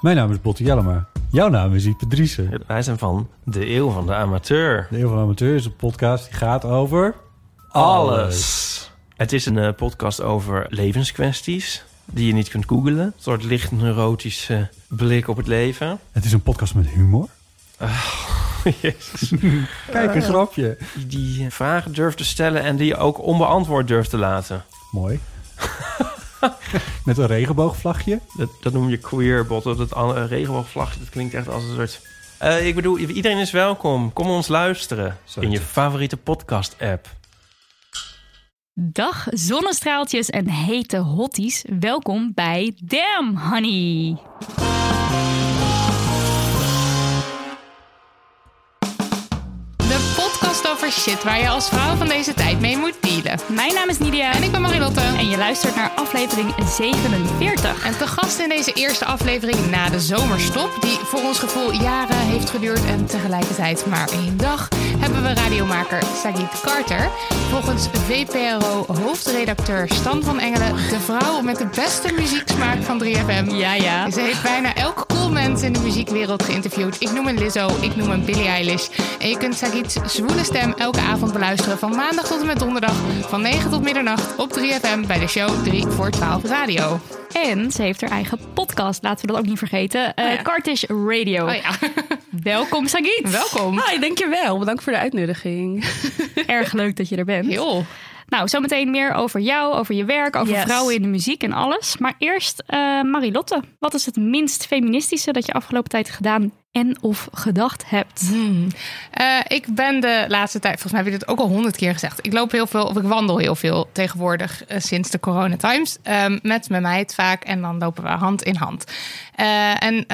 Mijn naam is Botte Jellema. Jouw naam is Ipe Driessen. Wij zijn van de Eeuw van de Amateur. De Eeuw van de Amateur is een podcast die gaat over... Alles. Het is een eh, podcast over levenskwesties die je niet kunt googlen. Een soort licht neurotische blik op het leven. Het is een podcast met humor. Jezus. Kijk, een grapje. Die, die vragen durft te stellen en die je ook onbeantwoord durft te laten. Mooi. met een regenboogvlagje. Dat, dat noem je queerbot. Dat het regenboogvlagje, dat klinkt echt als een soort... Eh, ik bedoel, iedereen is welkom. Kom ons luisteren in je favoriete podcast-app. Dag zonnestraaltjes en hete hotties. Welkom bij Damn Honey. Over shit waar je als vrouw van deze tijd mee moet dealen. Mijn naam is Nidia En ik ben Marilotte. en je luistert naar aflevering 47. En te gast in deze eerste aflevering na de zomerstop, die voor ons gevoel jaren heeft geduurd en tegelijkertijd maar één dag, hebben we radiomaker Sagit Carter. Volgens VPRO-hoofdredacteur Stan van Engelen de vrouw met de beste muzieksmaak van 3FM. Ja, ja. Ze heeft bijna elk cool mens in de muziekwereld geïnterviewd. Ik noem een Lizzo, ik noem een Billie Eilish. En je kunt Sagit's zwoele stem elke avond beluisteren van maandag tot en met donderdag van 9 tot middernacht op 3FM bij de show 3 voor 12 Radio. En ze heeft haar eigen podcast, laten we dat ook niet vergeten. Oh ja. Cartish Radio. Oh ja, Welkom Sagit. welkom. Hi, dankjewel. Bedankt voor de uitnodiging. Erg leuk dat je er bent. Heel. Nou, zometeen meer over jou, over je werk, over Yes. vrouwen in de muziek en alles. Maar eerst eh, Marilotte. Wat is het minst feministische dat je afgelopen tijd gedaan en of gedacht hebt? Eh, ik ben de laatste tijd, volgens mij heb ik dit ook al honderd keer gezegd. Ik loop heel veel, of ik wandel heel veel tegenwoordig eh, sinds de corona times. Ehm, met mijn meid vaak en dan lopen we hand in hand. Eh, en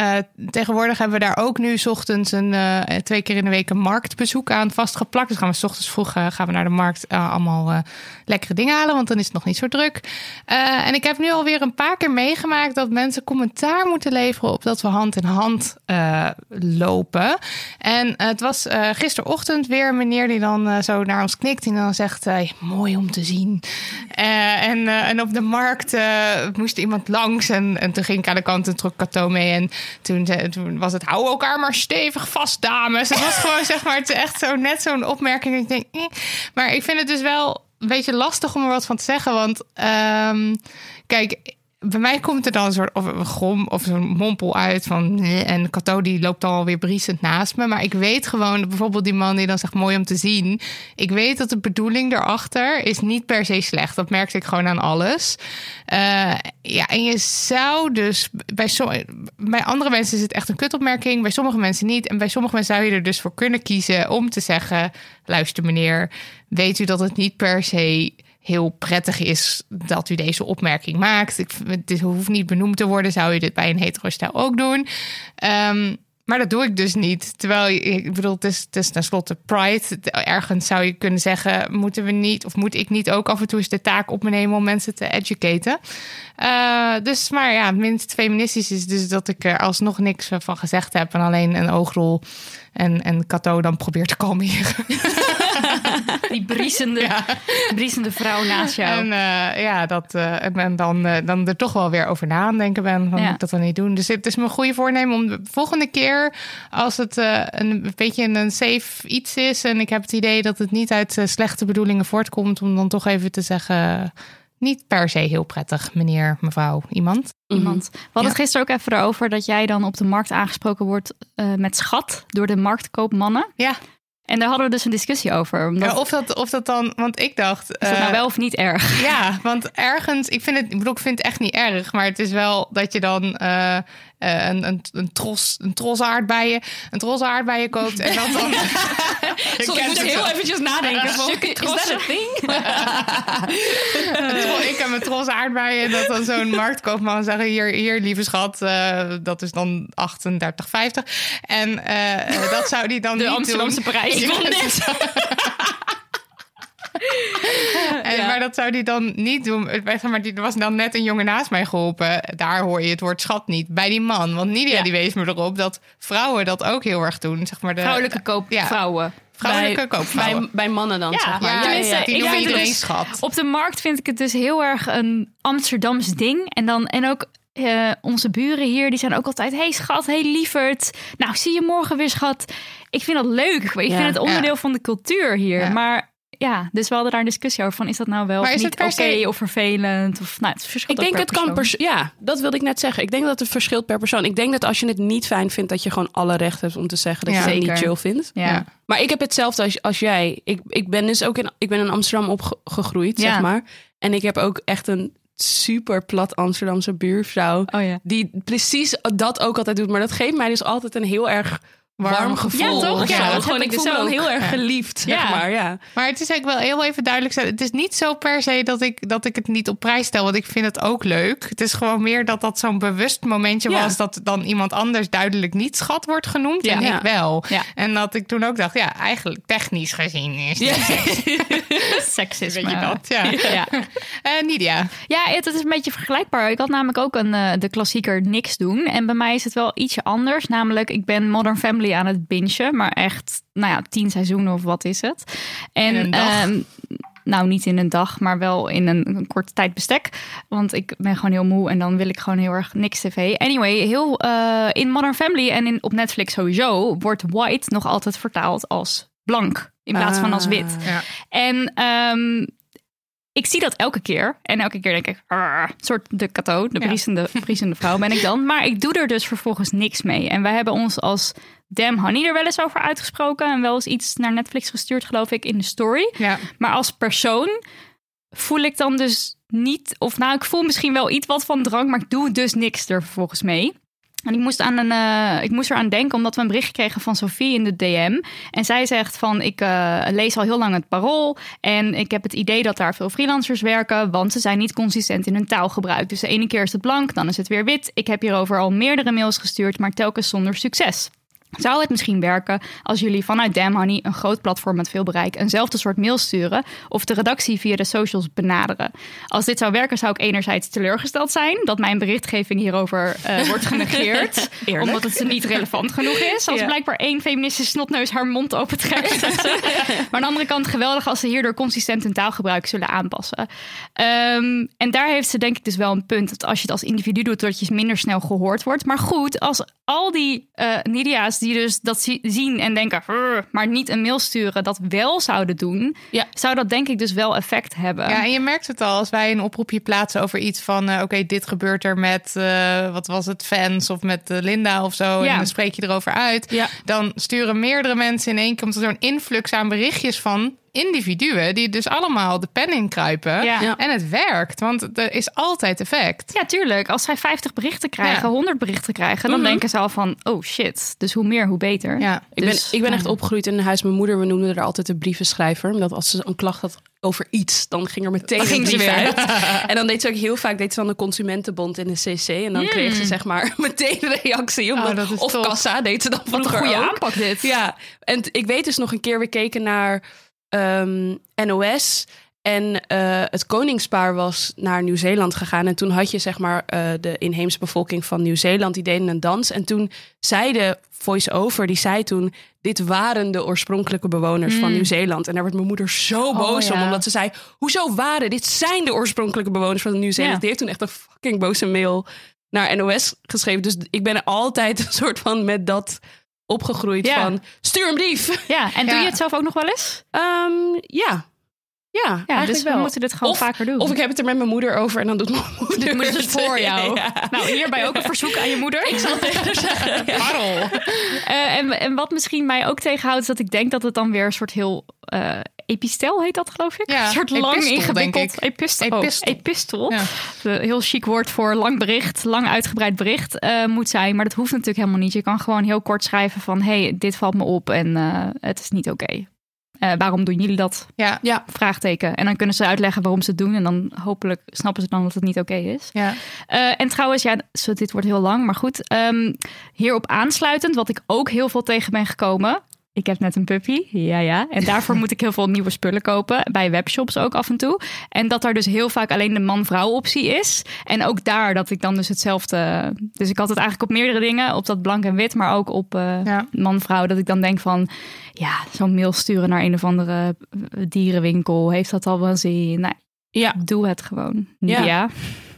tegenwoordig hebben we daar ook nu ochtends een, twee keer in de week een marktbezoek aan vastgeplakt. Dus gaan we 's ochtends vroeg gaan we naar de markt allemaal lekkere dingen halen, want dan is het nog niet zo druk. En ik heb nu alweer een paar keer meegemaakt dat mensen commentaar moeten leveren op dat we hand in hand lopen. En het was eh, gisterochtend weer een meneer die dan eh, zo naar ons knikt en dan zegt: eh, mooi om te zien. Eh, en, eh, en op de markt eh, moest iemand langs en, en toen ging ik aan de kant en trok Cato mee. En toen, toen was het: hou elkaar maar stevig vast, dames. Het was gewoon zeg maar, het echt zo net zo'n opmerking. Ik denk, eh. maar ik vind het dus wel een beetje lastig om er wat van te zeggen. Want ehm, kijk, bij mij komt er dan een soort of een grom of zo'n mompel uit van en Cato die loopt dan alweer briesend naast me. Maar ik weet gewoon bijvoorbeeld die man die dan zegt mooi om te zien. Ik weet dat de bedoeling erachter is niet per se slecht. Dat merkte ik gewoon aan alles. Eh, ja, en je zou dus bij, som- bij andere mensen is het echt een kutopmerking, bij sommige mensen niet. En bij sommige mensen zou je er dus voor kunnen kiezen om te zeggen: luister meneer, weet u dat het niet per se heel prettig is dat u deze opmerking maakt. Ik, dit hoeft niet benoemd te worden. Zou je dit bij een hetero-stijl ook doen? Ehm, maar dat doe ik dus niet. Terwijl, ik bedoel, het is, het is tenslotte Pride. Ergens zou je kunnen zeggen, moeten we niet... of moet ik niet ook af en toe eens de taak op me nemen... om mensen te educaten? Eh, dus, maar ja, minst feministisch is dus dat ik er alsnog niks van gezegd heb... en alleen een oogrol en, en Cato dan probeert te kalmeren. Die briesende, briesende vrouw naast jou. En eh, ja, dat, eh, en, dan, eh, dan er toch wel weer over na aan denken ben. Van, Ja. moet ik dat dan niet doen? Dus het is mijn goede voornemen om de volgende keer... als het een beetje een safe iets is... en ik heb het idee dat het niet uit slechte bedoelingen voortkomt... om dan toch even te zeggen... niet per se heel prettig, meneer, mevrouw, iemand. Iemand. We hadden Ja. het gisteren ook even erover dat jij dan op de markt aangesproken wordt eh, met schat door de marktkoopmannen. Ja, En daar hadden we dus een discussie over. Omdat, Ja, of, dat, of dat dan... Want ik dacht... is dat nou eh, wel of niet erg? Ja, want ergens, ik vind het, ik bedoel, ik vind het echt niet erg, maar het is wel dat je dan, eh, eh, een, een, een, tros, een tros aardbeien, een tros aardbeien koopt. En dat dan... Sorry, ik moet heel eventjes nadenken. Van, is dat een tro- ik heb een tros aardbeien en dat dan zo'n marktkoopman zeggen... hier, hier lieve schat, eh, dat is dan 38,50. En eh, dat zou die dan De niet Amsterdamse doen. prijs. Ik net. En, Maar dat zou die dan niet doen. Maar, die, er was dan net een jongen naast mij geholpen. Daar hoor je het woord schat niet. Bij die man. Want Nidia Ja. die wees me erop dat vrouwen dat ook heel erg doen. Zeg maar de, Vrouwelijke koopvrouwen. vrouwelijke bij, koopvrouwen. bij, bij mannen dan, Ja, zeg maar. ja, tenminste, ja, die ik noemen iedereen dus- schat. Op de markt vind ik het dus heel erg een Amsterdams ding. En, dan, en ook eh, onze buren hier, die zijn ook altijd... hey schat, hey lieverd. Nou, zie je morgen weer schat. Ik vind dat leuk. Ik Ja. vind het onderdeel Ja. van de cultuur hier. Ja. Maar ja, dus we hadden daar een discussie over. Van, is dat nou wel Maar of is niet oké se- of vervelend? Of, nou, het verschilt Ik ook denk per het kan persoon. pers ja, dat wilde ik net zeggen. Ik denk dat het verschilt per persoon. Ik denk dat als je het niet fijn vindt, dat je gewoon alle recht hebt om te zeggen dat Ja. je het niet chill vindt. Ja. Ja. Maar ik heb hetzelfde als, als jij. Ik, ik ben dus ook in, ik ben in Amsterdam opgegroeid, Ja. zeg maar. En ik heb ook echt een super plat Amsterdamse buurvrouw. Oh ja. Die precies dat ook altijd doet. Maar dat geeft mij dus altijd een heel erg warm, Warm gevoel. Ja, toch? Ja, dat Gewoon, ik dus voel me ook. heel erg Ja. geliefd, zeg Ja. maar. Ja. Maar het is eigenlijk wel heel even duidelijk. zijn. Het is niet zo per se dat ik, dat ik het niet op prijs stel. Want ik vind het ook leuk. Het is gewoon meer dat dat zo'n bewust momentje Ja. was. Dat dan iemand anders duidelijk niet schat wordt genoemd. Ja. en Ja. ik wel. Ja. En dat ik toen ook dacht, ja, eigenlijk technisch gezien is het Seksisme. Weet je dat? Ja. Ja. Eh, Nidia. Ja, het, het is een beetje vergelijkbaar. Ik had namelijk ook een, eh, de klassieker niks doen. En bij mij is het wel ietsje anders. Namelijk, ik ben Modern Family aan het bingen. Maar echt, nou ja, tien seizoenen of wat is het. En, ehm, nou, niet in een dag, maar wel in een, een korte tijd bestek. Want ik ben gewoon heel moe en dan wil ik gewoon heel erg niks tv. Anyway, heel, eh, in Modern Family en in, op Netflix sowieso... wordt white nog altijd vertaald als blank. In plaats van als wit. Ja. En ehm, ik zie dat elke keer. En elke keer denk ik, "Arr", soort de kato, de Ja. briesende, briesende vrouw ben ik dan. Maar ik doe er dus vervolgens niks mee. En wij hebben ons als Damn Honey er wel eens over uitgesproken. En wel eens iets naar Netflix gestuurd, geloof ik, in de story. Ja. Maar als persoon voel ik dan dus niet... Of nou, ik voel misschien wel iets wat van drang, maar ik doe dus niks er vervolgens mee. En ik moest, aan een, eh, ik moest eraan denken omdat we een bericht kregen van Sophie in de DM. En zij zegt van ik eh, lees al heel lang het parool. En ik heb het idee dat daar veel freelancers werken. Want ze zijn niet consistent in hun taalgebruik. Dus de ene keer is het blank, dan is het weer wit. Ik heb hierover al meerdere mails gestuurd, maar telkens zonder succes. Zou het misschien werken als jullie vanuit Damn Honey, een groot platform met veel bereik, eenzelfde soort mail sturen of de redactie via de socials benaderen? Als dit zou werken, zou ik enerzijds teleurgesteld zijn dat mijn berichtgeving hierover eh, wordt genegeerd, omdat het niet relevant genoeg is. Als Ja. blijkbaar één feministische snotneus haar mond opentrekt. maar aan de andere kant geweldig als ze hierdoor consistent hun taalgebruik zullen aanpassen. Ehm, en daar heeft ze denk ik dus wel een punt. Dat als je het als individu doet, dat je minder snel gehoord wordt. Maar goed, als al die eh Nidia's die dus dat zi- zien en denken, maar niet een mail sturen, dat wel zouden doen, Ja. zou dat denk ik dus wel effect hebben. Ja, en je merkt het al als wij een oproepje plaatsen over iets van... eh, oké, dit gebeurt er met, eh, wat was het, fans of met eh, Linda of zo. Ja. En dan spreek je erover uit. Ja. Dan sturen meerdere mensen in één keer... er zo'n influx aan berichtjes van individuen... die dus allemaal de pen inkruipen. Ja. Ja. En het werkt, want er is altijd effect. Ja, tuurlijk. Als zij 50 berichten krijgen, Ja. 100 berichten krijgen, dan Mhm. denken ze al van, oh shit. Dus hoe meer, hoe beter. Ja. Ik Dus, ben, ik ben echt opgegroeid in een huis. Mijn moeder, we noemden haar altijd de brievenschrijver. Omdat als ze een klacht had over iets, dan ging er meteen Dan een ging ze brief weer. uit. En dan deed ze ook heel vaak deed ze dan de Consumentenbond in de CC. En dan kreeg ze zeg maar meteen een reactie. Omdat, Oh, dat is of kassa deed ze dan Wat een vroeger goede ook. aanpak dit. Ja, en ik weet dus nog een keer, we keken naar ehm, NOS. En eh, het koningspaar was naar Nieuw-Zeeland gegaan. En toen had je zeg maar eh, de inheemse bevolking van Nieuw-Zeeland. Die deden een dans. En toen zei de voice-over, die zei toen... Dit waren de oorspronkelijke bewoners van Nieuw-Zeeland. En daar werd mijn moeder zo boos om. ja. Omdat ze zei, hoezo waren? Dit zijn de oorspronkelijke bewoners van Nieuw-Zeeland. Ja. Die heeft toen echt een fucking boze mail naar NOS geschreven. Dus ik ben altijd een soort van met dat opgegroeid Ja. van... Stuur een brief! Ja, en doe je het zelf ook nog wel eens? Ehm, ja. Ja, Ja, eigenlijk dus wel. we moeten dit gewoon Of- vaker doen. Of ik heb het er met mijn moeder over en dan doet mijn moeder moet het dus voor jou. Ja. Nou, hierbij ook een verzoek aan je moeder. Ik zal Parel. Eh, en, en wat misschien mij ook tegenhoudt, is dat ik denk dat het dan weer een soort heel eh epistel heet dat, geloof ik. Ja, een soort lang epistel, ingewikkeld epistel. Epistel. Oh, epistel. Ja. Een heel chic woord voor lang bericht, lang uitgebreid bericht eh, moet zijn. Maar dat hoeft natuurlijk helemaal niet. Je kan gewoon heel kort schrijven van, hey, dit valt me op en het is niet oké. Eh, waarom doen jullie dat? Ja. Ja. Vraagteken. En dan kunnen ze uitleggen waarom ze het doen. En dan hopelijk snappen ze dan dat het niet oké is. Ja. Eh, en trouwens, ja, zo, dit wordt heel lang, maar goed. ehm, hierop aansluitend, wat ik ook heel veel tegen ben gekomen. Ik heb net een puppy, ja ja. En daarvoor moet ik heel veel nieuwe spullen kopen. Bij webshops ook af en toe. En dat daar dus heel vaak alleen de man-vrouw optie is. En ook daar dat ik dan dus hetzelfde... Dus ik had het eigenlijk op meerdere dingen. Op dat blank en wit, maar ook op eh, Ja. man-vrouw. Dat ik dan denk van... Ja, zo'n mail sturen naar een of andere eh, dierenwinkel. Heeft dat al wel zin? Nou, Ja. doe het gewoon. Ja. ja.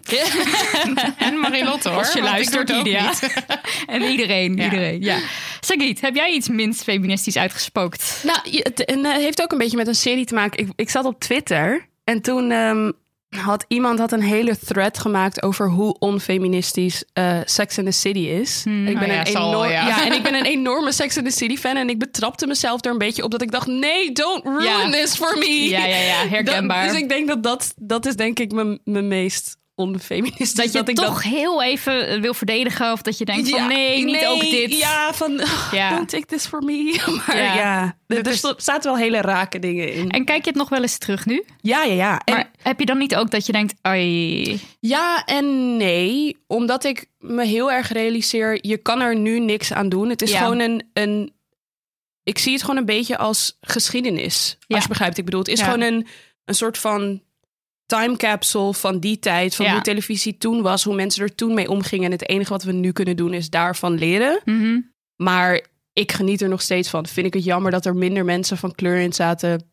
En Marilotte hoor. Als je ik luistert, Lydia. niet. En iedereen, Ja. iedereen. Ja. Sagit, heb jij iets minst feministisch uitgespookt? Nou, het en, eh, heeft ook een beetje met een serie te maken. Ik, ik zat op Twitter en toen ehm, had iemand had een hele thread gemaakt over hoe onfeministisch eh, Sex in the City is. ik ben Oh ja, een zal, ja. ja. en ik ben een enorme Sex in the City fan en ik betrapte mezelf er een beetje op dat ik dacht: nee, don't ruin Ja. this for me. Ja, ja, ja, herkenbaar. Dat- dus ik denk dat dat, dat is denk ik mijn, mijn meest onfeministisch. Dat je ik toch heel even wil verdedigen of dat je denkt Ja, van nee, niet ook dit. Ja, van Ja. don't take this for me. Maar Ja. ja, er, er zaten wel hele rake dingen in. En kijk je het nog wel eens terug nu? Ja, ja, ja. En, Maar heb je dan niet ook dat je denkt, ai, ja en nee. Omdat ik me heel erg realiseer, je kan er nu niks aan doen. Het is gewoon een, een... Ik zie het gewoon een beetje als geschiedenis. Als je begrijpt, ik bedoel. Het is gewoon een, een soort van time capsule van die tijd. Van Ja. hoe televisie toen was, hoe mensen er toen mee omgingen. En het enige wat we nu kunnen doen is daarvan leren. mhm. Maar ik geniet er nog steeds van. Vind ik het jammer dat er minder mensen van kleur in zaten.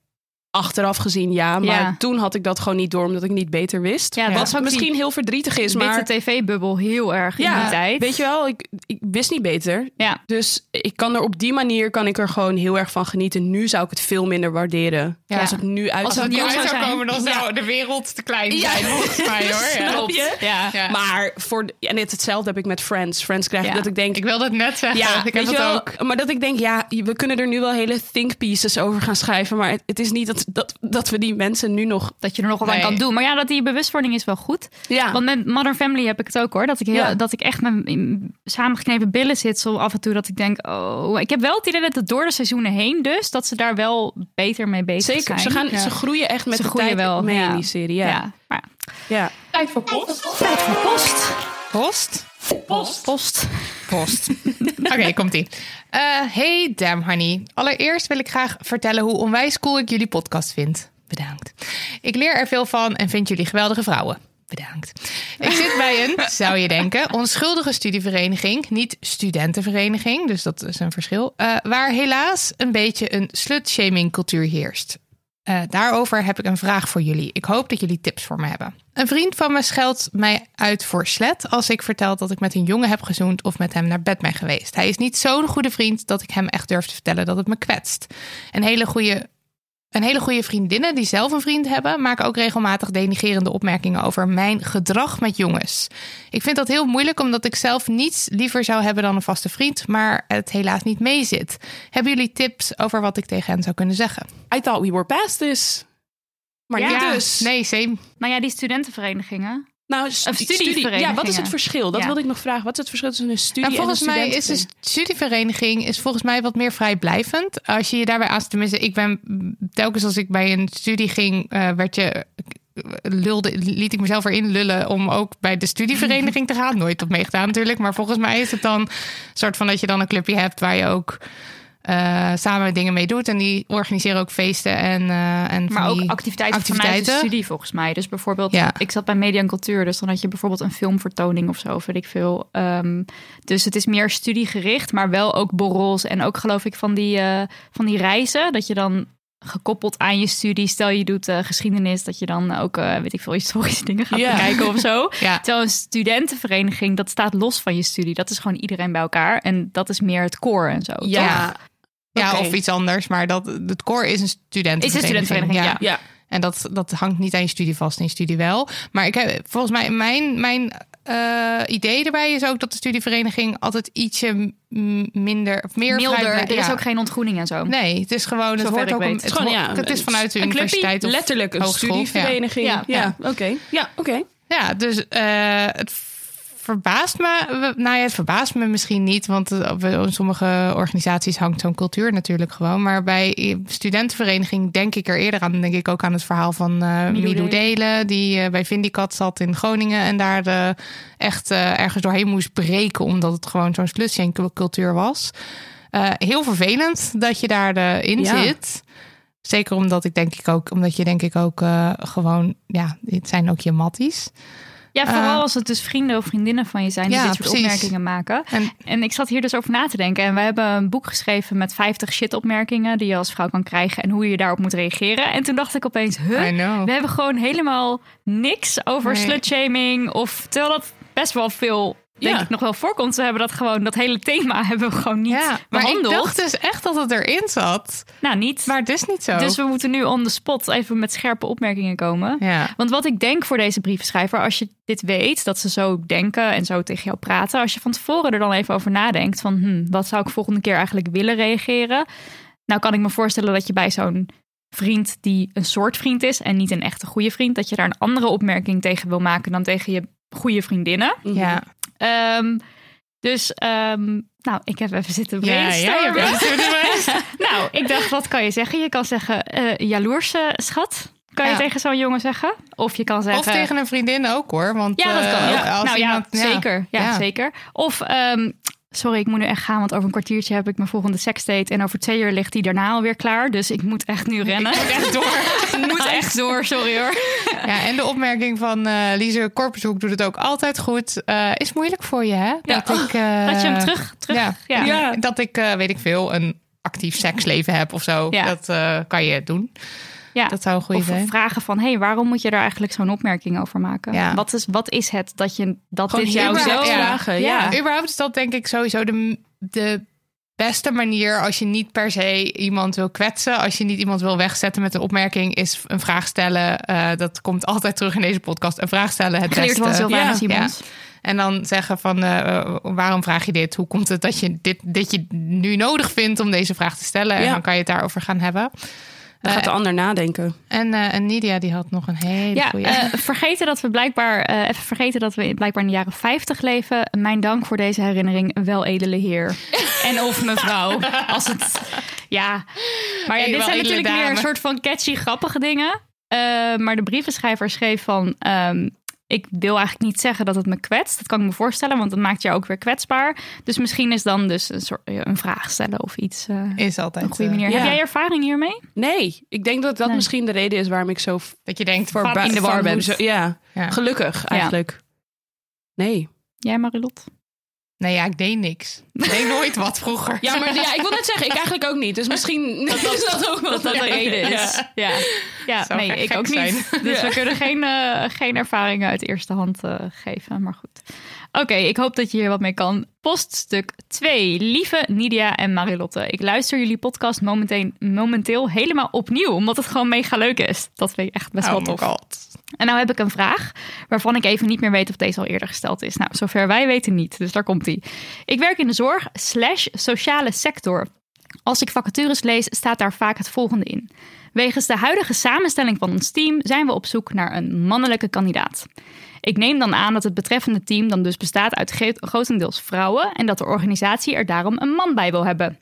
Achteraf gezien, ja. Maar Ja. toen had ik dat gewoon niet door, omdat ik niet beter wist. Ja, dat Wat misschien heel verdrietig is, witte maar... tv-bubbel heel erg in Ja, die tijd. weet je wel, ik, ik wist niet beter. Ja, Dus ik kan er op die manier kan ik er gewoon heel erg van genieten. Nu zou ik het veel minder waarderen. Ja. Als het nu uit Als het nieuw zou zou zijn. komen, dan zou de wereld te klein Ja. zijn, volgens mij hoor. Ja. Snap je? ja. Ja. Maar voor de- en het hetzelfde heb ik met Friends. Friends krijg ik Ja. dat ik denk. Ik wilde het net zeggen. Ja, ik heb het ook. maar dat ik denk, ja, we kunnen er nu wel hele think pieces over gaan schrijven, maar het, het is niet dat, dat, dat we die mensen nu nog. Dat je er nog wat aan kan doen. Maar ja, dat die bewustwording is wel goed. Ja, Want met Modern Family heb ik het ook hoor. Dat ik, heel, Ja. dat ik echt met in samengeknepen billen zit. Zo af en toe dat ik denk, oh. Ik heb wel het idee dat het door de seizoenen heen dus. Dat ze daar wel beter mee bezig zeker. zijn. Ze, gaan, Ja. ze groeien echt met Ze de groeien tijd wel, mee ja. in die serie. Ja. Ja. Maar ja. Ja. Tijd voor post. Tijd voor post. Post? Post. Post. Post. Oké, komt-ie. Eh, hey, damn honey. Allereerst wil ik graag vertellen hoe onwijs cool ik jullie podcast vind. Bedankt. Ik leer er veel van en vind jullie geweldige vrouwen. Bedankt. Ik zit bij een, zou je denken, onschuldige studievereniging. Niet studentenvereniging, dus dat is een verschil. eh, waar helaas een beetje een slut-shaming cultuur heerst. Eh, daarover heb ik een vraag voor jullie. Ik hoop dat jullie tips voor me hebben. Een vriend van me scheldt mij uit voor slet als ik vertel dat ik met een jongen heb gezoend of met hem naar bed ben geweest. Hij is niet zo'n goede vriend dat ik hem echt durf te vertellen dat het me kwetst. Een hele goede, een hele goede vriendinnen die zelf een vriend hebben, maken ook regelmatig denigerende opmerkingen over mijn gedrag met jongens. Ik vind dat heel moeilijk omdat ik zelf niets liever zou hebben dan een vaste vriend, maar het helaas niet meezit. Hebben jullie tips over wat ik tegen hen zou kunnen zeggen? I thought we were past this. Maar Ja. niet dus. Nee, same. Nou ja, die studentenverenigingen. Nou, stu- Of studie. studieverenigingen. Ja, wat is het verschil? Dat Ja. wilde ik nog vragen. Wat is het verschil tussen een studie Nou, volgens en een mij is de studievereniging is volgens mij wat meer vrijblijvend. Als je je daarbij aan tenminste, ik ben telkens als ik bij een studie ging, eh, werd je lulde, liet ik mezelf erin lullen om ook bij de studievereniging te gaan. Nooit op meegedaan natuurlijk, maar volgens mij is het dan een soort van dat je dan een clubje hebt waar je ook eh, samen dingen mee doet. En die organiseren ook feesten en, eh en van Maar ook activiteiten, vanuit activiteiten. de studie volgens mij. Dus bijvoorbeeld, Ja. ik zat bij Media en Cultuur. Dus dan had je bijvoorbeeld een filmvertoning of zo, weet ik veel. Ehm, dus het is meer studiegericht, maar wel ook borrels. En ook geloof ik van die, eh, van die reizen. Dat je dan gekoppeld aan je studie, stel je doet eh, geschiedenis, dat je dan ook, eh, weet ik veel, historische dingen gaat Ja. bekijken of zo. Ja. Terwijl een studentenvereniging, dat staat los van je studie. Dat is gewoon iedereen bij elkaar. En dat is meer het core en zo. Ja. toch? Ja, of iets anders. Maar dat, het core is een Is een studentenvereniging. studentenvereniging, ja. Ja. En dat, dat hangt niet aan je studie vast, in je studie wel. Maar ik heb, volgens mij, mijn, mijn eh, idee erbij is ook dat de studievereniging altijd ietsje minder of meer Milder, vrij- er is ook geen ontgroening en zo. Nee, het is gewoon, het ook een, Het gewoon, ja, het is vanuit de universiteit of letterlijk een hogeschool, studievereniging. Ja. Ja, oké. Ja, oké. Ja, dus eh, het verbaast me. Nou ja, het verbaast me misschien niet, want eh, bij sommige organisaties hangt zo'n cultuur natuurlijk gewoon. Maar bij studentenvereniging denk ik er eerder aan. Denk ik ook aan het verhaal van Milou Milou Delen. Die eh, bij Vindicat zat in Groningen en daar de, echt ergens doorheen moest breken, omdat het gewoon zo'n slutschain cultuur was. Heel vervelend dat je daar de, in Ja. zit. Zeker omdat ik denk ik ook, omdat je denk ik ook gewoon, ja, dit zijn ook je matties. Ja, vooral Eh, als het dus vrienden of vriendinnen van je zijn die ja, dit soort precies. opmerkingen maken. En En ik zat hier dus over na te denken. En we hebben een boek geschreven met 50 shit-opmerkingen die je als vrouw kan krijgen en hoe je daarop moet reageren. En toen dacht ik opeens, huh? We hebben gewoon helemaal niks over Nee. slutshaming. Of terwijl dat best wel veel, denk Ja. ik, nog wel voorkomt. We hebben dat gewoon, dat hele thema hebben we gewoon niet Ja, maar ik behandeld. dacht dus echt dat het erin zat. Nou, niet. Maar het is niet zo. Dus we moeten nu on the spot even met scherpe opmerkingen komen. ja. Want wat ik denk voor deze brievenschrijver, als je dit weet, dat ze zo denken en zo tegen jou praten, als je van tevoren er dan even over nadenkt van, hm, wat zou ik volgende keer eigenlijk willen reageren? Nou kan ik me voorstellen dat je bij zo'n vriend die een soort vriend is en niet een echte goede vriend, dat je daar een andere opmerking tegen wil maken dan tegen je goede vriendinnen. Ja. Ehm, dus, ehm, nou, ik heb even zitten Ja, ja, je brainstormen. nou, ik dacht, wat kan je zeggen? Je kan zeggen, eh jaloerse schat. Kan je Ja. tegen zo'n jongen zeggen? Of je kan zeggen... Of tegen een vriendin ook hoor. Want, Ja, dat kan eh, ook. als nou iemand- ja, zeker. Ja, Ja. zeker. Of, ehm, sorry, ik moet nu echt gaan, want over een kwartiertje heb ik mijn volgende seksdate. En over twee uur ligt die daarna alweer klaar. Dus ik moet echt nu rennen. Ik moet echt door. ik moet echt door, sorry hoor. Ja, en de opmerking van eh Lize Korpershoek doet het ook altijd goed. Eh, is moeilijk voor je, hè? Dat ik. eh, Dat je hem terug, terug Ja, ja. Ja. Dat ik, eh, weet ik veel, een actief seksleven heb of zo. Ja. Dat eh, kan je doen. Ja. Dat zou een goede Of zijn. vragen van, hey, waarom moet je daar eigenlijk zo'n opmerking over maken? Ja. Wat, is, wat is het dat, je, dat Gewoon dit jou zo... vragen. Ja. Überhaupt is dat denk ik sowieso de, de beste manier als je niet per se iemand wil kwetsen. Als je niet iemand wil wegzetten met een opmerking, is een vraag stellen. Eh, dat komt altijd terug in deze podcast. Een vraag stellen, het Geleerd van beste. Sylvana Ja. Simons. En dan zeggen van, eh, waarom vraag je dit? Hoe komt het dat je dit, dit je nu nodig vindt om deze vraag te stellen? En dan kan je het daarover gaan hebben. Dan gaat de ander nadenken. En, eh, en Nidia die had nog een hele Ja, goede. eh, vergeten dat we blijkbaar, eh, even vergeten dat we blijkbaar in de jaren 50 leven. Mijn dank voor deze herinnering, wel edele heer. en of mevrouw. Als het, ja. Maar ja, dit zijn natuurlijk dame. meer een soort van catchy, grappige dingen. Eh, maar de brievenschrijver schreef van... ehm, ik wil eigenlijk niet zeggen dat het me kwetst. Dat kan ik me voorstellen, want dat maakt je ook weer kwetsbaar. Dus misschien is dan dus een, soort, ja, een vraag stellen of iets. eh, is altijd een goede eh, manier. ja. Heb jij ervaring hiermee? Nee, ik denk dat dat Nee. misschien de reden is waarom ik zo dat je denkt, verba- in de war bent. Ja, Ja. gelukkig eigenlijk. Nee. Jij, Marilot? Nee, ja, ik deed niks. Ik deed nooit wat vroeger. Ja, maar ja, ik wil net zeggen, ik eigenlijk ook niet. Dus misschien dat is dat ook wel dat dat de reden is. Ja, ja. Nee, ik ook zijn. niet. Dus we kunnen geen, eh, geen ervaringen uit eerste hand eh, geven. Maar goed. Oké, ik hoop dat je hier wat mee kan. Poststuk 2. Lieve Nidia en Marilotte. Ik luister jullie podcast momenteel, momenteel helemaal opnieuw. Omdat het gewoon mega leuk is. Dat vind ik echt best wel Oh tof. god. En nou heb ik een vraag waarvan ik even niet meer weet of deze al eerder gesteld is. Nou, zover wij weten niet, dus daar komt ie. Ik werk in de zorg slash sociale sector. Als ik vacatures lees, staat daar vaak het volgende in. Wegens de huidige samenstelling van ons team zijn we op zoek naar een mannelijke kandidaat. Ik neem dan aan dat het betreffende team dan dus bestaat uit grotendeels vrouwen en dat de organisatie er daarom een man bij wil hebben.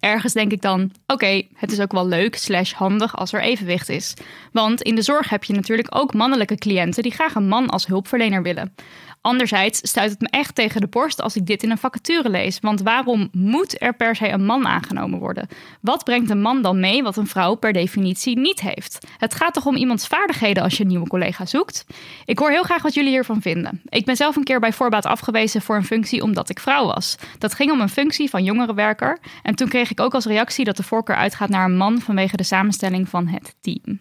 Ergens denk ik dan, oké, het is ook wel leuk slash handig als er evenwicht is. Want in de zorg heb je natuurlijk ook mannelijke cliënten die graag een man als hulpverlener willen. Anderzijds stuit het me echt tegen de borst als ik dit in een vacature lees. Want waarom moet er per se een man aangenomen worden? Wat brengt een man dan mee wat een vrouw per definitie niet heeft? Het gaat toch om iemands vaardigheden als je een nieuwe collega zoekt? Ik hoor heel graag wat jullie hiervan vinden. Ik ben zelf een keer bij voorbaat afgewezen voor een functie omdat ik vrouw was. Dat ging om een functie van jongerenwerker. En toen kreeg ik ook als reactie dat de voorkeur uitgaat naar een man vanwege de samenstelling van het team.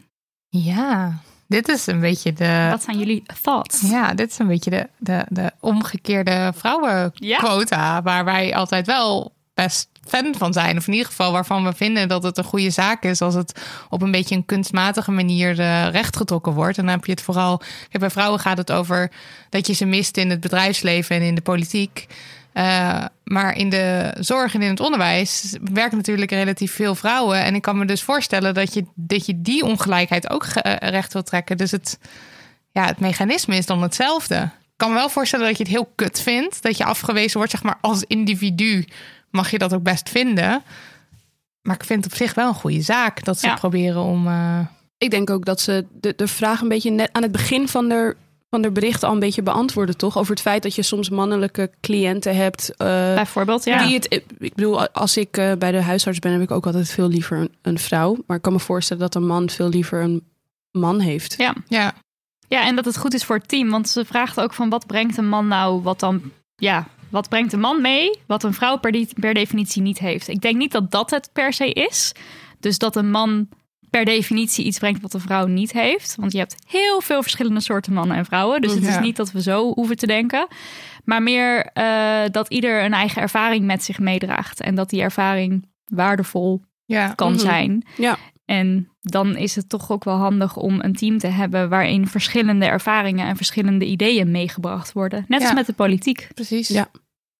Ja, dit is een beetje de... Wat zijn jullie thoughts? Ja, dit is een beetje de, de, de omgekeerde vrouwenquota. Waar wij altijd wel best fan van zijn. Of in ieder geval waarvan we vinden dat het een goede zaak is als het op een beetje een kunstmatige manier uh, rechtgetrokken wordt. En dan heb je het vooral. Bij vrouwen gaat het over dat je ze mist in het bedrijfsleven en in de politiek. Uh, maar in de zorg en in het onderwijs werken natuurlijk relatief veel vrouwen. En ik kan me dus voorstellen dat je, dat je die ongelijkheid ook recht wil trekken. Dus het, ja, het mechanisme is dan hetzelfde. Ik kan me wel voorstellen dat je het heel kut vindt. Dat je afgewezen wordt, zeg maar, als individu. Mag je dat ook best vinden. Maar ik vind het op zich wel een goede zaak dat ze proberen om. Uh... Ik denk ook dat ze de, de vraag een beetje net aan het begin van de van de berichten al een beetje beantwoorden, toch? Over het feit dat je soms mannelijke cliënten hebt. Uh, Bijvoorbeeld, ja. Die het, ik bedoel, als ik uh, bij de huisarts ben, heb ik ook altijd veel liever een, een, vrouw. Maar ik kan me voorstellen dat een man veel liever een man heeft. Ja, ja. Ja, en dat het goed is voor het team. Want ze vraagt ook van wat brengt een man nou wat dan... Ja, wat brengt een man mee wat een vrouw per, per definitie niet heeft? Ik denk niet dat dat het per se is. Dus dat een man per definitie iets brengt wat een vrouw niet heeft. Want je hebt heel veel verschillende soorten mannen en vrouwen. Dus het is niet dat we zo hoeven te denken. Maar meer uh, dat ieder een eigen ervaring met zich meedraagt. En dat die ervaring waardevol ja. kan mm -hmm. zijn. Ja. En dan is het toch ook wel handig om een team te hebben waarin verschillende ervaringen en verschillende ideeën meegebracht worden. Net als met de politiek. Precies. Ja.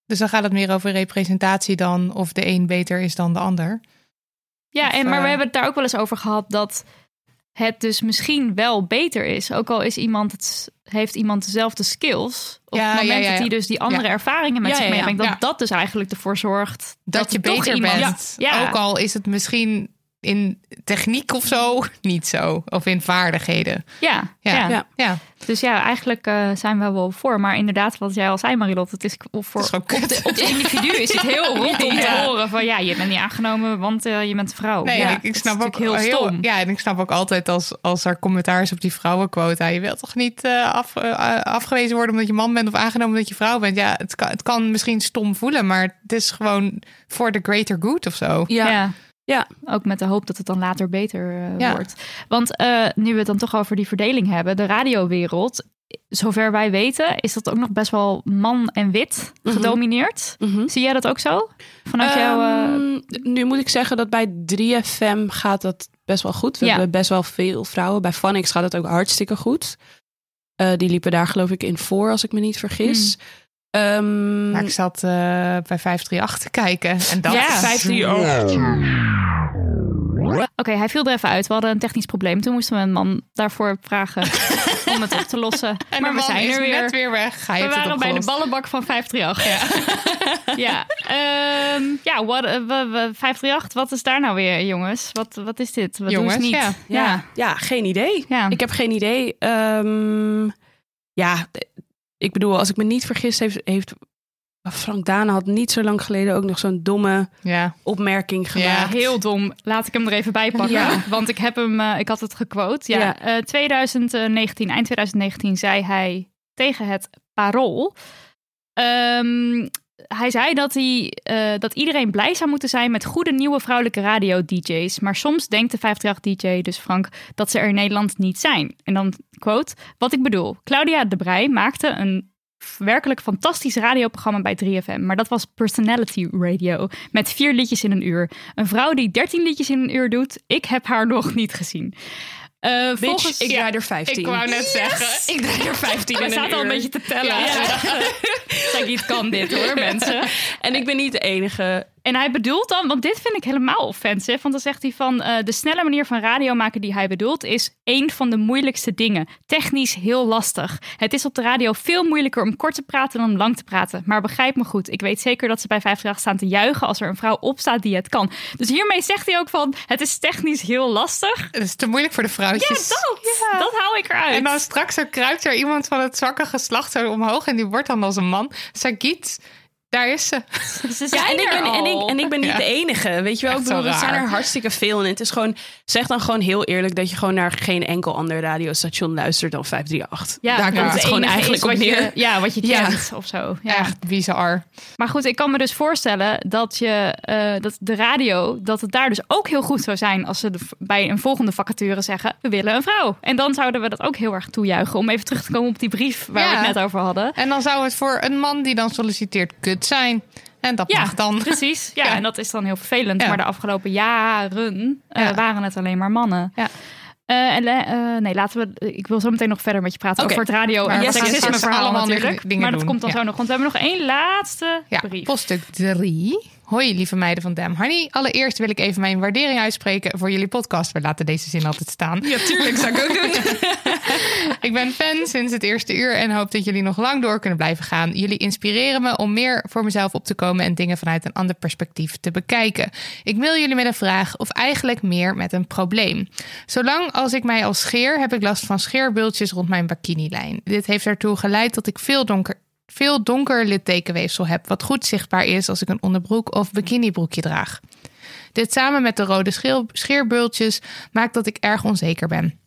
Dus dan gaat het meer over representatie dan of de een beter is dan de ander. Ja, en, maar we hebben het daar ook wel eens over gehad dat het dus misschien wel beter is. Ook al is iemand het, heeft iemand dezelfde skills. Op ja, het moment dat hij dus die andere ervaringen met zich meebrengt. Dat dat dus eigenlijk ervoor zorgt dat, dat je beter iemand, bent. Ook al is het misschien in techniek of zo niet zo. Of in vaardigheden. Ja, ja. ja. ja. Dus ja, eigenlijk uh, zijn we wel voor. Maar inderdaad, wat jij al zei, Marilot, het is voor is op, de, op de individu is het heel rot om te horen van ja, je bent niet aangenomen, want uh, je bent vrouw. Nee, ja, ik, ik snap ook heel, stom. Ja, en ik snap ook altijd als, als er commentaar is op die vrouwenquota, je wilt toch niet uh, af, afgewezen worden omdat je man bent of aangenomen omdat je vrouw bent. Ja, het kan, het kan misschien stom voelen, maar het is gewoon voor the greater good of zo. ja. Ja, ook met de hoop dat het dan later beter uh, wordt. Want uh, nu we het dan toch over die verdeling hebben, de radiowereld, zover wij weten, is dat ook nog best wel man en wit mhm. gedomineerd. Mm -hmm. Zie jij dat ook zo? Vanuit um, jouw. Uh... Nu moet ik zeggen dat bij 3FM gaat dat best wel goed. We ja. hebben best wel veel vrouwen. Bij Phonics gaat het ook hartstikke goed. die liepen daar geloof ik in voor, als ik me niet vergis. Mm. Um, ik zat uh, bij 538 te kijken. En dat ja. 538. Oké, okay, hij viel er even uit. We hadden een technisch probleem. Toen moesten we een man daarvoor vragen om het op te lossen. En maar we zijn er weer. net weer weg. Hij we waren bij de ballenbak van 538. Ja, ja. Um, ja what, uh, 538, wat is daar nou weer, jongens? Wat, wat is dit? Wat jongens, niet? Ja. Ja. ja, geen idee. Ja. Ik heb geen idee. Um, ja, ik bedoel, als ik me niet vergis, heeft, heeft Frank Daan had niet zo lang geleden ook nog zo'n domme ja. opmerking gemaakt. Ja, heel dom. Laat ik hem er even bij pakken. Ja. Want ik heb hem, uh, ik had het gequote. Ja, ja. Uh, 2019, eind 2019 zei hij tegen het Parool. Um, hij zei dat, hij, uh, dat iedereen blij zou moeten zijn met goede nieuwe vrouwelijke radio-dj's. Maar soms denkt de 538-dj, dus Frank, dat ze er in Nederland niet zijn. En dan quote, wat ik bedoel. Claudia de Brij maakte een werkelijk fantastisch radioprogramma bij 3FM. Maar dat was Personality Radio. Met vier liedjes in een uur. Een vrouw die 13 liedjes in een uur doet. Ik heb haar nog niet gezien. Uh, Bitch, volgens, ik draai er 15. Ik wou net zeggen, ik draai er 15 We zaten al een beetje te tellen. Ja. Ja. kan dit hoor, mensen. En ik ben niet de enige en hij bedoelt dan, want dit vind ik helemaal offensive. Want dan zegt hij van uh, de snelle manier van radio maken die hij bedoelt, is een van de moeilijkste dingen. Technisch heel lastig. Het is op de radio veel moeilijker om kort te praten dan om lang te praten. Maar begrijp me goed, ik weet zeker dat ze bij 50 staan te juichen als er een vrouw opstaat die het kan. Dus hiermee zegt hij ook van het is technisch heel lastig. Het is te moeilijk voor de vrouwtjes. Ja, dat, ja. dat haal ik eruit. En dan straks zo kruipt er iemand van het zwakke geslacht zo omhoog en die wordt dan als een man. Sagit daar is ze. ze ja, en ik, ben, en, ik, en ik ben niet de enige. Weet je wel, ik bedoel, er zijn er hartstikke veel. En het is gewoon, zeg dan gewoon heel eerlijk dat je gewoon naar geen enkel ander radiostation luistert dan 538. Ja, Daar komt het gewoon eigenlijk op neer. ja, wat je kent of zo. Ja. Echt bizar. Maar goed, ik kan me dus voorstellen dat je uh, dat de radio, dat het daar dus ook heel goed zou zijn als ze de, bij een volgende vacature zeggen: we willen een vrouw. En dan zouden we dat ook heel erg toejuichen. Om even terug te komen op die brief waar we het net over hadden. En dan zou het voor een man die dan solliciteert zijn. En dat Ja, mag dan. Precies. Ja, Ja. en dat is dan heel vervelend. Ja. Maar de afgelopen jaren Ja. waren het alleen maar mannen. Ja. Eh, en, eh, nee, laten we. Ik wil zo meteen nog verder met je praten over het radio Maar en gaan seksisme verhaal natuurlijk. dingen maar dat doen. komt dan zo nog. Want we hebben nog één laatste Ja, brief. poststuk 3. Hoi, lieve meiden van Damn Honey. Allereerst wil ik even mijn waardering uitspreken voor jullie podcast. We laten deze zin altijd staan. Ja, tuurlijk zou ik ook doen. Ik ben fan sinds het eerste uur en hoop dat jullie nog lang door kunnen blijven gaan. Jullie inspireren me om meer voor mezelf op te komen en dingen vanuit een ander perspectief te bekijken. Ik mail jullie met een vraag of eigenlijk meer met een probleem. Zolang als ik mij al scheer, heb ik last van scheerbultjes rond mijn bikinilijn. Dit heeft ertoe geleid dat ik veel donker veel donker littekenweefsel heb, wat goed zichtbaar is als ik een onderbroek of bikinibroekje draag. Dit samen met de rode scheerbultjes maakt dat ik erg onzeker ben.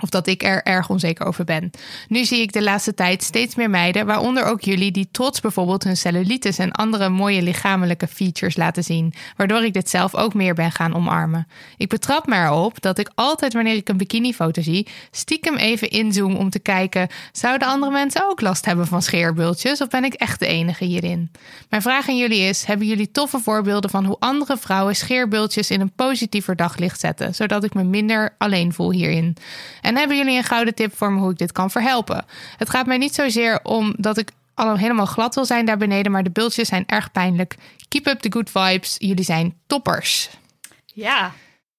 Of dat ik er erg onzeker over ben. Nu zie ik de laatste tijd steeds meer meiden, waaronder ook jullie, die trots bijvoorbeeld hun cellulitis en andere mooie lichamelijke features laten zien, waardoor ik dit zelf ook meer ben gaan omarmen. Ik betrap me erop dat ik altijd wanneer ik een bikinifoto zie, stiekem even inzoom om te kijken, zouden andere mensen ook last hebben van scheerbultjes of ben ik echt de enige hierin? Mijn vraag aan jullie is, hebben jullie toffe voorbeelden van hoe andere vrouwen scheerbultjes in een positiever daglicht zetten, zodat ik me minder alleen voel hierin? Hebben jullie een gouden tip voor me hoe ik dit kan verhelpen? Het gaat mij niet zozeer om dat ik al helemaal glad wil zijn daar beneden, maar de bultjes zijn erg pijnlijk. Keep up the good vibes. Jullie zijn toppers. Ja,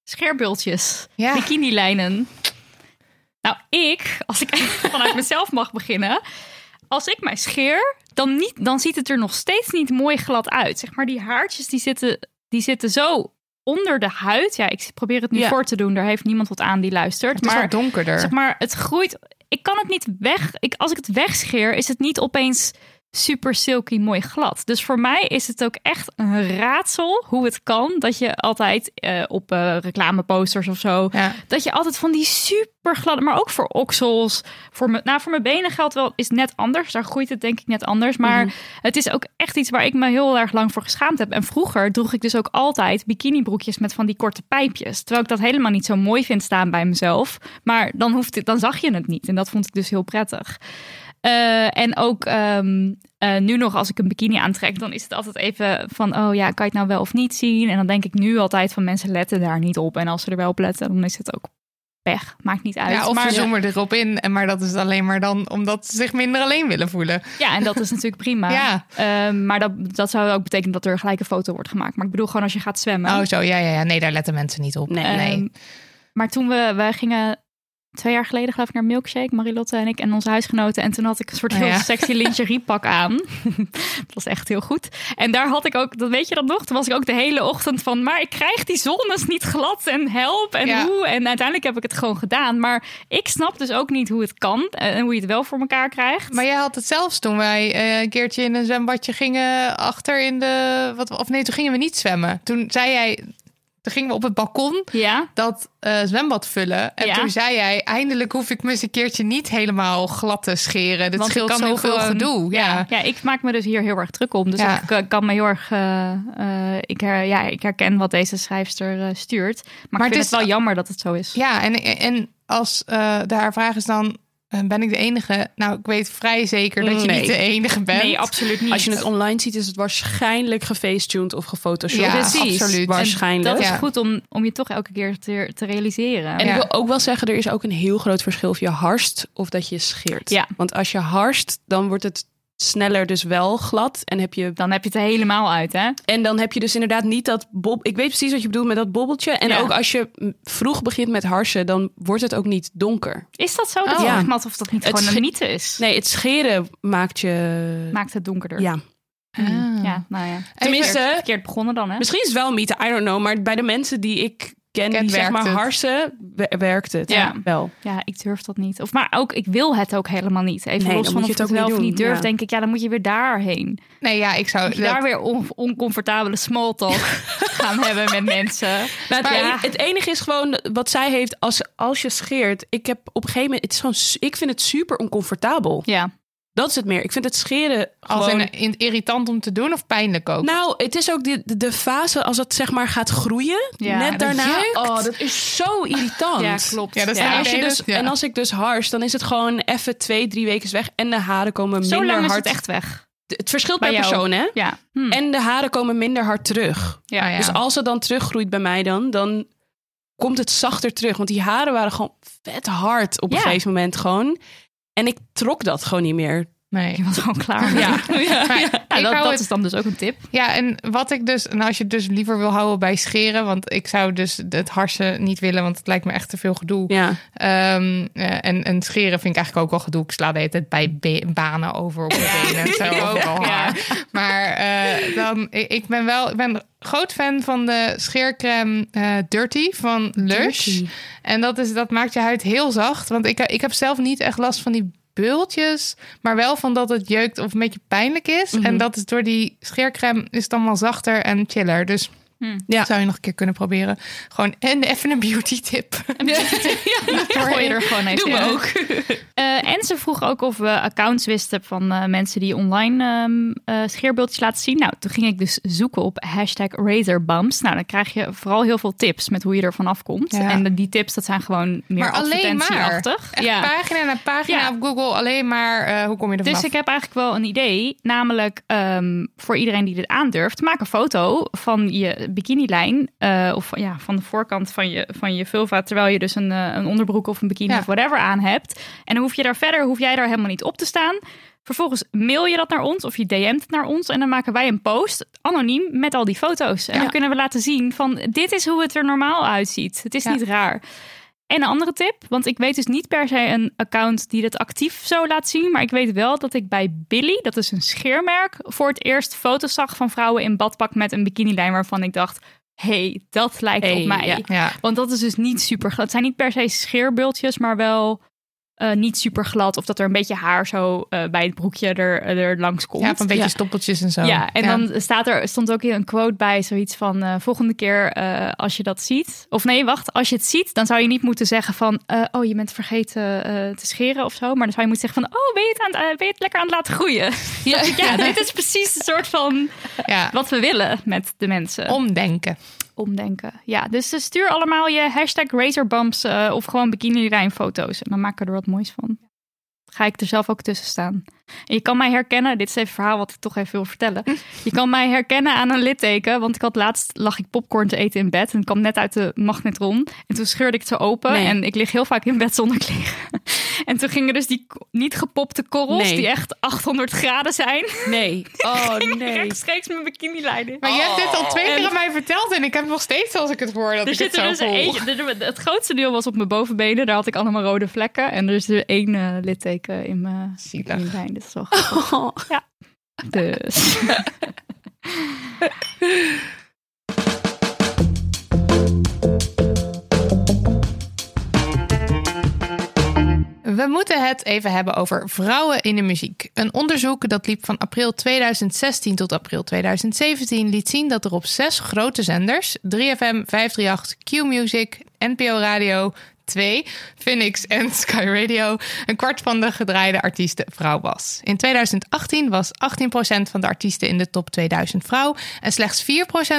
scheerbultjes, Ja. bikinilijnen. Nou, ik, als ik vanuit mezelf mag beginnen, als ik mij scheer, dan, niet, dan ziet het er nog steeds niet mooi glad uit. Zeg maar, die haartjes die zitten, die zitten zo onder de huid. Ja, ik probeer het nu Ja. voor te doen. Daar heeft niemand wat aan die luistert. Het is maar wat donkerder. zeg maar, het groeit. Ik kan het niet weg. Ik, als ik het wegscheer, is het niet opeens super silky mooi glad. Dus voor mij is het ook echt een raadsel hoe het kan dat je altijd eh, op eh, reclameposters of zo Ja. dat je altijd van die super gladde, maar ook voor oksels, voor me, nou voor mijn benen geldt wel is net anders. Daar groeit het denk ik net anders, maar het is ook echt iets waar ik me heel erg lang voor geschaamd heb. En vroeger droeg ik dus ook altijd bikinibroekjes met van die korte pijpjes, terwijl ik dat helemaal niet zo mooi vind staan bij mezelf. Maar dan hoeft het, dan zag je het niet en dat vond ik dus heel prettig. Eh, en ook ehm, eh, nu nog als ik een bikini aantrek, dan is het altijd even van, oh ja, kan je het nou wel of niet zien? En dan denk ik nu altijd van mensen letten daar niet op. En als ze er wel op letten, dan is het ook pech. Maakt niet uit. Ja, of maar, we zoomen erop in. En maar dat is alleen maar dan omdat ze zich minder alleen willen voelen. ja, en dat is natuurlijk prima. Ja. Ehm, maar dat, dat zou ook betekenen dat er gelijk een foto wordt gemaakt. Maar ik bedoel gewoon als je gaat zwemmen. Oh, zo. Ja, ja, ja. Nee, daar letten mensen niet op. Nee. Ehm, maar toen we, wij gingen twee jaar geleden geloof ik naar Milkshake, Marilotte en ik en onze huisgenoten. En toen had ik een soort Oh heel ja. sexy lingeriepak aan. dat was echt heel goed. En daar had ik ook, dat weet je dat nog? Toen was ik ook de hele ochtend van, maar ik krijg die zonnes niet glad en help en Ja. hoe. En uiteindelijk heb ik het gewoon gedaan. Maar ik snap dus ook niet hoe het kan en hoe je het wel voor elkaar krijgt. Maar jij had het zelfs toen wij eh, een keertje in een zwembadje gingen achter in de... Wat, of nee, toen gingen we niet zwemmen. Toen zei jij... Toen gingen we op het balkon ja, dat eh, zwembad vullen. En Ja. toen zei jij, eindelijk hoef ik me eens een keertje niet helemaal glad te scheren. Dit Want scheelt kan zoveel gedoe. Ja. Ja, ik maak me dus hier heel erg druk om. Dus Ja. ik eh, kan me heel erg. eh, ik, her, ja, ik herken wat deze schrijfster stuurt. Maar, Maar ik het vind is- het wel jammer dat het zo is. Ja, en, en als de haar vraag is dan, ben ik de enige? Nou, ik weet vrij zeker dat je Nee. niet de enige bent. nee, absoluut niet. Als je het online ziet, is het waarschijnlijk gefacetuned of gefotoshopt. Ja, Precies. absoluut. En Waarschijnlijk. Dat is Ja. goed om, om je toch elke keer te, te realiseren. En ja. ik wil ook wel zeggen, er is ook een heel groot verschil of je harst of dat je scheert. Ja. Want als je harst, dan wordt het sneller dus wel glad. En, heb je, Dan heb je het er helemaal uit, hè? en dan heb je dus inderdaad niet dat bob. Ik weet precies wat je bedoelt met dat bobbeltje. En Ja. ook als je vroeg begint met harsen, dan wordt het ook niet donker. Is dat zo? Dat Oh. Ja. of dat niet Het gewoon een mythe is. Nee, het scheren maakt je. Maakt het donkerder. Ja. Ah. Ja, nou ja. Tenminste, Verkeerd begonnen dan, hè? misschien is het wel een mythe, I don't know. Maar bij de mensen die ik ken, die zeg maar het. harsen, we- werkt het. Ja. wel. Ja, ik durf dat niet. Of maar ook, ik wil het ook helemaal niet. Even Nee, los van of je het ook wel niet of niet doen, durf, ja. denk ik, ja, dan moet je weer daarheen. Nee, ja, ik zou... Daar weer on- oncomfortabele small talk gaan hebben met mensen. Het, Maar enige, ja. het enige is gewoon wat zij heeft als, als je scheert. Ik heb op een gegeven moment, het is gewoon, ik vind het super oncomfortabel. Ja, Dat is het meer. Ik vind het scheren Als gewoon... in, irritant om te doen of pijnlijk ook? Nou, het is ook de, de, fase als het zeg maar gaat groeien. Ja, net daarna. jeukt. Oh, dat is zo irritant. ja klopt. Ja, dat En Ja, als, je nee, dus, dat- ja. en als ik dus hars, dan is het gewoon even twee, drie weken weg. En de haren komen Zo minder lang is hard. het echt weg. het verschilt Bij per jou. persoon, hè? Ja. Hm. En de haren komen minder hard terug. ja. Ah, ja. Dus als het dan teruggroeit bij mij dan, dan komt het zachter terug. Want die haren waren gewoon vet hard op een Ja. gegeven moment gewoon. En ik trok dat gewoon niet meer. Nee. Je was gewoon klaar. Ja. Maar Ja, dat, dat het- is dan dus ook een tip. Ja, en wat ik dus, en als je het dus liever wil houden bij scheren, want ik zou dus het harsen niet willen, want het lijkt me echt te veel gedoe. Ja. Ehm, eh, en, en scheren vind ik eigenlijk ook wel gedoe. Ik sla de hele tijd bij be- banen over op mijn benen. Zo ik ook. overal Ja. haar. Maar eh, dan, ik ben wel, ik ben groot fan van de scheercreme eh, Dirty van Lush. Dirty. En dat, is, dat maakt je huid heel zacht. Want ik, ik heb zelf niet echt last van die bultjes, maar wel van dat het jeukt of een beetje pijnlijk is. Mhm. En dat is door die scheercreme is het allemaal zachter en chiller. Dus Hm. Ja. zou je nog een keer kunnen proberen. Gewoon en even een beauty tip. Gooi je er gewoon even Doe ook. Eh, en ze vroeg ook of we accounts wisten van eh, mensen die online ehm eh, scheerbeeldjes laten zien. Nou, toen ging ik dus zoeken op hashtag razorbumps. Nou, dan krijg je vooral heel veel tips met hoe je ervan afkomt. Ja. En die tips, dat zijn gewoon meer Maar alleen maar. advertentieachtig. Echt Ja. pagina na pagina Ja. op Google. Alleen maar eh, hoe kom je er vanaf? Dus ik heb eigenlijk wel een idee. Namelijk ehm, voor iedereen die dit aandurft. Maak een foto van je bikinilijn. eh of ja, van de voorkant van je, van je vulva. Terwijl je dus een, eh, een onderbroek of een bikini Ja. of whatever aan hebt. En dan hoef je daar verder, hoef jij daar helemaal niet op te staan. Vervolgens mail je dat naar ons of je DM't het naar ons. En dan maken wij een post, anoniem, met al die foto's. En Ja. dan kunnen we laten zien van dit is hoe het er normaal uitziet. Het is Ja. niet raar. En een andere tip, want ik weet dus niet per se een account die het actief zo laat zien. Maar ik weet wel dat ik bij Billy, dat is een scheermerk, voor het eerst foto's zag van vrouwen in badpak met een bikinilijn waarvan ik dacht, hey, dat lijkt Hey, op mij. ja. Ja. Want dat is dus niet super. Het zijn niet per se scheerbultjes, maar wel eh, niet super glad. Of dat er een beetje haar zo eh, bij het broekje er, er langs komt. ja, van een beetje Ja. stoppeltjes en zo. Ja, en dan staat er, stond ook hier een quote bij, zoiets van eh, volgende keer eh, als je dat ziet. Of nee, wacht, als je het ziet, dan zou je niet moeten zeggen van, eh, oh, je bent vergeten eh, te scheren of zo. Maar dan zou je moeten zeggen van, oh, ben je het, aan, het- ben je het lekker aan het laten groeien? Ja, ja dit is precies het soort van ja. wat we willen met de mensen. Omdenken. Omdenken. Ja, dus eh, stuur allemaal je hashtag razorbumps eh, of gewoon bikini foto's. En dan maken we er wat moois van. Ga ik er zelf ook tussen staan. En je kan mij herkennen, dit is even een verhaal wat ik toch even wil vertellen. Je kan mij herkennen aan een litteken, want ik had laatst lag ik popcorn te eten in bed en kwam net uit de magnetron. En toen scheurde ik het zo open Nee. en ik lig heel vaak in bed zonder kleren. En toen gingen dus die niet gepopte korrels, Nee. die echt 800 graden zijn, Nee. Oh nee. rechtstreeks mijn bikini leiden. Maar je hebt dit al twee en- keer aan mij verteld en ik heb nog steeds als ik het hoor dat Er ik het zit er zo dus er- Het grootste deel was op mijn bovenbenen. Daar had ik allemaal rode vlekken. En er is er één eh, litteken in mijn, Zielig. in mijn lijn. Dat is wel grappig. Oh. Dus. We moeten het even hebben over vrouwen in de muziek. Een onderzoek dat liep van april 2016 tot april 2017 liet zien dat er op zes grote zenders 3FM, 538, Q-Music, NPO Radio 2, Phoenix en Sky Radio een kwart van de gedraaide artiesten vrouw was. In 2018 was 18% van de artiesten in de top 2000 vrouw en slechts 4%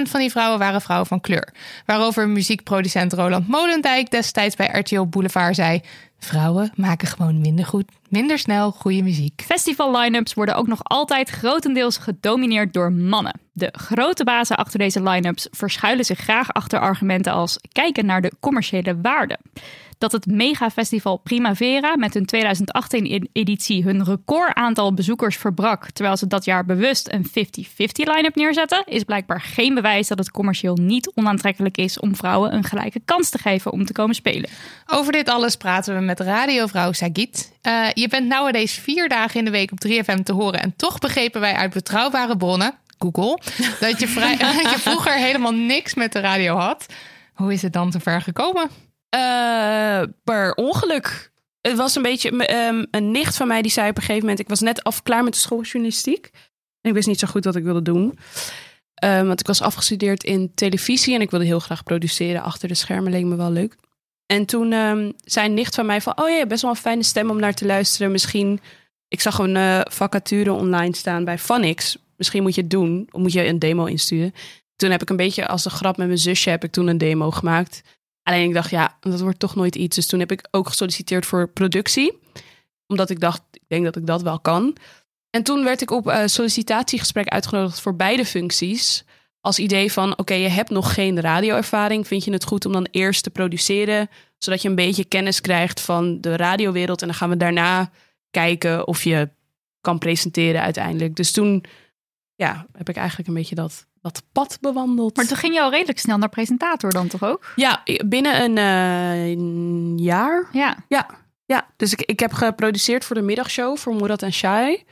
van die vrouwen waren vrouwen van kleur. Waarover muziekproducent Roland Molendijk destijds bij RTL Boulevard zei: Vrouwen maken gewoon minder goed, minder snel goede muziek. Festival line-ups worden ook nog altijd grotendeels gedomineerd door mannen. De grote bazen achter deze line-ups verschuilen zich graag achter argumenten als kijken naar de commerciële waarde. Dat het megafestival Primavera met hun 2018-editie hun record aantal bezoekers verbrak, terwijl ze dat jaar bewust een 50-50 line-up neerzetten, is blijkbaar geen bewijs dat het commercieel niet onaantrekkelijk is om vrouwen een gelijke kans te geven om te komen spelen. Over dit alles praten we met radiovrouw Sagit. Eh, je bent nowadays vier dagen in de week op 3FM te horen. En toch begrepen wij uit betrouwbare bronnen, Google, dat je, vrij, dat je vroeger helemaal niks met de radio had. Hoe is het dan zover gekomen? Eh, per ongeluk. Het was een beetje ehm, een nicht van mij die zei op een gegeven moment: ik was net af klaar met de school journalistiek en ik wist niet zo goed wat ik wilde doen. Ehm, want ik was afgestudeerd in televisie en ik wilde heel graag produceren achter de schermen. Leek me wel leuk. En toen ehm, zei een nicht van mij van: oh ja, best wel een fijne stem om naar te luisteren. Misschien, ik zag een eh, vacature online staan bij Phonix. Misschien moet je het doen. Of moet je een demo insturen. Toen heb ik een beetje als een grap met mijn zusje heb ik toen een demo gemaakt. Alleen ik dacht, ja, dat wordt toch nooit iets. Dus toen heb ik ook gesolliciteerd voor productie. Omdat ik dacht, ik denk dat ik dat wel kan. En toen werd ik op eh, sollicitatiegesprek uitgenodigd voor beide functies. Als idee van, oké, je hebt nog geen radioervaring. Vind je het goed om dan eerst te produceren? Zodat je een beetje kennis krijgt van de radiowereld. En dan gaan we daarna kijken of je kan presenteren uiteindelijk. Dus toen ja, heb ik eigenlijk een beetje dat, dat pad bewandeld. Maar toen ging je al redelijk snel naar presentator dan toch ook? Ja, binnen een, eh, een jaar. Ja. Ja, ja. dus ik, ik heb geproduceerd voor de middagshow voor Murat en Shai.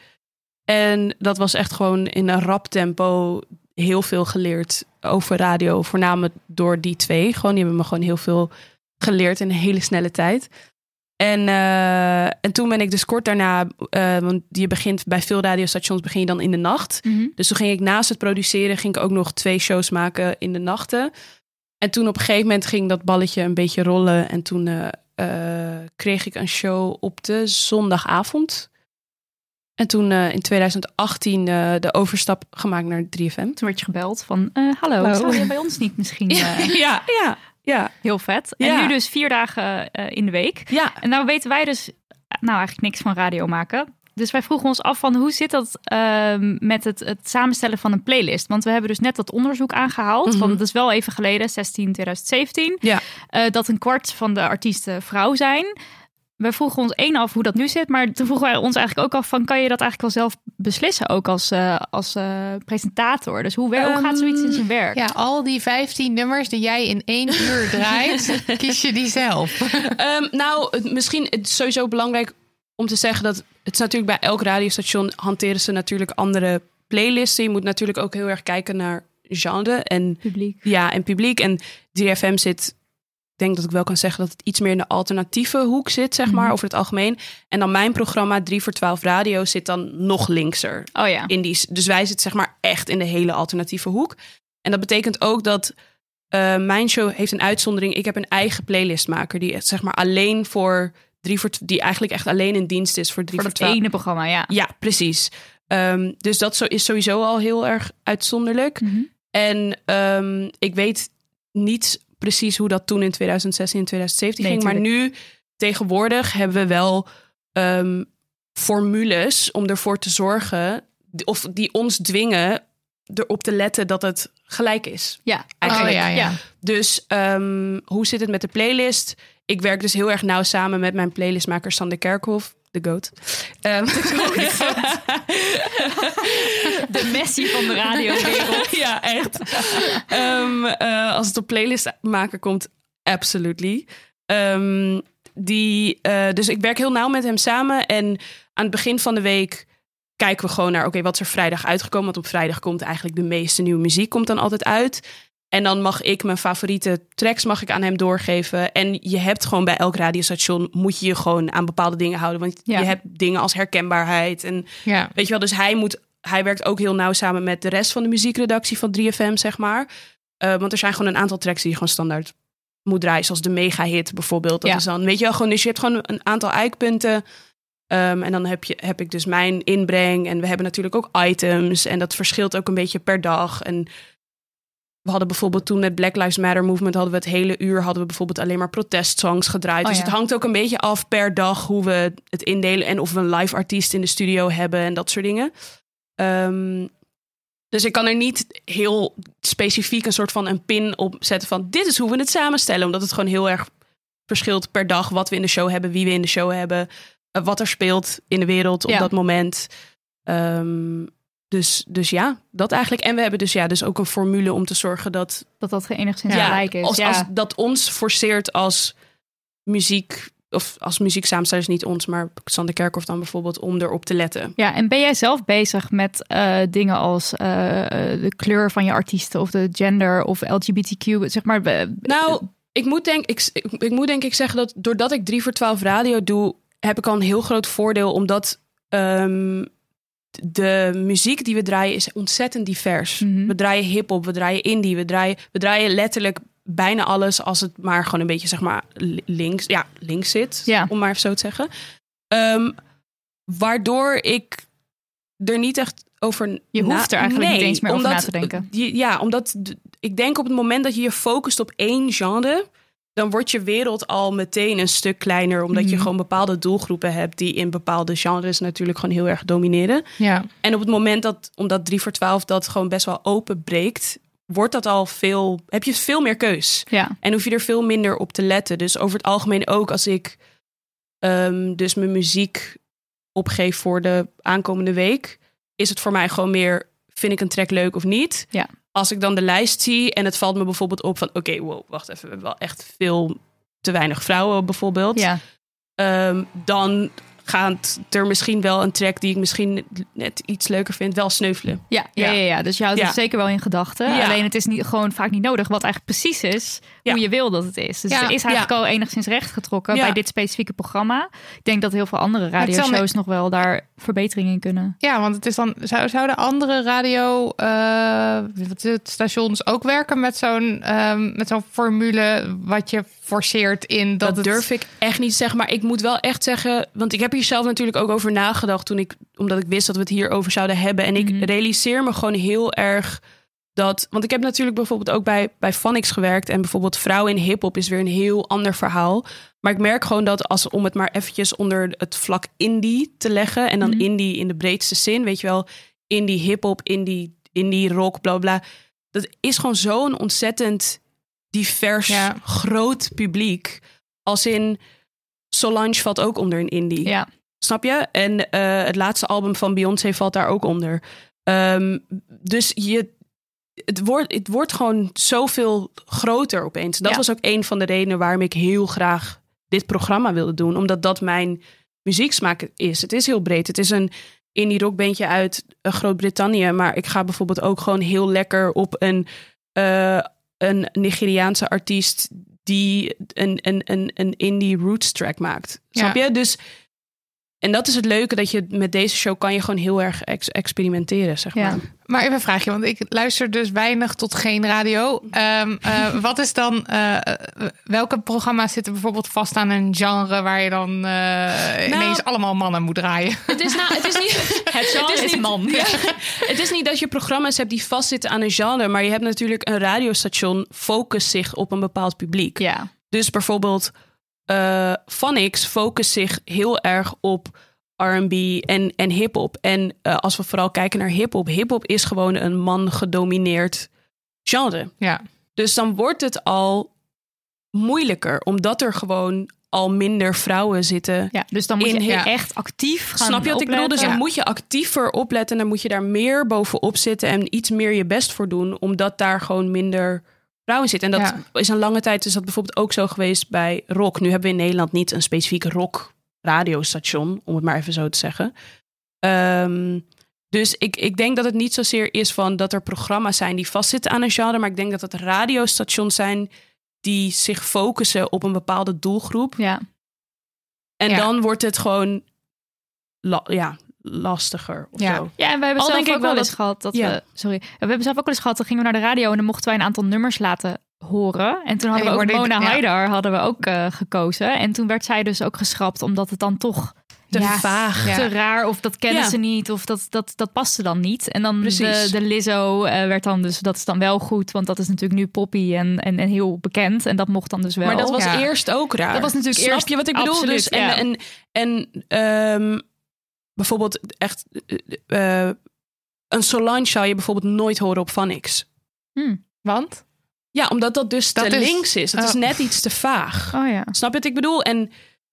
En dat was echt gewoon in een rap tempo heel veel geleerd over radio. Voornamelijk door die twee. Gewoon, die hebben me gewoon heel veel geleerd in een hele snelle tijd. En, eh, en toen ben ik dus kort daarna, eh, want je begint bij veel radiostations begin je dan in de nacht. Mhm. Dus toen ging ik naast het produceren, ging ik ook nog twee shows maken in de nachten. En toen op een gegeven moment ging dat balletje een beetje rollen. En toen eh, kreeg ik een show op de zondagavond. En toen eh, in 2018 eh, de overstap gemaakt naar 3FM. Toen werd je gebeld van, eh, hallo, Hallo. zou je bij ons niet misschien? eh, ja, ja, ja, Heel vet. En Ja. nu dus vier dagen eh, in de week. ja. En nou weten wij dus nou eigenlijk niks van radio maken. Dus wij vroegen ons af van hoe zit dat ehm, met het, het samenstellen van een playlist? Want we hebben dus net dat onderzoek aangehaald. Mhm. Want dat is wel even geleden, 16 2017. Ja. eh, dat een kwart van de artiesten vrouw zijn. We vroegen ons één af hoe dat nu zit. Maar toen vroegen wij ons eigenlijk ook af van... kan je dat eigenlijk wel zelf beslissen ook als, eh, als eh, presentator? Dus hoe, wer- hoe gaat zoiets in zijn werk? Ja, al die 15 nummers die jij in één uur draait, kies je die zelf. Ehm, nou, het, misschien het is sowieso belangrijk om te zeggen dat het is natuurlijk bij elk radiostation hanteren ze natuurlijk andere playlisten. Je moet natuurlijk ook heel erg kijken naar genre en Publiek. ja, en publiek. En 3FM zit, denk dat ik wel kan zeggen dat het iets meer in de alternatieve hoek zit, zeg maar, Mhm. over het algemeen. En dan mijn programma 3 voor 12 Radio zit dan nog linkser. Oh ja. In die, dus wij zitten zeg maar echt in de hele alternatieve hoek. En dat betekent ook dat eh, mijn show heeft een uitzondering. Ik heb een eigen playlistmaker die echt, zeg maar alleen voor drie voor die eigenlijk echt alleen in dienst is voor drie Voor voor, dat 12. ene programma, ja. Ja, precies. Ehm, dus dat zo, is sowieso al heel erg uitzonderlijk. Mhm. En ehm, ik weet niet precies hoe dat toen in 2016 en 2017 Nee, ging. Maar nu, tegenwoordig, hebben we wel ehm, formules om ervoor te zorgen, of die ons dwingen erop te letten dat het gelijk is. Ja, Eigenlijk. Oh, ja, ja. Dus ehm, hoe zit het met de playlist? Ik werk dus heel erg nauw samen met mijn playlistmaker Sander Kerkhoff, de GOAT. Ehm, de Messi van de radiowereld. ja, echt. Ehm, eh, als het op playlist maken komt, absolutely. Ehm, die, eh, dus ik werk heel nauw met hem samen. En aan het begin van de week kijken we gewoon naar... oké, wat is er vrijdag uitgekomen? Want op vrijdag komt eigenlijk de meeste nieuwe muziek komt dan altijd uit. En dan mag ik mijn favoriete tracks mag ik aan hem doorgeven. En je hebt gewoon bij elk radiostation... moet je je gewoon aan bepaalde dingen houden. Want Ja. je hebt dingen als herkenbaarheid en Ja. Weet je wel, dus hij moet. Hij werkt ook heel nauw samen met de rest van de muziekredactie van 3FM, zeg maar. Eh, want er zijn gewoon een aantal tracks die je gewoon standaard moet draaien. Zoals de mega hit bijvoorbeeld. Dat Ja. is dan, weet je wel, gewoon. Dus je hebt gewoon een aantal eikpunten. Ehm, en dan heb, je, heb ik dus mijn inbreng. En we hebben natuurlijk ook items. En dat verschilt ook een beetje per dag. En we hadden bijvoorbeeld toen met Black Lives Matter movement... hadden we het hele uur hadden we bijvoorbeeld alleen maar protestsongs gedraaid. Oh, dus ja. het hangt ook een beetje af per dag hoe we het indelen... en of we een live artiest in de studio hebben en dat soort dingen. Ehm, dus ik kan er niet heel specifiek een soort van een pin op zetten van... dit is hoe we het samenstellen. Omdat het gewoon heel erg verschilt per dag... wat we in de show hebben, wie we in de show hebben... eh, wat er speelt in de wereld op Ja. dat moment. Ehm, dus, dus ja, dat eigenlijk. En we hebben dus, ja, dus ook een formule om te zorgen dat, Dat dat enigszins Ja, gelijk is. als, ja. als, dat ons forceert als muziek... of als muzieksamenstellers, niet ons... maar Sander Kerkhoff dan bijvoorbeeld, om erop te letten. Ja, en ben jij zelf bezig met eh, dingen als eh, de kleur van je artiesten of de gender of LGBTQ, zeg maar? Nou, ik moet, denk, ik, ik, ik moet denk ik zeggen dat doordat ik 3 voor 12 radio doe, heb ik al een heel groot voordeel. Omdat ehm, de muziek die we draaien is ontzettend divers. Mhm. We draaien hip-hop, we draaien indie, we draaien, we draaien letterlijk bijna alles als het maar gewoon een beetje zeg maar li- links, ja, links zit. Ja. Om maar even zo te zeggen. Ehm, waardoor ik er niet echt over. Je hoeft er eigenlijk niet eens meer over na te denken. ja, omdat ik denk op het moment dat je je focust op één genre, dan wordt je wereld al meteen een stuk kleiner. Omdat je Mhm. gewoon bepaalde doelgroepen hebt die in bepaalde genres natuurlijk gewoon heel erg domineren. Ja. En op het moment dat, omdat 3 voor 12 dat gewoon best wel open breekt, wordt dat al veel, heb je veel meer keus. Ja. En hoef je er veel minder op te letten. Dus over het algemeen ook als ik ehm, dus mijn muziek opgeef voor de aankomende week, is het voor mij gewoon meer, vind ik een track leuk of niet? Ja. Als ik dan de lijst zie en het valt me bijvoorbeeld op van, oké, wow, wacht even, we hebben wel echt veel te weinig vrouwen bijvoorbeeld. ja. Ehm, dan gaat er misschien wel een track die ik misschien net iets leuker vind, wel sneuvelen. Ja, ja, Ja. ja, ja. dus je houdt Ja. het zeker wel in gedachten. Ja. Alleen het is niet, gewoon vaak niet nodig wat eigenlijk precies is Ja. hoe je wil dat het is. Dus Ja. er is eigenlijk al enigszins recht getrokken Ja. bij dit specifieke programma. Ik denk dat heel veel andere radioshows nog wel daar verbeteringen in kunnen. Ja, want het is dan zou, zouden andere radio eh, het, stations ook werken met zo'n ehm, met zo'n formule wat je forceert in dat, Dat, het durf ik echt niet te zeggen. Maar ik moet wel echt zeggen. Want ik heb hier zelf natuurlijk ook over nagedacht. Toen ik, omdat ik wist dat we het hierover zouden hebben. En ik Mhm. realiseer me gewoon heel erg dat. Want ik heb natuurlijk bijvoorbeeld ook bij, bij Phonics gewerkt. En bijvoorbeeld vrouwen in hip-hop is weer een heel ander verhaal. Maar ik merk gewoon dat als om het maar eventjes onder het vlak indie te leggen. En dan Mhm. indie in de breedste zin. Weet je wel, indie hip-hop, indie, indie rock, bla bla. Dat is gewoon zo'n ontzettend divers, Ja. groot publiek. Als in Solange valt ook onder een indie. Ja, Snap je? En eh, het laatste album van Beyoncé valt daar ook onder. Ehm, dus je, het, wordt, het wordt gewoon zoveel groter opeens. Dat Ja. was ook een van de redenen waarom ik heel graag dit programma wilde doen. Omdat dat mijn muzieksmaak is. Het is heel breed. Het is een indie rockbandje uit eh, Groot-Brittannië. Maar ik ga bijvoorbeeld ook gewoon heel lekker op een, eh, een Nigeriaanse artiest... die een, een, een, een indie roots track maakt. Snap je? Dus... En dat is het leuke, dat je met deze show kan je gewoon heel erg ex- experimenteren, zeg Ja. maar. Maar even een vraagje, want ik luister dus weinig tot geen radio. Ehm, eh, wat is dan, eh, welke programma's zitten bijvoorbeeld vast aan een genre waar je dan eh, ineens allemaal mannen moet draaien? Het is, nou, het is niet... het genre is is, niet- man. Ja, het is niet dat je programma's hebt die vastzitten aan een genre, maar je hebt natuurlijk een radiostation focust zich op een bepaald publiek. Ja. Dus bijvoorbeeld Phonics focust zich heel erg op R&B en, en hip-hop. En eh, als we vooral kijken naar hip-hop, hip-hop is gewoon een man gedomineerd genre. Ja, Dus dan wordt het al moeilijker, omdat er gewoon al minder vrouwen zitten. ja, dus dan moet je echt actief gaan Snap je wat ik bedoel? Dus dan Ja. moet je actiever opletten. En dan moet je daar meer bovenop zitten en iets meer je best voor doen, omdat daar gewoon minder vrouwen zitten. En dat Ja. is een lange tijd is dat bijvoorbeeld ook zo geweest bij rock. Nu hebben we in Nederland niet een specifiek rock radiostation, om het maar even zo te zeggen. Ehm, dus ik, ik denk dat het niet zozeer is van dat er programma's zijn die vastzitten aan een genre, maar ik denk dat het radiostations zijn die zich focussen op een bepaalde doelgroep. Ja. En Ja. dan wordt het gewoon la- ja, lastiger of Ja. zo. Ja, en we hebben Al zelf denk ik ook wel wel eens dat- gehad dat Ja. we... Sorry. We hebben zelf ook wel eens gehad, dan gingen we naar de radio... en dan mochten wij een aantal nummers laten horen. En toen hadden En we ook Mona ja. Haidar hadden we ook eh, gekozen. En toen werd zij dus ook geschrapt... omdat het dan toch Te Ja. vaag. Ja. te raar... of dat kennen Ja. ze niet... of dat, dat, dat paste dan niet. En dan de, Precies. de Lizzo eh, werd dan dus... dat is dan wel goed, want dat is natuurlijk nu poppy en, en, en heel bekend. En dat mocht dan dus wel. Maar dat was Ja. eerst ook raar. Dat was natuurlijk Snap eerst- je wat ik bedoel? absoluut, dus en, ja. en, en ehm, bijvoorbeeld echt eh, een Solange zou je bijvoorbeeld nooit horen op Phonics. want? Ja, omdat dat dus Dat te is- links is. Het is oh. net iets te vaag. Oh ja. Snap je wat ik bedoel? En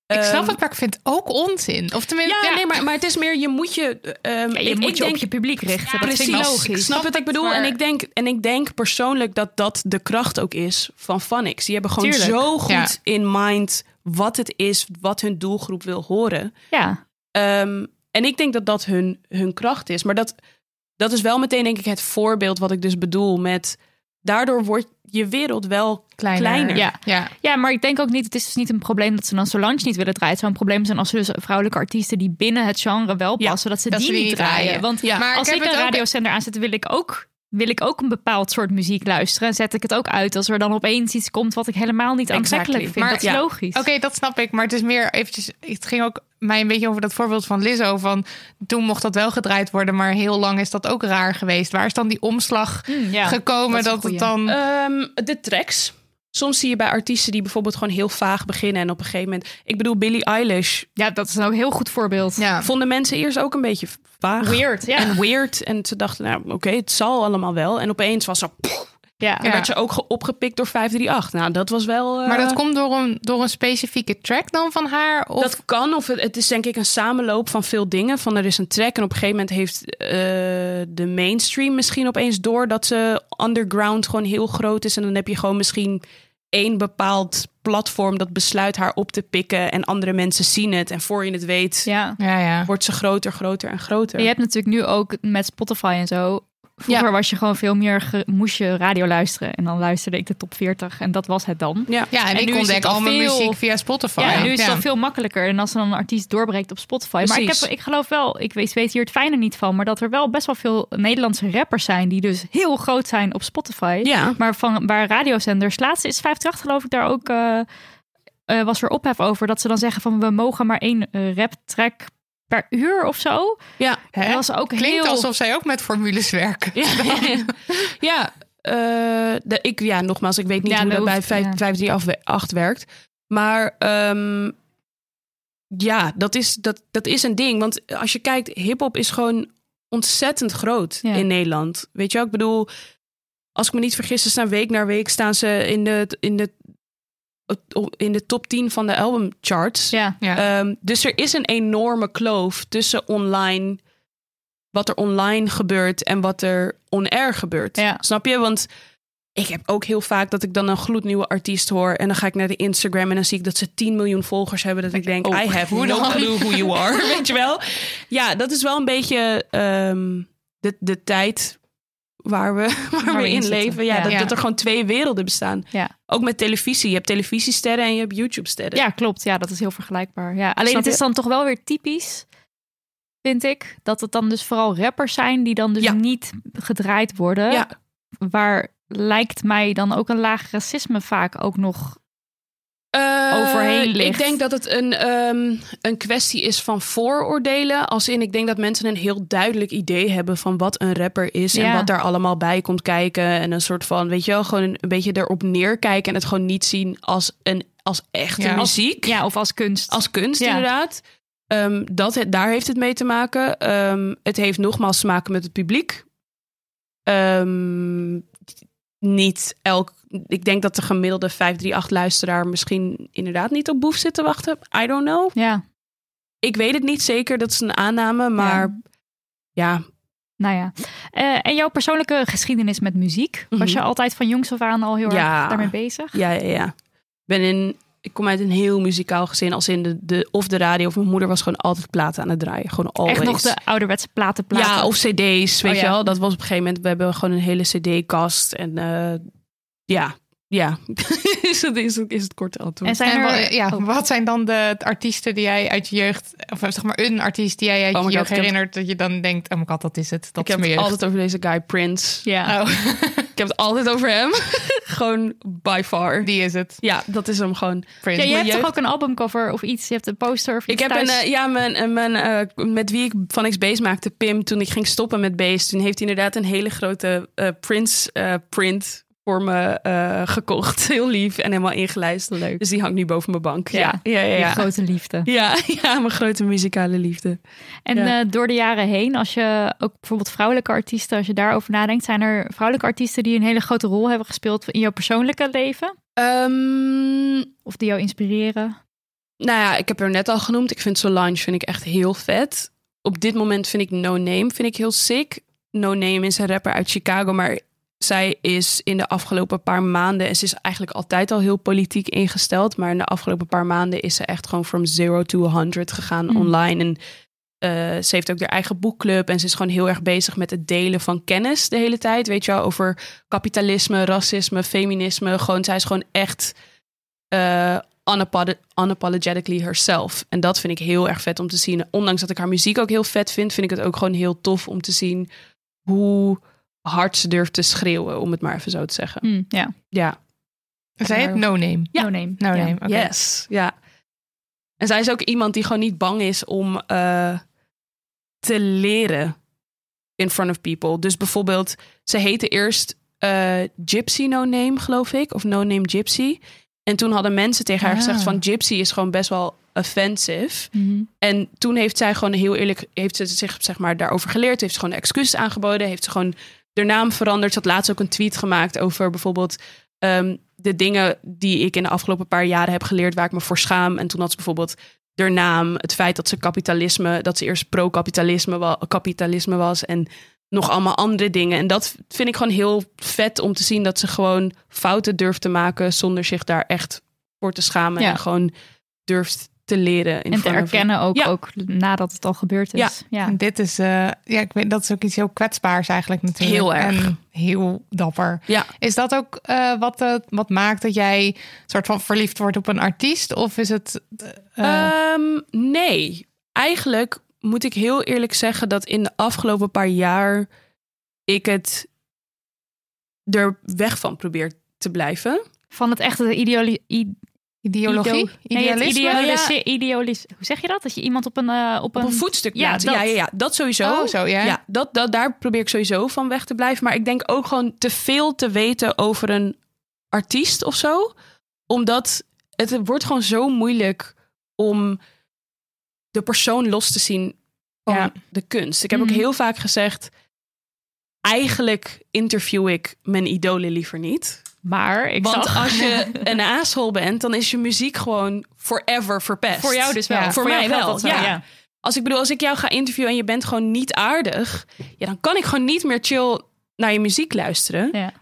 Ik snap ehm, het, maar ik vind het ook onzin. Of tenminste, Ja, ja, nee, maar, maar het is meer, je moet je... Ja, je ik, moet ik je denk, op je publiek richten. dat Precies, vind ik logisch. ik snap wat ik bedoel. maar- En, ik denk, en ik denk persoonlijk dat dat de kracht ook is van Phonics. Die hebben gewoon Tuurlijk. zo goed in mind wat het is, wat hun doelgroep wil horen. Ja. Ehm, en ik denk dat dat hun, hun kracht is. Maar dat, dat is wel meteen, denk ik, het voorbeeld wat ik dus bedoel met... Daardoor wordt je wereld wel kleiner. kleiner. Ja. ja. Ja, maar ik denk ook niet, het is dus niet een probleem dat ze dan Solange niet willen draaien. Het zou een probleem zijn als ze dus vrouwelijke artiesten die binnen het genre wel Ja, passen, dat ze dat die niet draaien. draaien. Want Ja. Maar als ik ik, een radiozender aanzet, wil ik ook wil ik ook een bepaald soort muziek luisteren. En zet ik het ook uit als er dan opeens iets komt wat ik helemaal niet aantrekkelijk Exactly. vind. Maar dat is ja. logisch. Oké, dat snap ik. Maar het is meer eventjes... Het ging ook mij een beetje over dat voorbeeld van Lizzo. Van toen mocht dat wel gedraaid worden, maar heel lang is dat ook raar geweest. Waar is dan die omslag Mm, ja, gekomen dat het dan... Ehm, de tracks. Soms zie je bij artiesten die bijvoorbeeld gewoon heel vaag beginnen en op een gegeven moment, ik bedoel Billie Eilish, Ja, dat is een heel goed voorbeeld. Ja. vonden mensen eerst ook een beetje vaag Weird, ja. en weird en ze dachten, nou oké, het zal allemaal wel. En opeens was er, ja. en werd ze ook ge- opgepikt door 538. Nou, dat was wel. eh, Maar dat komt door een, door een specifieke track dan van haar? Of... Dat kan, of het, het is denk ik een samenloop van veel dingen. Van er is een track en op een gegeven moment heeft eh, de mainstream misschien opeens door dat ze underground gewoon heel groot is. En dan heb je gewoon misschien één bepaald platform dat besluit haar op te pikken en andere mensen zien het. En voor je het weet, ja. Ja, ja. wordt ze groter, groter en groter. En je hebt natuurlijk nu ook met Spotify en zo. Vroeger was je gewoon veel meer, ge- moest je radio luisteren. En dan luisterde ik de top 40 en dat was het dan. Ja. Ja, en, En ik nu is ontdek het al mijn veel- muziek via Spotify. Ja, nu is het Ja. al veel makkelijker. En als dan een artiest doorbreekt op Spotify. Maar ik, Precies. heb, ik geloof wel, ik weet, weet hier het fijne niet van, maar dat er wel best wel veel Nederlandse rappers zijn die dus heel groot zijn op Spotify. Ja. Maar van waar radiozenders, laatst is 58 geloof ik daar ook, eh, eh, was er ophef over dat ze dan zeggen van we mogen maar één eh, rap track per uur of zo. Ja. Hè? Dat was ook Klinkt heel... alsof zij ook met formules werken. Ja, ja, eh, de, ik, ja, nogmaals, ik weet niet Ja, hoe dat dat bij 5, ja. 538 werkt. Maar ehm, ja, dat is, dat, dat is een ding. Want als je kijkt, hip-hop is gewoon ontzettend groot in Nederland. Weet je wel, ik bedoel, als ik me niet vergis, ze staan week na week staan ze in de, in de, in de top 10 van de albumcharts. Ja, Ja. Ehm, dus er is een enorme kloof tussen online, wat er online gebeurt en wat er on-air gebeurt. Ja. Snap je? Want ik heb ook heel vaak dat ik dan een gloednieuwe artiest hoor en dan ga ik naar de Instagram en dan zie ik dat ze 10 miljoen volgers hebben. Dat ik denk, ook. I have no dan? clue who you are. Weet je wel? Ja, dat is wel een beetje ehm, de, de tijd waar we, waar we we in zitten. leven. Ja, Ja. Dat, dat er gewoon twee werelden bestaan. ja. Ook met televisie. Je hebt televisiesterren en je hebt YouTube-sterren. ja, klopt. Ja, dat is heel vergelijkbaar. Ja. Alleen Snap het is je? dan toch wel weer typisch, vind ik, dat het dan dus vooral rappers zijn die dan dus Ja. niet gedraaid worden. Ja. Waar lijkt mij dan ook een laag racisme vaak ook nog Eh, overheen ligt. Ik denk dat het een, ehm, een kwestie is van vooroordelen. Als in, ik denk dat mensen een heel duidelijk idee hebben van wat een rapper is en wat daar allemaal bij komt kijken. En een soort van, weet je wel, gewoon een, beetje erop neerkijken en het gewoon niet zien als, een, als echte Ja. Als- muziek. Ja, of als kunst. Als kunst, Ja. inderdaad. Ehm, dat, daar heeft het mee te maken. Ehm, het heeft nogmaals te maken met het publiek. Ehm, niet elk. Ik denk dat de gemiddelde 538-luisteraar misschien inderdaad niet op Boef zit te wachten. I don't know. Ja, Ik weet het niet zeker. Dat is een aanname. Maar ja, nou ja. Eh, en jouw persoonlijke geschiedenis met muziek? Was Mhm. je altijd van jongs af aan al heel Ja. erg daarmee bezig? ja, ja, ja. Ik ben in. Ik kom uit een heel muzikaal gezin. Als in de, de, of de radio of mijn moeder was gewoon altijd platen aan het draaien. Gewoon always. Echt nog de ouderwetse platen platen? Ja, of cd's, weet Oh, je ja. wel. Dat was op een gegeven moment, we hebben gewoon een hele cd-kast. En eh, ja, ja. is, het, is, het, is het korte antwoord. En zijn En er... wat, ja, oh. wat zijn dan de artiesten die jij uit je jeugd, of zeg maar een artiest die jij uit Oh je jeugd God, ik heb- herinnert, dat je dan denkt, oh mijn god, dat is het. Dat ik is heb het altijd over deze guy Prince. Ja. Oh, Ik heb het altijd over hem. gewoon by far. die is het. Ja, dat is hem gewoon. Prince. Ja, je hebt toch ook een albumcover of iets? Je hebt een poster of Ik iets heb een, eh, ja, mijn, eh, mijn, eh, met wie ik van X-Base maakte, Pim, toen ik ging stoppen met Base, toen heeft hij inderdaad een hele grote eh, Prince eh, print voor me eh, gekocht. Heel lief en helemaal ingelijst. Leuk. Dus die hangt nu boven mijn bank. Ja. Ja, ja, ja. Grote liefde. Ja, ja, mijn grote muzikale liefde. En Ja. eh, door de jaren heen, als je ook bijvoorbeeld vrouwelijke artiesten, als je daarover nadenkt, zijn er vrouwelijke artiesten die een hele grote rol hebben gespeeld in jouw persoonlijke leven? Ehm, Of die jou inspireren? nou ja, ik heb er net al genoemd. Ik vind Solange vind ik echt heel vet. Op dit moment vind ik No Name vind ik heel sick. No Name is een rapper uit Chicago, maar zij is in de afgelopen paar maanden... en ze is eigenlijk altijd al heel politiek ingesteld... maar in de afgelopen paar maanden is ze echt gewoon from zero to 100 gegaan Mm. online. En eh, ze heeft ook haar eigen boekclub en ze is gewoon heel erg bezig met het delen van kennis de hele tijd. Weet je wel, over kapitalisme, racisme, feminisme. Gewoon, zij is gewoon echt eh, unapolo- unapologetically herself. En dat vind ik heel erg vet om te zien. Ondanks dat ik haar muziek ook heel vet vind, vind ik het ook gewoon heel tof om te zien hoe hard ze durft te schreeuwen, om het maar even zo te zeggen. Hm, ja, Ja, Zei het No Name? Ja. no name. No. Name, oké. yes, ja. En zij is ook iemand die gewoon niet bang is om eh, te leren in front of people. Dus bijvoorbeeld, ze heette eerst eh, Gypsy No Name, geloof ik. Of No Name Gypsy. En toen hadden mensen tegen haar Ah. gezegd van Gypsy is gewoon best wel offensive. Mhm. En toen heeft zij gewoon heel eerlijk, heeft ze zich zeg maar daarover geleerd. Heeft ze gewoon excuses aangeboden. Heeft ze gewoon de naam veranderd. Ze had laatst ook een tweet gemaakt over bijvoorbeeld ehm, de dingen die ik in de afgelopen paar jaren heb geleerd waar ik me voor schaam. En toen had ze bijvoorbeeld de naam, het feit dat ze kapitalisme, dat ze eerst pro-kapitalisme wa- kapitalisme was en nog allemaal andere dingen. En dat vind ik gewoon heel vet om te zien dat ze gewoon fouten durft te maken zonder zich daar echt voor te schamen Ja. en gewoon durft te leren. In En te erkennen ook, Ja. ook nadat het al gebeurd is. Ja. En dit is, eh, ja, ik weet dat is ook iets heel kwetsbaars eigenlijk natuurlijk. Heel erg. En heel dapper. Ja. Is dat ook eh, wat, eh, wat maakt dat jij soort van verliefd wordt op een artiest? Of is het... eh, Ehm, nee, eigenlijk moet ik heel eerlijk zeggen dat in de afgelopen paar jaar ik het er weg van probeer te blijven. Van het echte ideali ideologie? nee, Idealisme? idealise- idealis- Hoe zeg je dat? Dat je iemand op een... eh, op Op een, voetstuk ja, plaatsen. Ja, dat. ja, ja, dat sowieso. Oh, zo, ja. Ja, dat, dat, daar probeer ik sowieso van weg te blijven. Maar ik denk ook gewoon te veel te weten over een artiest of zo. Omdat het wordt gewoon zo moeilijk om de persoon los te zien van Ja. de kunst. Ik heb Mhm. ook heel vaak gezegd... Eigenlijk interview ik mijn idolen liever niet. Maar ik Want zag... als je een asshole bent, dan is je muziek gewoon forever verpest. Voor jou dus wel. Ja, voor mij wel, ja. ja. Als ik bedoel, als ik jou ga interviewen en je bent gewoon niet aardig, ja, dan kan ik gewoon niet meer chill naar je muziek luisteren. Ja.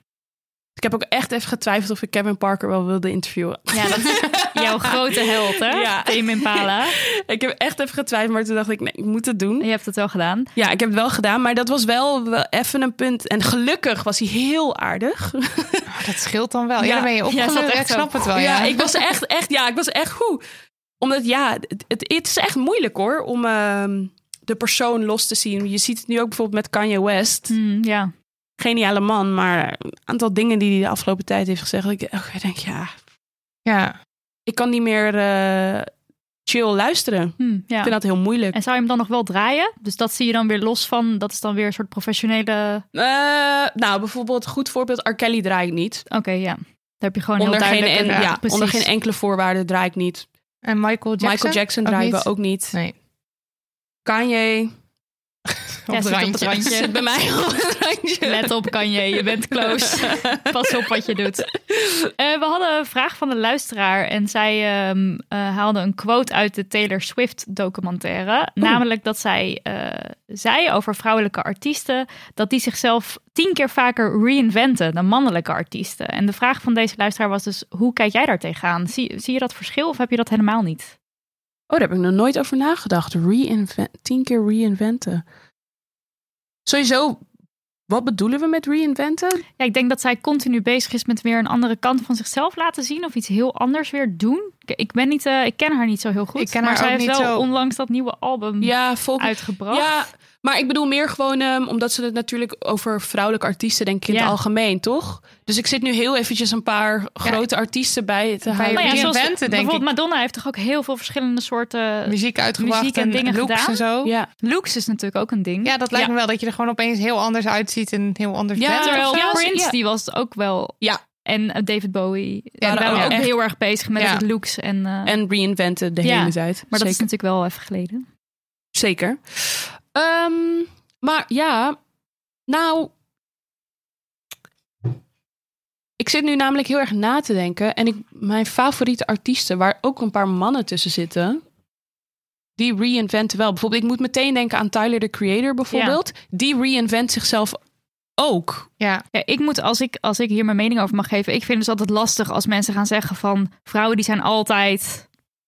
Ik heb ook echt even getwijfeld of ik Kevin Parker wel wilde interviewen. Ja, dat is jouw grote held, hè? Ja. Tame Impala. ik heb echt even getwijfeld, maar toen dacht ik, nee, ik moet het doen. Je hebt het wel gedaan. Ja, ik heb het wel gedaan, maar dat was wel, wel even een punt. En gelukkig was hij heel aardig. Oh, dat scheelt dan wel. Ja, Ja. dan ben je Ja, opgelucht. echt ik snap het wel, ja, ja. ik was echt, echt, ja, ik was echt goed. Omdat ja, het, het, het is echt moeilijk hoor, om ehm, de persoon los te zien. Je ziet het nu ook bijvoorbeeld met Kanye West. Hmm, ja. Geniale man, maar een aantal dingen die hij de afgelopen tijd heeft gezegd. Ik, denk, ja, Ja. ik kan niet meer eh, chill luisteren. Hmm, ja. Ik vind dat heel moeilijk. En zou je hem dan nog wel draaien? Dus dat zie je dan weer los van... Dat is dan weer een soort professionele... Eh, nou, bijvoorbeeld, een goed voorbeeld, R. Kelly draai ik niet. Oké, ja. Daar heb je gewoon Onder heel geen, duidelijk... en, een- ja, onder geen enkele voorwaarde draai ik niet. En Michael Jackson? Michael Jackson draaien we ook niet. Nee. Kanye Op Ja, het zit op het randje. zit bij mij op het randje. Let op, kan je. Je bent close. Pas op wat je doet. Eh, we hadden een vraag van de luisteraar. En zij eh, haalde een quote uit de Taylor Swift documentaire. Namelijk dat zij eh, zei over vrouwelijke artiesten... dat die zichzelf tien keer vaker reinventen dan mannelijke artiesten. En de vraag van deze luisteraar was dus... hoe kijk jij daar tegenaan? Zie, zie je dat verschil of heb je dat helemaal niet? Oh, daar heb ik nog nooit over nagedacht. Reinvent, tien keer reinventen. Sowieso, wat bedoelen we met reinventen? Ja, ik denk dat zij continu bezig is met weer een andere kant van zichzelf laten zien of iets heel anders weer doen. Ik, ben niet, eh, ik ken haar niet zo heel goed. Ik ken maar haar zij ook heeft wel zo. onlangs dat nieuwe album Ja, uitgebracht. Ja, maar ik bedoel meer gewoon ehm, omdat ze het natuurlijk over vrouwelijke artiesten denk ik in Ja. het algemeen, toch? Dus ik zit nu heel eventjes een paar grote artiesten bij te Bij houden. Nou ja, zoals reinventen, denk bijvoorbeeld Madonna heeft toch ook heel veel verschillende soorten Muziek uitgebracht Muziek en en, dingen looks gedaan. en zo. Ja, looks is natuurlijk ook een ding. Ja, dat lijkt Ja. me wel dat je er gewoon opeens heel anders uitziet en heel anders Ja, bent. Terwijl Ja, Prince, ja. die was ook wel... Ja. En eh, David Bowie. Ja, waren waren ook echt- heel erg bezig met Ja. het looks. En, eh, en reinventen de Ja, hele tijd. maar dat is natuurlijk wel even geleden. Zeker. Ehm, maar ja, nou. Ik zit nu namelijk heel erg na te denken. En ik, mijn favoriete artiesten, waar ook een paar mannen tussen zitten. Die reinventen wel. Bijvoorbeeld, ik moet meteen denken aan Tyler the Creator bijvoorbeeld. Die reinvent zichzelf ook. Ja, Ja, ik moet, als ik, als ik hier mijn mening over mag geven, ik vind het dus altijd lastig als mensen gaan zeggen van vrouwen die zijn altijd,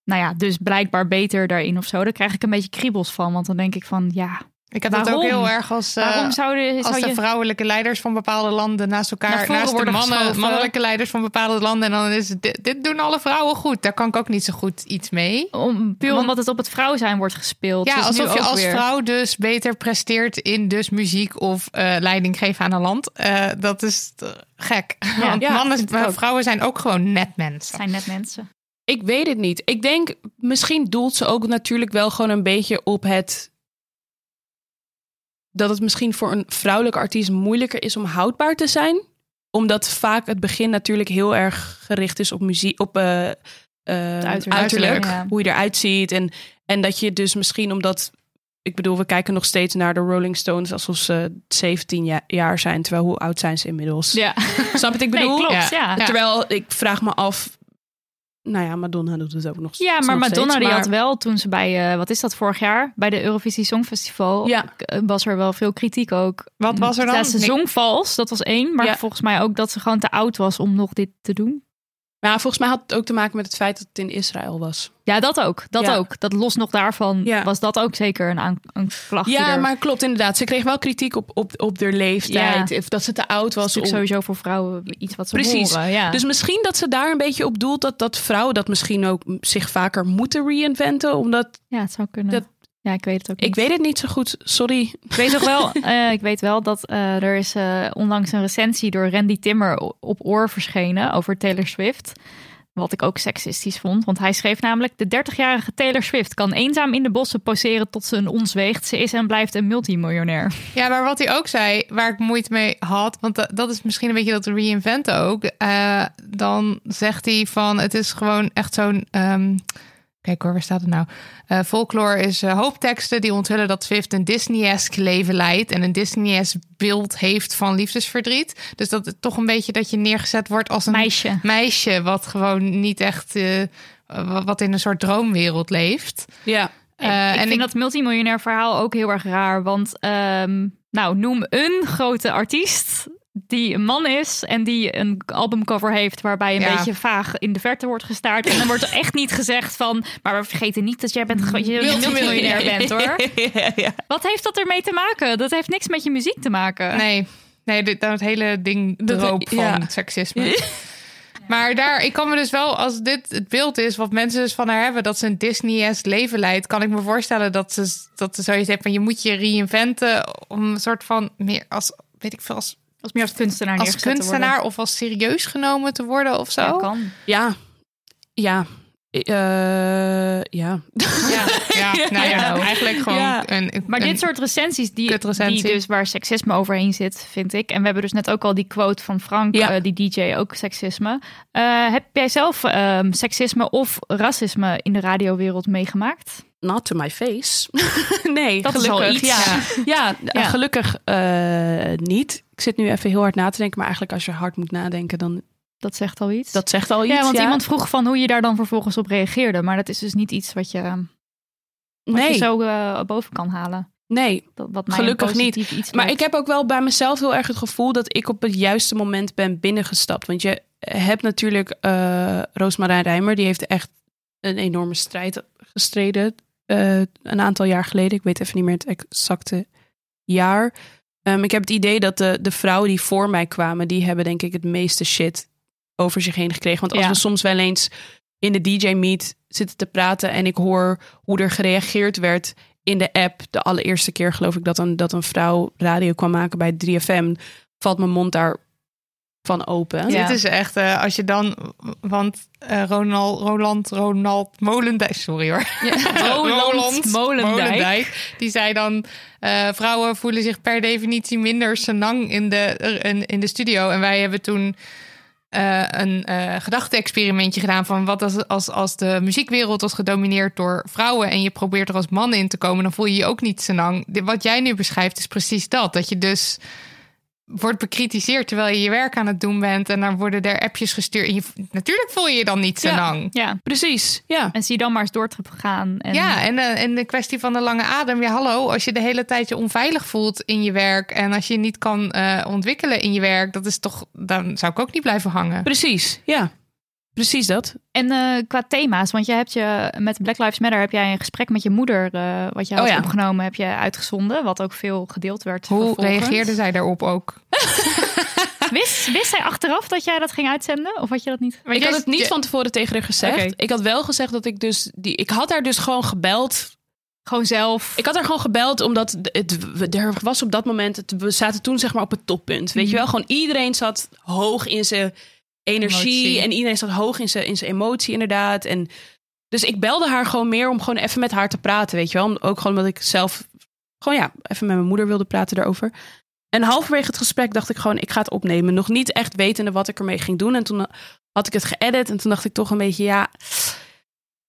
nou ja, dus blijkbaar beter daarin of zo. Daar krijg ik een beetje kriebels van, want dan denk ik van, ja, ik heb dat ook heel erg als, eh, waarom zouden als zou de je... vrouwelijke leiders van bepaalde landen naast elkaar, naast de mannen, geschoven. mannelijke leiders van bepaalde landen. En dan is het, dit, dit doen alle vrouwen goed. Daar kan ik ook niet zo goed iets mee. Om, puur omdat het op het vrouw zijn wordt gespeeld. Ja, Dus alsof je als weer. vrouw dus beter presteert in dus muziek of eh, leiding geven aan een land. Eh, dat is gek. Want ja, mannen, vrouwen zijn ook gewoon net mensen. zijn net mensen. Ik weet het niet. Ik denk, misschien doelt ze ook natuurlijk wel gewoon een beetje op het. Dat het misschien voor een vrouwelijke artiest moeilijker is om houdbaar te zijn. Omdat vaak het begin natuurlijk heel erg gericht is op muziek, op eh, eh, uiterlijk. uiterlijk, Ja. hoe je eruit ziet. En, en dat je dus misschien omdat, ik bedoel, we kijken nog steeds naar de Rolling Stones alsof ze 17 ja- jaar zijn. Terwijl hoe oud zijn ze inmiddels? Ja, Snap je wat ik nee, bedoel? klopt. Ja. Ja, ja. Terwijl ik vraag me af, nou ja, Madonna doet het ook nog maar nog Madonna steeds, die maar- had wel toen ze bij, eh, wat is dat vorig jaar? Bij de Eurovisie Songfestival Ja. eh, was er wel veel kritiek ook. Wat was er dan? Ja, ze zong vals, dat was één. Maar Ja. volgens mij ook dat ze gewoon te oud was om nog dit te doen. Maar ja, volgens mij had het ook te maken met het feit dat het in Israël was. Ja, dat ook. Dat Ja. ook. Dat los nog daarvan Ja. was dat ook zeker een, aan, een klacht. die Ja, er- maar klopt inderdaad. Ze kreeg wel kritiek op, op, op haar leeftijd. Of dat ze te oud dat is was. om- sowieso voor vrouwen iets wat ze Precies. horen. Ja. Dus misschien dat ze daar een beetje op doelt dat, dat vrouwen dat misschien ook zich vaker moeten reinventen. Omdat ja, het zou kunnen. Dat- ja, ik weet het ook niet. ik weet het niet zo goed. Sorry. Ik weet nog wel, eh, ik weet wel dat eh, er is eh, onlangs een recensie door Randy Timmer op oor verschenen over Taylor Swift. Wat ik ook seksistisch vond. Want hij schreef namelijk: De 30-jarige Taylor Swift kan eenzaam in de bossen poseren tot ze een ons weegt. Ze is en blijft een multimiljonair. Ja, maar wat hij ook zei, waar ik moeite mee had, want dat, dat is misschien een beetje dat reinventen ook. dan zegt hij van, het is gewoon echt zo'n. ehm, kijk hoor, waar staat het nou? Eh, folklore is eh, hoopteksten die onthullen dat Swift een Disney-esque leven leidt en een Disney-esque beeld heeft van liefdesverdriet. Dus dat het toch een beetje dat je neergezet wordt als een Meisje. meisje wat gewoon niet echt, eh, wat in een soort droomwereld leeft. Ja. Eh, ik en vind ik- dat multimiljonair verhaal ook heel erg raar. Want, ehm, nou, noem een grote artiest die een man is en die een albumcover heeft waarbij een Ja. beetje vaag in de verte wordt gestaard. En dan wordt er echt niet gezegd van, maar we vergeten niet dat jij bent multimiljonair bent hoor. ja, ja. Wat heeft dat ermee te maken? Dat heeft niks met je muziek te maken. Nee, nee dit, dat hele ding droop van seksisme. Maar daar, ik kan me dus wel, als dit het beeld is wat mensen dus van haar hebben, dat ze een Disney-esque leven leidt, kan ik me voorstellen dat ze, dat ze zoiets heeft van je moet je reinventen om een soort van meer als, weet ik veel, als, Als meer als kunstenaar als kunstenaar of als serieus genomen te worden of zo. Ja, kan. Ja. Ja. Eh, ja. Ja, ja, nou ja, eigenlijk gewoon Ja. een, Maar een- dit soort recensies, die, die dus waar seksisme overheen zit, vind ik. En we hebben dus net ook al die quote van Frank, Ja. eh, die DJ, ook seksisme. Eh, heb jij zelf ehm, seksisme of racisme in de radiowereld meegemaakt? Not to my face. nee, Dat gelukkig. iets. Ja, ja. Ja. gelukkig eh, niet. Ik zit nu even heel hard na te denken. Maar eigenlijk als je hard moet nadenken, dan Dat zegt al iets. dat zegt al iets. ja, want iemand vroeg van hoe je daar dan vervolgens op reageerde. Maar dat is dus niet iets wat je, wat Nee, je zo eh, boven kan halen. nee. Dat, wat mij Gelukkig Iets Maar ik heb ook wel bij mezelf heel erg het gevoel dat ik op het juiste moment ben binnengestapt. Want je hebt natuurlijk eh Roosmarijn Rijmer, die heeft echt een enorme strijd gestreden. Eh, een aantal jaar geleden. Ik weet even niet meer het exacte jaar. Ehm, ik heb het idee dat de, de vrouwen die voor mij kwamen, die hebben denk ik het meeste shit over zich heen gekregen. Want als Ja. we soms wel eens in de DJ-meet zitten te praten en ik hoor hoe er gereageerd werd in de app. De allereerste keer geloof ik dat een, dat een vrouw radio kwam maken bij 3FM. Valt mijn mond daar van open. Ja. Dit is echt, eh, als je dan, want eh, Ronald, Roland, Ronald Molendijk, sorry hoor. Roland Molendijk. Die zei dan, eh, vrouwen voelen zich per definitie minder senang in de, in, in de studio. En wij hebben toen eh, een eh gedachte-experimentje gedaan van wat als, als, als de muziekwereld was gedomineerd door vrouwen en je probeert er als man in te komen, dan voel je je ook niet senang. Dit- Wat jij nu beschrijft is precies dat. Dat je dus wordt bekritiseerd terwijl je je werk aan het doen bent en dan worden er appjes gestuurd. En je, natuurlijk voel je je dan niet Ja. senang. Ja, Precies, ja. en zie dan maar eens door te gaan. En, Ja, en, eh, en de kwestie van de lange adem. Ja, hallo, als je de hele tijd je onveilig voelt in je werk en als je niet kan eh, ontwikkelen in je werk, dat is toch, dan zou ik ook niet blijven hangen. Precies, ja. Precies dat. En eh, qua thema's, want je hebt je met Black Lives Matter heb jij een gesprek met je moeder, eh, wat je had Oh ja. opgenomen, heb je uitgezonden, wat ook veel gedeeld werd. Hoe reageerde zij daarop ook? Wist, wist zij achteraf dat jij dat ging uitzenden? Of had je dat niet? Ik had het niet je- van tevoren tegen haar gezegd. Ik had wel gezegd dat ik dus die. Ik had haar dus gewoon gebeld. Gewoon zelf. Ik had haar gewoon gebeld omdat het, het er was op dat moment. Het, we zaten toen zeg maar op het toppunt. Weet je wel? Gewoon iedereen zat hoog in zijn energie Emotie. en iedereen zat hoog in zijn, in zijn emotie inderdaad. En dus ik belde haar gewoon meer om gewoon even met haar te praten. Weet je wel? Om- Ook gewoon omdat ik zelf gewoon ja even met mijn moeder wilde praten daarover. En halverwege het gesprek dacht ik gewoon, ik ga het opnemen. Nog niet echt wetende wat ik ermee ging doen. En toen had ik het geëdit. En toen dacht ik toch een beetje, ja,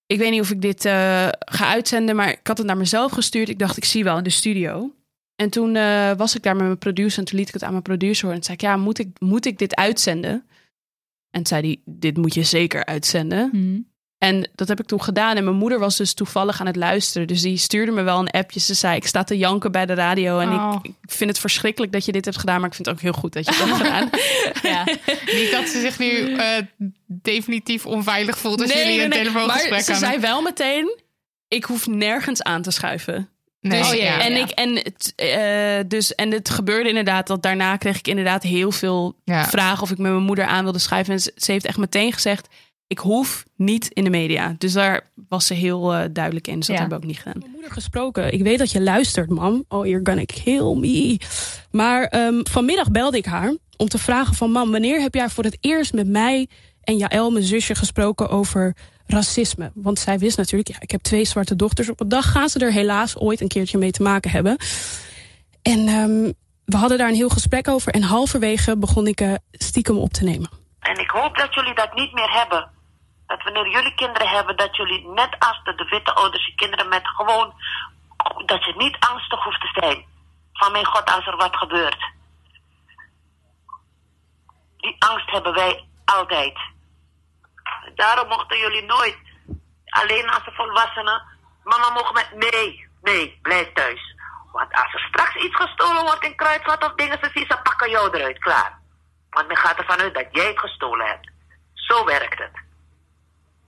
ik weet niet of ik dit eh, ga uitzenden. Maar ik had het naar mezelf gestuurd. Ik dacht, ik zie wel in de studio. En toen eh, was ik daar met mijn producer. En toen liet ik het aan mijn producer horen. En toen zei ik, ja, moet ik, moet ik dit uitzenden? En zei hij, dit moet je zeker uitzenden. Hmm. En dat heb ik toen gedaan. En mijn moeder was dus toevallig aan het luisteren. Dus die stuurde me wel een appje. Ze zei, ik sta te janken bij de radio. En Oh. ik, ik vind het verschrikkelijk dat je dit hebt gedaan. Maar ik vind het ook heel goed dat je het hebt gedaan. Ja. Niet dat ze zich nu eh, definitief onveilig voelt als jullie een telefoongesprek Maar ze zei wel meteen, ik hoef nergens aan te schuiven. Nee, Dus, Oh, ja, en, ja. Ik, en, het, eh, dus, en het gebeurde inderdaad dat daarna kreeg ik inderdaad heel veel Ja. vragen of ik met mijn moeder aan wilde schuiven. En ze, ze heeft echt meteen gezegd, ik hoef niet in de media. Dus daar was ze heel eh, duidelijk in. Dus dat Ja. hebben we ook niet gedaan. Mijn moeder gesproken. Ik weet dat je luistert, mam. Oh, you're gonna kill me. Maar ehm, vanmiddag belde ik haar om te vragen van... mam, wanneer heb jij voor het eerst met mij en Jaël, mijn zusje, gesproken over racisme? Want zij wist natuurlijk, ja, ik heb twee zwarte dochters. Op een dag gaan ze er helaas ooit een keertje mee te maken hebben. En ehm, we hadden daar een heel gesprek over. En halverwege begon ik eh, stiekem op te nemen. En ik hoop dat jullie dat niet meer hebben. Dat wanneer jullie kinderen hebben, dat jullie net als de, de witte ouders je kinderen met gewoon. dat je niet angstig hoeft te zijn. Van mijn god, als er wat gebeurt. Die angst hebben wij altijd. Daarom mochten jullie nooit, alleen als de volwassenen. Mama mogen met. Nee, nee, blijf thuis. Want als er straks iets gestolen wordt in Kruidvat of dingen, ze ze pakken jou eruit, klaar. Want men gaat ervan uit dat jij het gestolen hebt. Zo werkt het.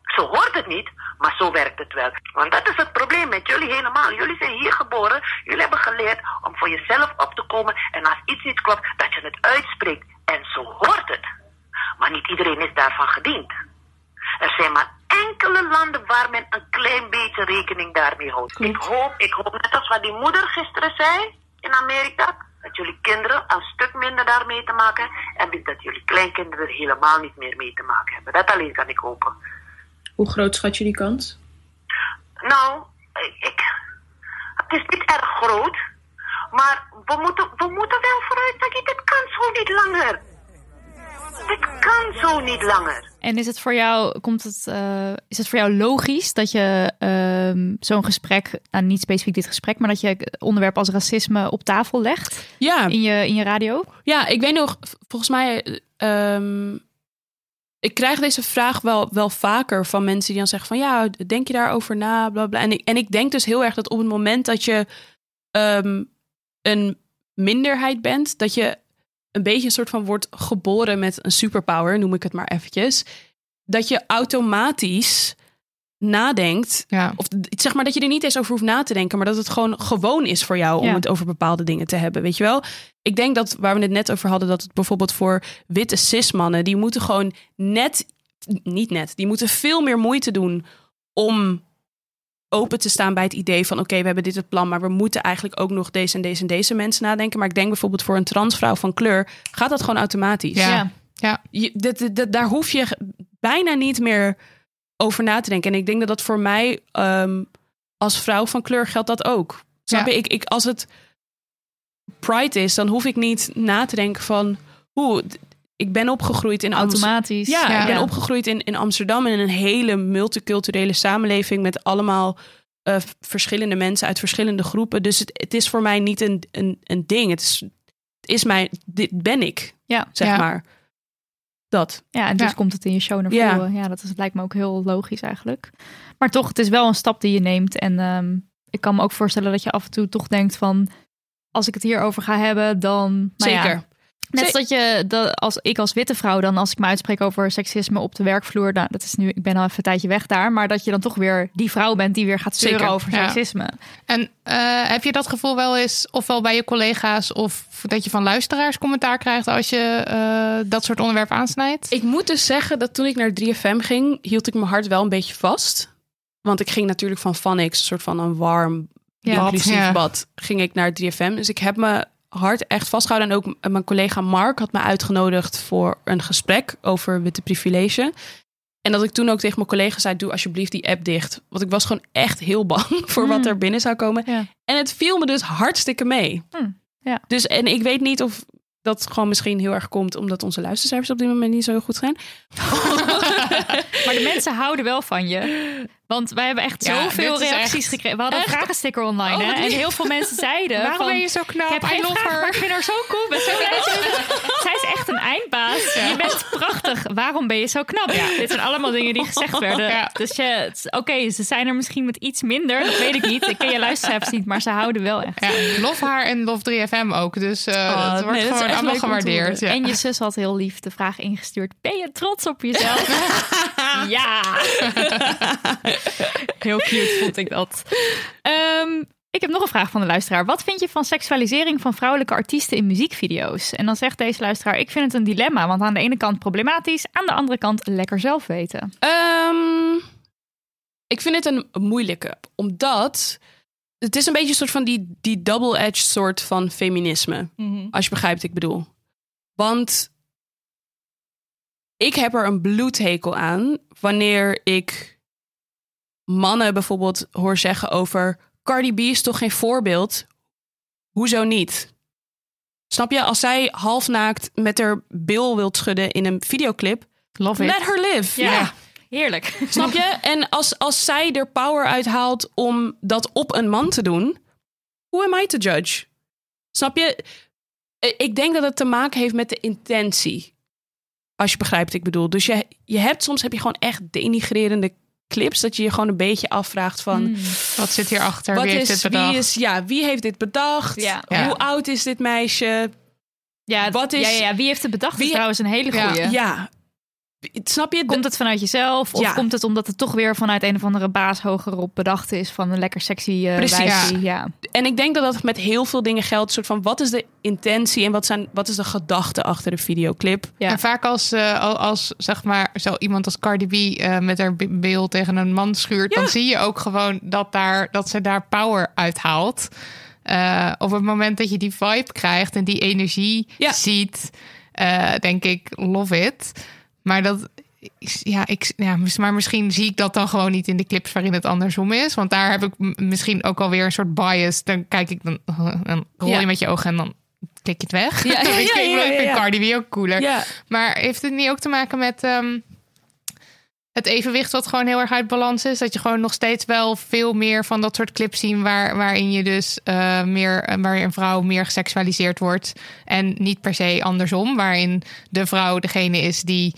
Zo hoort het niet, maar zo werkt het wel. Want dat is het probleem met jullie helemaal. Jullie zijn hier geboren. Jullie hebben geleerd om voor jezelf op te komen. En als iets niet klopt, dat je het uitspreekt. En zo hoort het. Maar niet iedereen is daarvan gediend. Er zijn maar enkele landen waar men een klein beetje rekening daarmee houdt. Ik hoop, ik hoop net als wat die moeder gisteren zei in Amerika, dat jullie kinderen een stuk minder daarmee te maken hebben en dat jullie kleinkinderen er helemaal niet meer mee te maken hebben. Dat alleen kan ik hopen. Hoe groot schat je die kans? Nou, ik, ik- het is niet erg groot, maar we moeten, we moeten wel vooruit zeggen, dit kan zo niet langer. Dit kan zo niet langer. En is het voor jou, komt het, eh, is het voor jou logisch dat je ehm, zo'n gesprek, nou niet specifiek dit gesprek, maar dat je onderwerp als racisme op tafel legt Ja, in je, in je radio? ja ik weet nog, volgens mij. ehm, ik krijg deze vraag wel, wel vaker van mensen die dan zeggen van ja, denk je daarover na? Bla, bla. En, ik, en ik denk dus heel erg dat op het moment dat je ehm, een minderheid bent, dat je een beetje een soort van wordt geboren met een superpower, noem ik het maar eventjes. Dat je automatisch nadenkt Ja. of zeg maar dat je er niet eens over hoeft na te denken, maar dat het gewoon gewoon is voor jou om Ja. het over bepaalde dingen te hebben. Weet je wel? Ik denk dat waar we het net over hadden, dat het bijvoorbeeld voor witte cis-mannen, die moeten gewoon net, niet net, die moeten veel meer moeite doen om open te staan bij het idee van oké, we hebben dit het plan, maar we moeten eigenlijk ook nog deze en deze en deze mensen nadenken. Maar ik denk bijvoorbeeld voor een transvrouw van kleur gaat dat gewoon automatisch. Ja. Ja. Je, dit- daar hoef je bijna niet meer over na te denken. En ik denk dat dat voor mij ehm, als vrouw van kleur geldt dat ook. Snap Ja. je? Ik, ik, als het pride is, dan hoef ik niet na te denken van... Oeh, d- ik ben opgegroeid in Amsterdam. Automatisch. Ja, Ja. ik ben opgegroeid in, in Amsterdam in een hele multiculturele samenleving met allemaal eh, verschillende mensen uit verschillende groepen. Dus het, het is voor mij niet een, een, een ding. Het is, het is mij, dit ben ik, Ja. zeg Ja. maar. Dat. Ja, en dus Ja. komt het in je show naar voren. Ja, dat is, lijkt me ook heel logisch eigenlijk. Maar toch, het is wel een stap die je neemt. En ehm, ik kan me ook voorstellen dat je af en toe toch denkt van... als ik het hierover ga hebben, dan... nou ja, Zeker. Net dat je, dat als ik als witte vrouw dan, als ik me uitspreek over seksisme op de werkvloer... Nou, dat is nu, ik ben al even een tijdje weg daar... maar dat je dan toch weer die vrouw bent die weer gaat zeuren Zeker, over ja. seksisme. En eh, heb je dat gevoel wel eens, ofwel bij je collega's of dat je van luisteraars commentaar krijgt als je eh, dat soort onderwerpen aansnijdt? Ik moet dus zeggen dat toen ik naar 3FM ging, hield ik mijn hart wel een beetje vast. Want ik ging natuurlijk van Vanix, een soort van een warm, Ja. inclusief Ja. bad, ging ik naar 3FM. Dus ik heb mijn hart echt vastgehouden. En ook mijn collega Mark had me uitgenodigd voor een gesprek over witte privilege. En dat ik toen ook tegen mijn collega zei, doe alsjeblieft die app dicht. Want ik was gewoon echt heel bang voor wat Hmm. er binnen zou komen. Ja. En het viel me dus hartstikke mee. Hmm. Ja. Dus, en ik weet niet of dat gewoon misschien heel erg komt omdat onze luistercijfers op dit moment niet zo goed zijn. Maar de mensen houden wel van je. Want wij hebben echt Ja, zoveel reacties echt- gekregen. We hadden een vragensticker online. Oh, hè? en heel veel mensen zeiden Waarom van... ben je zo knap? Ik heb I geen love vraag, her. maar ik vind haar zo cool. Ben zo blij. Zij- is echt een eindbaas. Je bent prachtig. Waarom ben je zo knap? Dit zijn allemaal dingen die gezegd werden. Ja. Dus oké, ze zijn er misschien met iets minder. Dat weet ik niet. Ik ken je luistercijfers niet, maar ze houden wel echt. Ja, lof haar en lof 3FM ook. Dus eh Oh, het wordt nee, gewoon allemaal gewaardeerd. Ja. En je zus had heel lief de vraag ingestuurd. Ben je trots op jezelf? ja. heel cute vond ik dat. Ehm, ik heb nog een vraag van de luisteraar. Wat vind je van seksualisering van vrouwelijke artiesten in muziekvideo's? En dan zegt deze luisteraar: Ik vind het een dilemma. Want aan de ene kant problematisch, aan de andere kant lekker zelf weten. Ehm, ik vind het een moeilijke, omdat het is een beetje een soort van die, die double-edged soort van feminisme. Als je begrijpt wat ik bedoel. Want ik heb er een bloedhekel aan wanneer ik mannen bijvoorbeeld hoor zeggen over Cardi B is toch geen voorbeeld? Hoezo niet? Snap je? Als zij halfnaakt met haar bil wilt schudden in een videoclip, Love it. let her live. Ja, heerlijk. Snap je? En als, als zij er power uithaalt om dat op een man te doen, who am I to judge? Snap je? Eh, Ik denk dat het te maken heeft met de intentie. Als je begrijpt wat ik bedoel. Dus je, je hebt soms heb je gewoon echt denigrerende clips dat je je gewoon een beetje afvraagt van Hmm. Wat zit hierachter? wat Wie heeft is, dit bedacht? wie is ja wie heeft dit bedacht? Ja. Ja. Hoe oud is dit meisje? Ja, Wat is- ja, ja, ja, wie heeft het bedacht? Wie- is trouwens een hele Ja. goeie. Ja. Snap je? Komt het vanuit jezelf? Of Ja. komt het omdat het toch weer vanuit een of andere baas hogerop bedacht is van een lekker sexy eh Precies. wijfie? Ja. En ik denk dat dat met heel veel dingen geldt. Soort van wat is de intentie en wat, zijn, wat is de gedachte achter de videoclip? Ja. En vaak als, eh, al- als zeg maar zo iemand als Cardi B eh, met haar be- beeld tegen een man schuurt, dan zie je ook gewoon dat, daar, dat ze daar power uithaalt. Eh, op het moment dat je die vibe krijgt en die energie Ja. ziet, eh, denk ik, love it. Maar dat, ja, ik, ja, maar misschien zie ik dat dan gewoon niet in de clips waarin het andersom is. Want daar heb ik misschien ook alweer een soort bias. Dan kijk ik, dan, dan rol je Ja. met je ogen en dan klik je het weg. Ja, ik vind, ik vind. Cardi B ook cooler. Maar heeft het niet ook te maken met ehm, het evenwicht wat gewoon heel erg uit balans is? Dat je gewoon nog steeds wel veel meer van dat soort clips zien waar, waarin je dus eh, meer, eh, waarin een vrouw meer geseksualiseerd wordt. En niet per se andersom, waarin de vrouw degene is die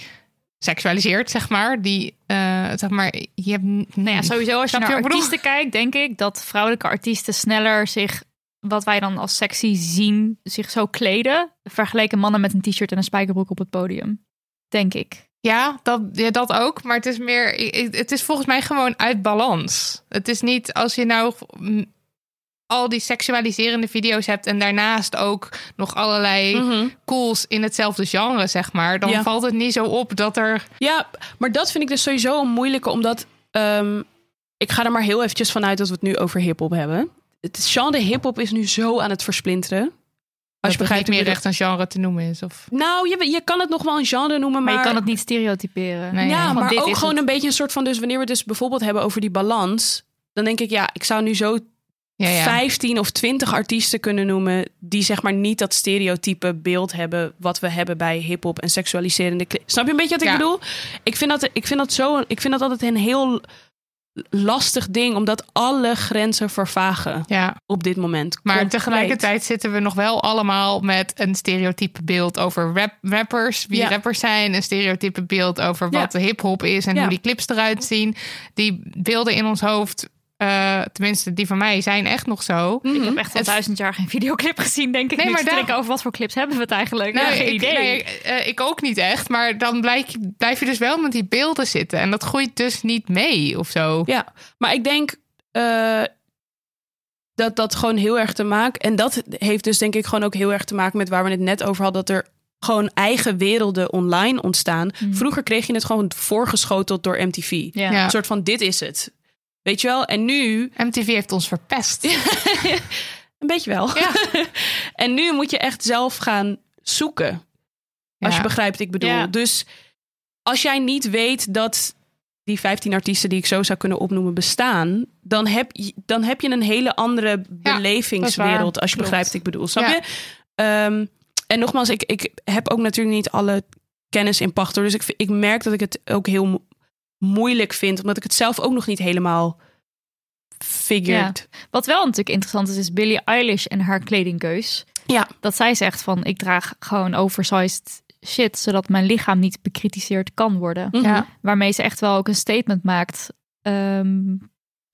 seksualiseert, zeg maar. Die, eh, zeg maar, je hebt. Nou ja, sowieso als je naar artiesten kijkt, denk ik dat vrouwelijke artiesten sneller zich, wat wij dan als sexy zien, zich zo kleden. Vergeleken mannen met een t-shirt en een spijkerbroek op het podium. Denk ik. Ja, dat, ja, dat ook. Maar het is meer. Het is volgens mij gewoon uit balans. Het is niet als je nou al die seksualiserende video's hebt en daarnaast ook nog allerlei Mhm. cools in hetzelfde genre, zeg maar. Dan Ja. valt het niet zo op dat er. ja, maar dat vind ik dus sowieso een moeilijke, omdat ehm, ik ga er maar heel eventjes vanuit dat we het nu over hip-hop hebben. Het genre hip-hop is nu zo aan het versplinteren. Als je begrijpt meer bedoel. echt een genre te noemen is. Of... Nou, je, je kan het nog wel een genre noemen, maar, Maar, je kan het niet stereotyperen. Nee, ja, maar dit ook gewoon het. een beetje een soort van. Dus wanneer we het dus bijvoorbeeld hebben over die balans, dan denk ik, ja, ik zou nu zo Ja, ja. 15 of 20 artiesten kunnen noemen die zeg maar niet dat stereotype beeld hebben wat we hebben bij hip-hop en seksualiserende clips. Snap je een beetje wat ik Ja. bedoel? Ik vind dat ik vind dat zo ik vind dat altijd een heel lastig ding omdat alle grenzen vervagen ja. op dit moment. Maar Compleet. tegelijkertijd zitten we nog wel allemaal met een stereotype beeld over rap, rappers, wie Ja. rappers zijn, een stereotype beeld over Ja. wat de hip-hop is en Ja. hoe die clips eruit zien. Die beelden in ons hoofd, eh, tenminste die van mij, zijn echt nog zo. Ik heb echt al Het- duizend jaar geen videoclip gezien, denk ik. Nee, Nee, maar maar daar- denken over wat voor clips hebben we het eigenlijk? Nou, ja, geen ik, idee. nee, eh, ik ook niet echt, maar dan blijf je, blijf je dus wel met die beelden zitten en dat groeit dus niet mee of zo. Ja, maar ik denk eh, dat dat gewoon heel erg te maken. En dat heeft dus denk ik gewoon ook heel erg te maken met waar we het net over hadden. Dat er gewoon eigen werelden online ontstaan. Vroeger kreeg je het gewoon voorgeschoteld door MTV. ja. Ja. Een soort van dit is het. Weet je wel? En nu, MTV heeft ons verpest. een beetje wel. Ja. en nu moet je echt zelf gaan zoeken. Als je begrijpt ik bedoel. Ja. Dus als jij niet weet dat die 15 artiesten die ik zo zou kunnen opnoemen bestaan, dan heb je, dan heb je een hele andere belevingswereld, als je Klopt. begrijpt ik bedoel. Snap je? Ehm, en nogmaals, ik, ik heb ook natuurlijk niet alle kennis in pacht. Dus ik, ik merk dat ik het ook heel moeilijk vind, omdat ik het zelf ook nog niet helemaal figured. Wat wel natuurlijk interessant is, is Billie Eilish en haar kledingkeus. Ja. Dat zij zegt van, ik draag gewoon oversized shit, zodat mijn lichaam niet bekritiseerd kan worden. Mhm. Ja. Waarmee ze echt wel ook een statement maakt ehm,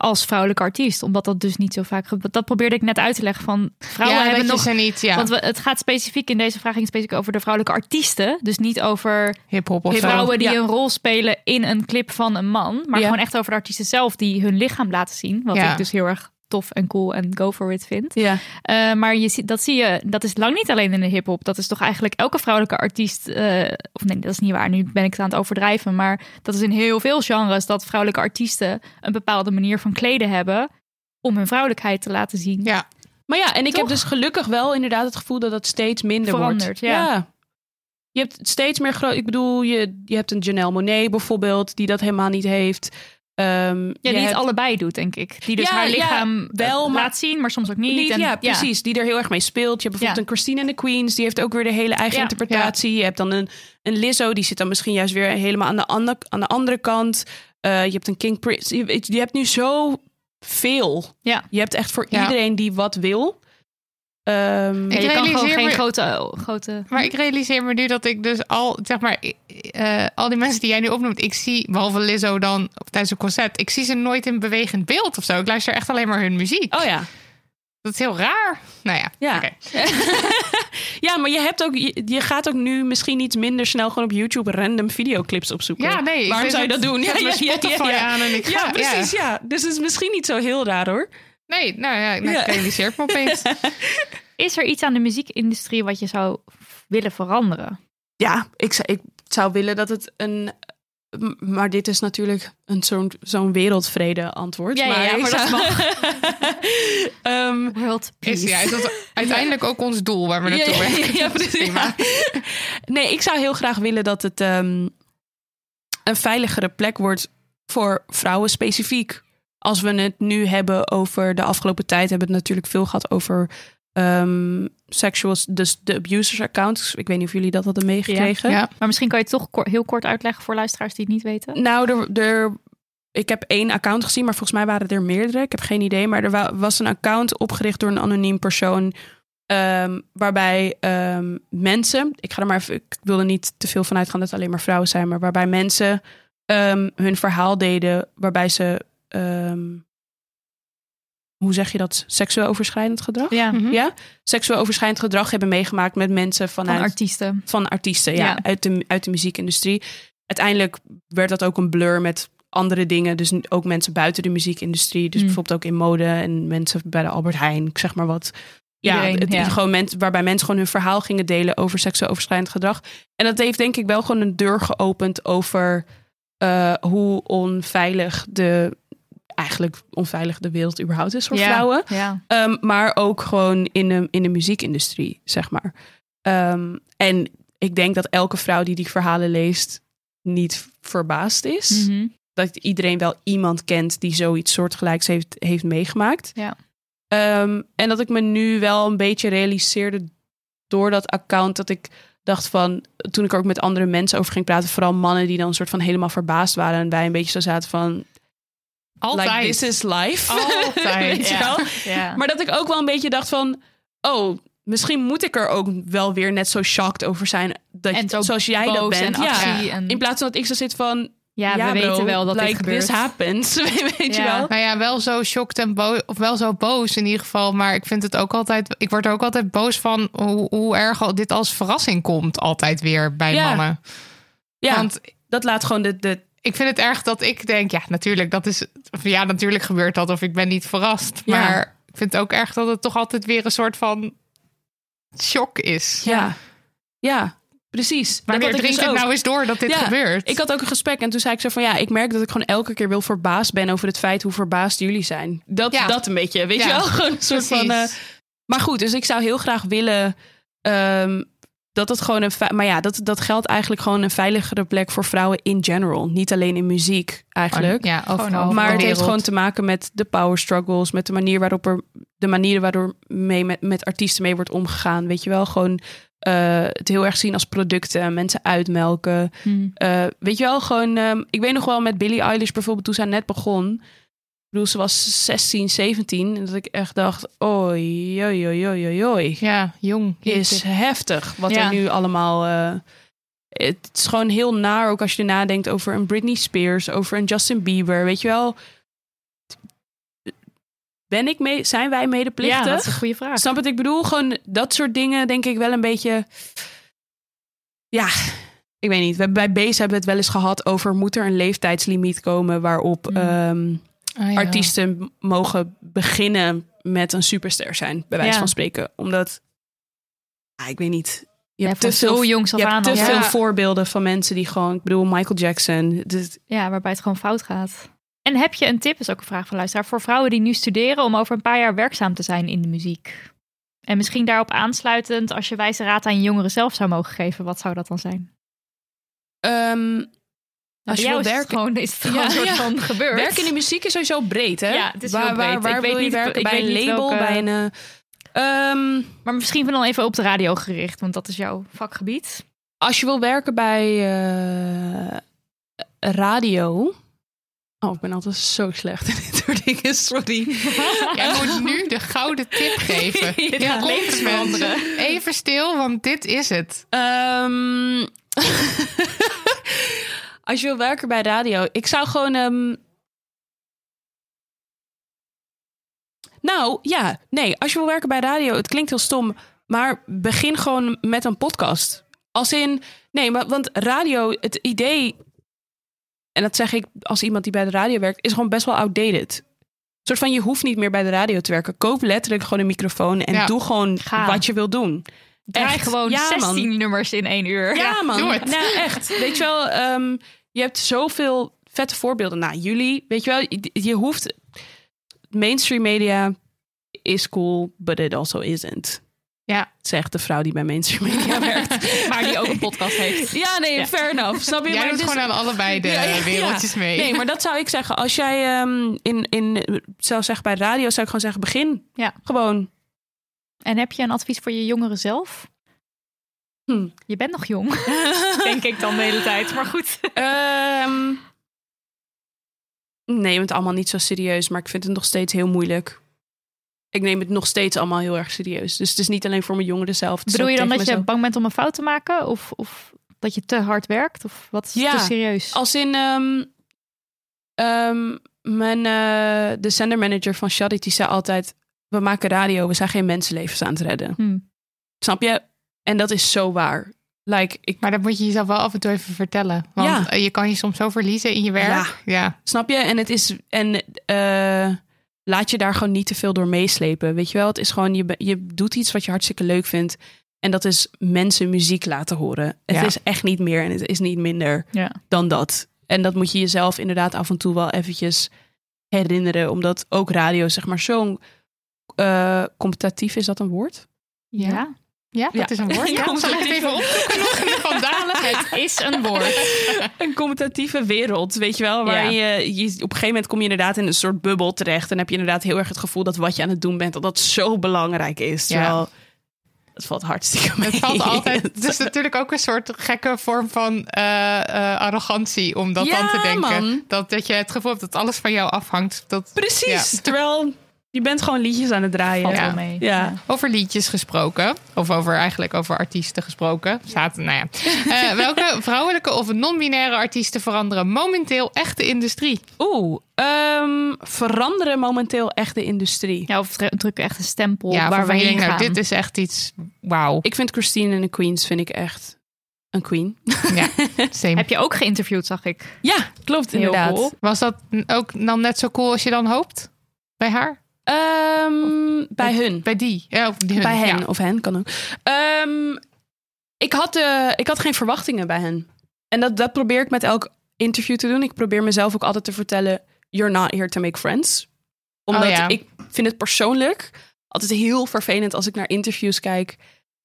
als vrouwelijke artiest. Omdat dat dus niet zo vaak gebeurt. Dat probeerde ik net uit te leggen van vrouwen ja, hebben nog... niet, ja, Want we, het gaat specifiek in deze vraag ging specifiek over de vrouwelijke artiesten. Dus niet over hip-hop of vrouwen die Ja. een rol spelen in een clip van een man. Maar gewoon echt over de artiesten zelf die hun lichaam laten zien. Wat ik dus heel erg tof en cool en go for it vind. Ja. Eh, maar je ziet, dat zie je, dat is lang niet alleen in de hip-hop. Dat is toch eigenlijk elke vrouwelijke artiest. eh, of nee, dat is niet waar. Nu ben ik het aan het overdrijven. Maar dat is in heel veel genres dat vrouwelijke artiesten een bepaalde manier van kleden hebben. om hun vrouwelijkheid te laten zien. Ja, Maar ja, en ik Toch? heb dus gelukkig wel inderdaad het gevoel dat het steeds minder wordt. ja. Je hebt steeds meer groot. Ik bedoel, je, je hebt een Janelle Monet bijvoorbeeld, die dat helemaal niet heeft. Ehm, Ja, die het hebt- allebei doet, denk ik. Die dus Ja, haar ja, lichaam wel, eh, maar- laat zien, maar soms ook niet. Niet, En- ja, precies. Die er heel erg mee speelt. Je hebt bijvoorbeeld een Christine and the Queens. Die heeft ook weer de hele eigen interpretatie. Je hebt dan een, een Lizzo. Die zit dan misschien juist weer helemaal aan de, andere aan de andere kant. Eh, je hebt een King Prince. Je, je hebt nu zo veel. Ja. Je hebt echt voor iedereen die wat wil. Ehm, Ja, Ik je kan gewoon geen me- grote, grote... Maar ik realiseer me nu dat ik dus al, zeg maar, eh, al die mensen die jij nu opnoemt, ik zie, behalve Lizzo dan tijdens een concert, ik zie ze nooit in bewegend beeld of zo. Ik luister echt alleen maar hun muziek. oh ja. Dat is heel raar. Nou ja, Ja. oké. Ja, maar je, hebt ook, je, je gaat ook nu misschien iets minder snel gewoon op YouTube random videoclips opzoeken. Ja, nee. Waarom zou je dat doen? zet mijn Spotify aan en ik ga. Ja, precies. Ja. Dus het is misschien niet zo heel raar hoor. Nee, nou ja, nou, Ja. ik realiseer het me opeens. Is er iets aan de muziekindustrie wat je zou willen veranderen? Ja, ik zou, ik zou willen dat het een. Maar dit is natuurlijk een zo'n zo'n wereldvrede antwoord. Ja, ja, maar, ja, maar dat zou- Ehm, World Is, peace. ja, is dat uiteindelijk ook ons doel waar we naartoe werken? ja, precies. Nee, ik zou heel graag willen dat het ehm, een veiligere plek wordt voor vrouwen specifiek. Als we het nu hebben over de afgelopen tijd, hebben we het natuurlijk veel gehad over ehm sexual, dus de abusers accounts. Ik weet niet of jullie dat hadden meegekregen. Ja. Maar misschien kan je het toch heel kort uitleggen voor luisteraars die het niet weten. Nou, er, er, ik heb één account gezien, maar volgens mij waren er meerdere. Ik heb geen idee. Maar er wa- was een account opgericht door een anoniem persoon. ehm, waarbij ehm, mensen, ik ga er maar even, ik wil er niet te veel van uitgaan dat het alleen maar vrouwen zijn, maar waarbij mensen hun verhaal deden, waarbij ze, ehm, hoe zeg je dat, seksueel overschrijdend gedrag? Ja, Mhm. Ja, seksueel overschrijdend gedrag hebben meegemaakt met mensen van vanuit artiesten. van artiesten, ja, Ja. Uit, de, uit de muziekindustrie. Uiteindelijk werd dat ook een blur met andere dingen. Dus ook mensen buiten de muziekindustrie. Dus Hmm. bijvoorbeeld ook in mode en mensen bij de Albert Heijn, ik zeg maar wat. Ja, Iedereen, het, ja. Gewoon mensen, waarbij mensen gewoon hun verhaal gingen delen over seksueel overschrijdend gedrag. En dat heeft denk ik wel gewoon een deur geopend over eh, hoe onveilig de eigenlijk onveilig de wereld überhaupt is voor Ja. vrouwen. Ja. Ehm, maar ook gewoon in de, in de muziekindustrie, zeg maar. Ehm, en ik denk dat elke vrouw die die verhalen leest niet verbaasd is. Mhm. Dat iedereen wel iemand kent die zoiets soortgelijks heeft, heeft meegemaakt. Ja. Ehm, en dat ik me nu wel een beetje realiseerde door dat account dat ik dacht van, toen ik er ook met andere mensen over ging praten, vooral mannen die dan een soort van helemaal verbaasd waren en wij een beetje zo zaten van, Altijd. like this is life. Altijd, Weet je ja. wel? Ja. Maar dat ik ook wel een beetje dacht van... Oh, misschien moet ik er ook wel weer net zo shocked over zijn. Dat, En zo zoals jij dat boos bent. en ja. actie en- In plaats van dat ik zo zit van... ja, ja, we bro, weten wel dat like dit gebeurt. this happens. Weet je wel? Nou ja, wel zo shocked en boos, of wel zo boos in ieder geval. Maar ik vind het ook altijd, ik word er ook altijd boos van hoe, hoe erg al dit als verrassing komt, altijd weer bij Ja. mannen. Ja, Want dat laat gewoon de... de ik vind het erg dat ik denk, ja, natuurlijk, dat is, ja, natuurlijk gebeurt dat, of ik ben niet verrast. Ja. Maar ik vind het ook erg dat het toch altijd weer een soort van shock is. ja. ja, precies. Maar dat weer drinkt dus het ook. nou eens door dat dit Ja, gebeurt. Ik had ook een gesprek en toen zei ik zo van ja, ik merk dat ik gewoon elke keer wil verbaasd ben over het feit hoe verbaasd jullie zijn. Dat, Ja. dat een beetje, weet je wel? Gewoon een soort van. Eh, maar goed, dus ik zou heel graag willen ehm, dat het gewoon een. Maar ja, dat, dat geldt eigenlijk gewoon een veiligere plek voor vrouwen in general. Niet alleen in muziek eigenlijk. Ja, overal. Maar het heeft gewoon te maken met de power struggles, met de manier waarop er de manieren waardoor mee met, met artiesten mee wordt omgegaan. Weet je wel, gewoon eh, het heel erg zien als producten, mensen uitmelken. Hmm. Eh, weet je wel, gewoon. ehm, ik weet nog wel met Billie Eilish bijvoorbeeld toen zij net begon. Ik bedoel, ze was 16, 17. En dat ik echt dacht: oei, oei, oei, oei, oei, oei. Ja, jong. Is heftig wat Ja. er nu allemaal. eh, het is gewoon heel naar, ook als je nadenkt over een Britney Spears, over een Justin Bieber. Weet je wel. Ben ik mee, zijn wij medeplichtig? Ja, dat is een goede vraag. Snap wat ik bedoel? Gewoon dat soort dingen denk ik wel een beetje... Ja, ik weet niet. We, bij Base hebben we het wel eens gehad over... moet er een leeftijdslimiet komen waarop Mm. ehm, Ah, ja. artiesten mogen beginnen met een superster zijn, bij wijze Ja. van spreken. Omdat, ah, ik weet niet... Je hebt te veel, zo jongs je hebt aan te al. veel voorbeelden van mensen die gewoon... Ik bedoel, Michael Jackson. Dus, Ja, waarbij het gewoon fout gaat. En heb je een tip, is ook een vraag van luisteraar, voor vrouwen die nu studeren om over een paar jaar werkzaam te zijn in de muziek? En misschien daarop aansluitend, als je wijze raad aan je jongeren zelf zou mogen geven, wat zou dat dan zijn? ehm, Als je wil werken- gewoon, is het Ja, gewoon een soort ja. van gebeurd. Werken in de muziek is sowieso breed, hè? Ja, het is waar, heel Waar, breed. waar Ik weet niet- werken? bij een label, welke- bij een... eh, ehm, Maar misschien dan even op de radio gericht, want dat is jouw vakgebied. als je wil werken bij eh, radio... Oh, ik ben altijd zo slecht in dit soort dingen, sorry. Jij moet nu de gouden tip geven. Ja, gaat levens komt, mensen. veranderen. Even stil, want dit is het. Ehm, als je wil werken bij radio, ik zou gewoon. ehm, Nou ja, nee, als je wil werken bij radio, het klinkt heel stom, maar begin gewoon met een podcast. Als in, nee, maar want radio, het idee, en dat zeg ik als iemand die bij de radio werkt, is gewoon best wel outdated. Een soort van, je hoeft niet meer bij de radio te werken. Koop letterlijk gewoon een microfoon en Ja. doe gewoon Ga. wat je wil doen. Draai Echt. gewoon Ja, man. 16 nummers in één uur. Ja, man. doe het. Nou, echt. Weet je wel, ehm, je hebt zoveel vette voorbeelden. Nou, jullie, weet je wel, je, je hoeft... Mainstream media is cool, but it also isn't. Ja. Zegt de vrouw die bij mainstream media werkt. Maar die ook een podcast heeft. Ja, nee, Ja. fair enough. Snap je? Jij Maar doet het is- gewoon aan allebei de Ja, ja, ja. wereldjes mee. Nee, maar dat zou ik zeggen. Als jij ehm, in, in, zou zeggen bij radio, zou ik gewoon zeggen, begin. Ja. Gewoon. En heb je een advies voor je jongeren zelf? Hm. Je bent nog jong, denk ik dan de hele tijd. Maar goed. Ehm neem het allemaal niet zo serieus, maar ik vind het nog steeds heel moeilijk. Ik neem het nog steeds allemaal heel erg serieus. Dus het is niet alleen voor mijn jongeren zelf. Bedoel je dan dat je bang bent om een fout te maken? Of, of dat je te hard werkt? Of wat is Ja, te serieus? Als in ehm, ehm, mijn, eh, de zendermanager van Shaddy, die zei altijd... We maken radio, we zijn geen mensenlevens aan het redden. Hm. Snap je? En dat is zo waar. Like, ik, Maar dat moet je jezelf wel af en toe even vertellen. Want Ja. eh, je kan je soms zo verliezen in je werk. Ja. ja. Snap je? En het is. En eh, laat je daar gewoon niet te veel door meeslepen. Weet je wel? Het is gewoon, je, je doet iets wat je hartstikke leuk vindt. En dat is mensen muziek laten horen. Het Ja. is echt niet meer en het is niet minder Ja. dan dat. En dat moet je jezelf inderdaad af en toe wel eventjes herinneren. Omdat ook radio, zeg maar, zo'n eh, competitief is dat een woord? Ja. Ja. Dat Ja. is een woord. Ja, Ja, zal ik het even opzoeken nog van Dalen? Het is een woord. een competitieve wereld, weet je wel. Waar Ja. je, je, op een gegeven moment kom je inderdaad in een soort bubbel terecht. En heb je inderdaad heel erg het gevoel dat wat je aan het doen bent, dat dat zo belangrijk is. Ja. Terwijl, het valt hartstikke mee. Het valt altijd. Het is natuurlijk ook een soort gekke vorm van eh, eh, arrogantie om dat Ja, dan te denken. man. Dat, dat je het gevoel hebt dat alles van jou afhangt. Dat, Precies. Ja. Terwijl, je bent gewoon liedjes aan het draaien. Valt Ja. wel mee. Ja. Over liedjes gesproken, of over eigenlijk over artiesten gesproken. Zaten, nou ja. Eh, welke vrouwelijke of non-binaire artiesten veranderen momenteel echt de industrie? Oeh, ehm, veranderen momenteel echt de industrie. Ja, of dru- drukken echt een stempel ja, waar we waarvan je heen denkt, gaan. nou, dit is echt iets. Wauw. Ik vind Christine en de Queens vind ik echt een queen. Ja, same. Heb je ook geïnterviewd, zag ik. Ja, klopt Heel inderdaad. cool. Was dat ook dan net zo cool als je dan hoopt? Bij haar? Ehm, bij hun. Bij die? Ja, of die hun, Bij hen ja. of hen kan ook. Ehm, ik, had, eh, ik had geen verwachtingen bij hen. En dat, dat probeer ik met elk interview te doen. Ik probeer mezelf ook altijd te vertellen: You're not here to make friends. Omdat Oh ja. ik vind het persoonlijk altijd heel vervelend als ik naar interviews kijk.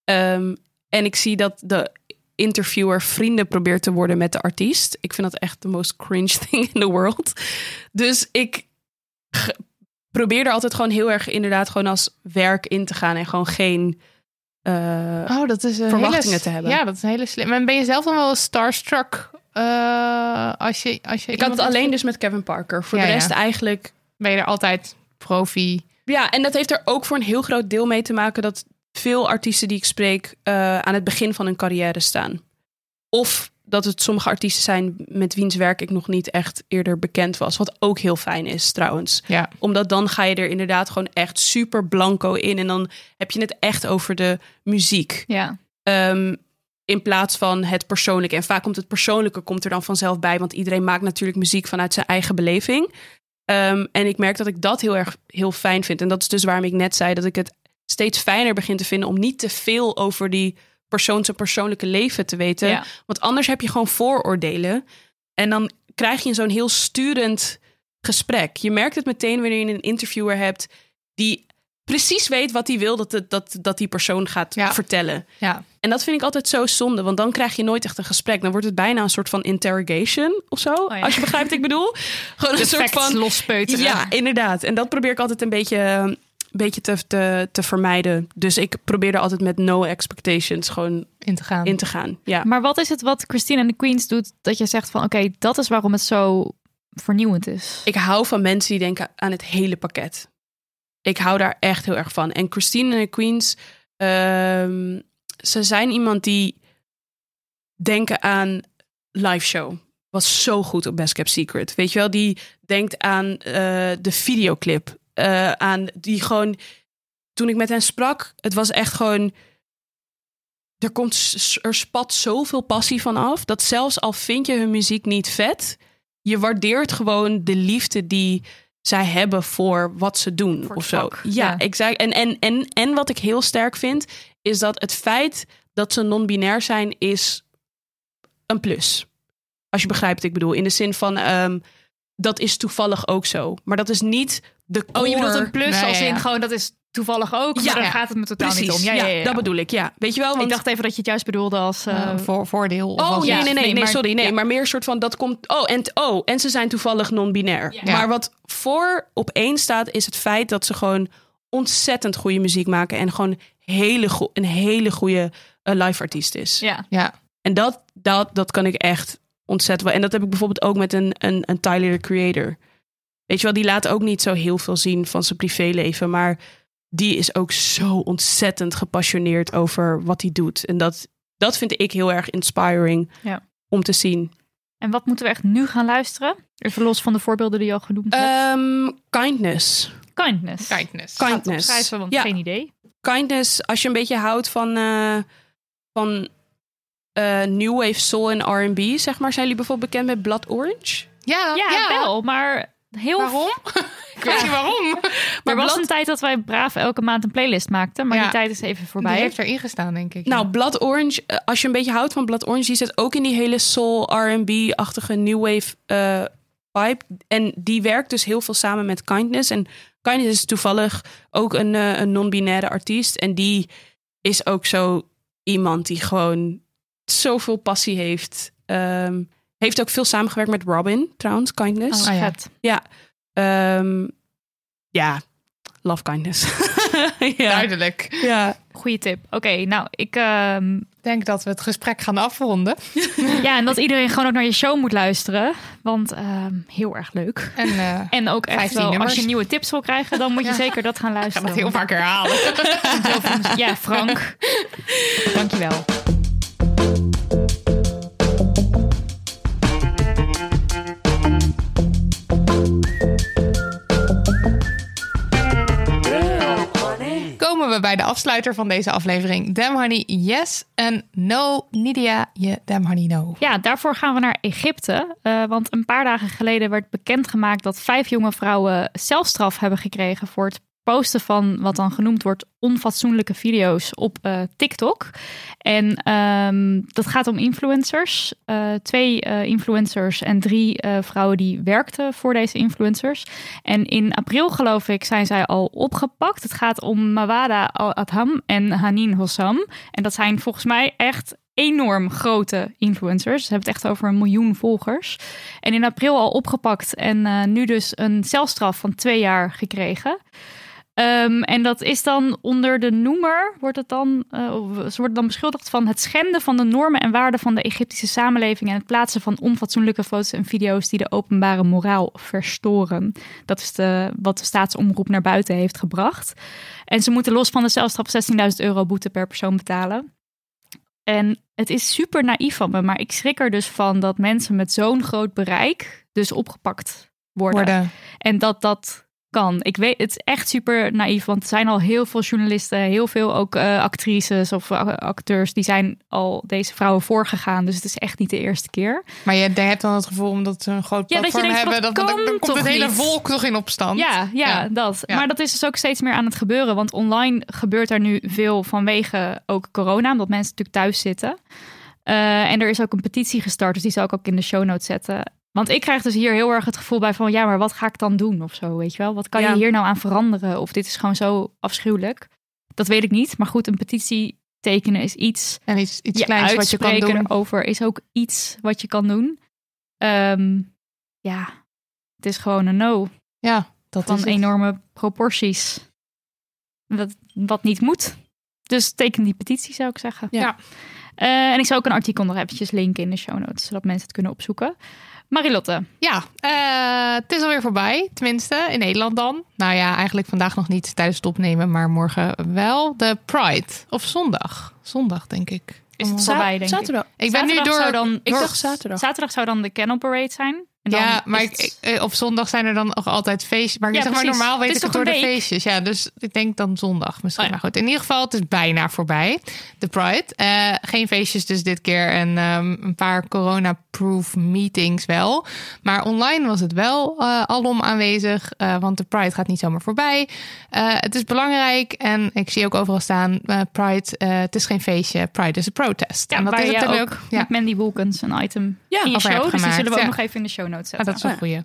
Ehm, En ik zie dat de interviewer vrienden probeert te worden met de artiest. Ik vind dat echt de most cringe thing in the world. Dus ik probeer er altijd gewoon heel erg inderdaad gewoon als werk in te gaan en gewoon geen. eh, Oh, dat is Verwachtingen hele, te hebben. Ja, dat is een hele slim. En ben je zelf dan wel starstruck eh, als je als je ik had het alleen dus met Kevin Parker. Voor Ja, de rest ja. eigenlijk ben je er altijd profi. Ja, en dat heeft er ook voor een heel groot deel mee te maken dat veel artiesten die ik spreek eh, aan het begin van hun carrière staan. Of dat het sommige artiesten zijn met wiens werk ik nog niet echt eerder bekend was. Wat ook heel fijn is trouwens. Ja. Omdat dan ga je er inderdaad gewoon echt super blanco in. En dan heb je het echt over de muziek. Ja. Ehm, in plaats van het persoonlijke. En vaak komt het persoonlijke komt er dan vanzelf bij. Want iedereen maakt natuurlijk muziek vanuit zijn eigen beleving. Ehm, en ik merk dat ik dat heel erg heel fijn vind. En dat is dus waarom ik net zei dat ik het steeds fijner begin te vinden om niet te veel over die persoon zijn persoonlijke leven te weten. Ja. Want anders heb je gewoon vooroordelen. En dan krijg je zo'n heel sturend gesprek. Je merkt het meteen wanneer je een interviewer hebt die precies weet wat hij wil dat, het, dat, dat die persoon gaat Ja. vertellen. Ja. En dat vind ik altijd zo zonde, want dan krijg je nooit echt een gesprek. Dan wordt het bijna een soort van interrogation of zo. Oh ja. Als je begrijpt wat ik bedoel. Gewoon een soort van. lospeuteren. Ja, inderdaad. En dat probeer ik altijd een beetje, een beetje te, te, te vermijden. Dus ik probeer er altijd met no expectations gewoon In te gaan. in te gaan. Ja. Maar wat is het wat Christine en de Queens doet dat je zegt van oké, dat is waarom het zo vernieuwend is? Ik hou van mensen die denken aan het hele pakket. Ik hou daar echt heel erg van. En Christine en de Queens, ehm, ze zijn iemand die denken aan live show. Was zo goed op Best Kept Secret. Weet je wel, die denkt aan eh, de videoclip. Eh, aan die gewoon, toen ik met hen sprak, het was echt gewoon. Er, komt, er spat zoveel passie van af. Dat zelfs al vind je hun muziek niet vet, je waardeert gewoon de liefde die zij hebben voor wat ze doen. Of zo. vak, Ja, ja. exact. En, en, en, en wat ik heel sterk vind, is dat het feit dat ze non-binair zijn, is een plus. Als je begrijpt wat ik bedoel. In de zin van, ehm, dat is toevallig ook zo. Maar dat is niet de core... Oh, je bedoelt een plus Nee, als in ja. gewoon dat is toevallig ook. Ja, maar daar ja. gaat het me totaal Precies, niet om. Ja, ja, ja, ja. dat bedoel ik. Ja, weet je wel? Want Ik dacht even dat je het juist bedoelde als... eh, Eh, voor, voordeel. of Oh als- nee, nee, nee, nee, nee, maar- sorry. Nee, ja. maar meer soort van dat komt. Oh en, oh, en ze zijn toevallig non-binair. Ja. Maar wat voor op één staat, is het feit dat ze gewoon ontzettend goede muziek maken. En gewoon hele go- een hele goede eh, live artiest is. ja. Ja. En dat, dat, dat kan ik echt ontzettend wel. En dat heb ik bijvoorbeeld ook met een, een, een Tyler Creator. Weet je wel, die laat ook niet zo heel veel zien van zijn privéleven. Maar die is ook zo ontzettend gepassioneerd over wat hij doet. En dat, dat vind ik heel erg inspiring Ja. om te zien. En wat moeten we echt nu gaan luisteren? Even los van de voorbeelden die je al genoemd hebt. Ehm, kindness. Kindness. Kindness. Kindness. want Ja. geen idee. Kindness, als je een beetje houdt van, eh, van eh, New Wave Soul en R&B, zeg maar. Zijn jullie bijvoorbeeld bekend met Blood Orange? Ja, Ja, wel, maar heel... Waarom? Ik weet niet waarom. Er was een tijd dat wij braaf elke maand een playlist maakten, maar Ja. die tijd is even Die voorbij. heeft erin gestaan, denk ik. Nou, Blood Orange, eh, als je een beetje houdt van Blood Orange, die zit ook in die hele soul, R&B-achtige new wave eh, vibe. En die werkt dus heel veel samen met Kindness. En Kindness is toevallig ook een, eh, een non-binaire artiest. En die is ook zo iemand die gewoon zoveel passie heeft. Ehm, heeft ook veel samengewerkt met Robin, trouwens, Kindness. Oh, ja. vet. Ehm, ja, love Kindness. ja. Duidelijk. ja. Goeie tip. Oké, nou, ik... ehm, Ik denk dat we het gesprek gaan afronden. ja, en dat iedereen gewoon ook naar je show moet luisteren. Want ehm, heel erg leuk. En uh, En ook echt 15 wel, als je nieuwe tips wil krijgen, dan moet je Ja. zeker dat gaan ik ga luisteren. dat heel vaak herhalen. Ja, Frank. Dankjewel. We bij de afsluiter van deze aflevering. Damn Honey, yes en no. Nidia, je Damn Honey, no. Ja, daarvoor gaan we naar Egypte. Eh, want een paar dagen geleden werd bekendgemaakt dat vijf jonge vrouwen zelfstraf hebben gekregen voor het posten van wat dan genoemd wordt onfatsoenlijke video's op eh, TikTok. En ehm, dat gaat om influencers. Eh, twee eh, influencers en drie vrouwen die werkten voor deze influencers. En in april, geloof ik, zijn zij al opgepakt. Het gaat om Mawada Al-Adham en Hanin Hossam. En dat zijn volgens mij echt enorm grote influencers. Ze hebben het echt over een miljoen volgers. En in april al opgepakt en nu dus een celstraf van twee jaar gekregen. Ehm, en dat is dan onder de noemer, wordt het dan, eh, ze worden dan beschuldigd van het schenden van de normen en waarden van de Egyptische samenleving en het plaatsen van onfatsoenlijke foto's en video's die de openbare moraal verstoren. Dat is de, wat de staatsomroep naar buiten heeft gebracht. En ze moeten los van de celstraf 16.000 euro boete per persoon betalen. En het is super naïef van me, maar ik schrik er dus van dat mensen met zo'n groot bereik dus opgepakt worden. Worden. En dat dat kan. Ik weet, het is echt super naïef, want er zijn al heel veel journalisten, heel veel ook eh, actrices of eh, acteurs, die zijn al deze vrouwen voorgegaan. Dus het is echt niet de eerste keer. Maar je hebt dan het gevoel omdat ze een groot Ja, dat je platform denkt hebben, dat kan dan komt toch het hele niet? volk nog in opstand. Ja, ja, Ja. dat. Ja. Maar dat is dus ook steeds meer aan het gebeuren, want online gebeurt er nu veel vanwege ook corona, omdat mensen natuurlijk thuis zitten. Eh, en er is ook een petitie gestart, dus die zal ik ook in de show notes zetten. Want ik krijg dus hier heel erg het gevoel bij van, ja, maar wat ga ik dan doen of zo, weet je wel? Wat kan Ja. je hier nou aan veranderen? Of dit is gewoon zo afschuwelijk. Dat weet ik niet, maar goed, een petitie tekenen is iets. En iets, iets Je kleins wat je kan doen. erover is ook iets wat je kan doen. Ehm, ja, het is gewoon een no Ja, dat van is enorme proporties. Wat, wat niet moet. Dus teken die petitie, zou ik zeggen. Ja. Eh, en ik zal ook een artikel nog eventjes linken in de show notes, zodat mensen het kunnen opzoeken. Marilotte, Ja, eh, het is alweer voorbij. Tenminste, in Nederland dan. Nou ja, eigenlijk vandaag nog niet tijdens het opnemen, maar morgen wel. De Pride. Of zondag. Zondag, denk ik. is het voorbij, denk ik. Zaterdag. Ik ben nu door... zou dan, Ik door- dacht zaterdag. Zaterdag zou dan de Canal Parade zijn. Dan Ja, maar het- ik- eh, op zondag zijn er dan nog altijd feestjes. Maar Ja, zeg maar normaal weet Het ik het door de feestjes. Ja, dus ik denk dan zondag misschien. Oh ja. Maar goed, in ieder geval, het is bijna voorbij. De Pride. Eh, geen feestjes dus dit keer. En ehm, een paar corona-proof meetings wel. Maar online was het wel eh, alom aanwezig. want de Pride gaat niet zomaar voorbij. Het is belangrijk. En ik zie ook overal staan, Pride, het is geen feestje. Pride is een protest. ja, en dat is natuurlijk ook met Mandy Wilkins een item Ja, in je show. Dus die zullen we ook nog even in de show notes Ah, dat is een Ja. goeie.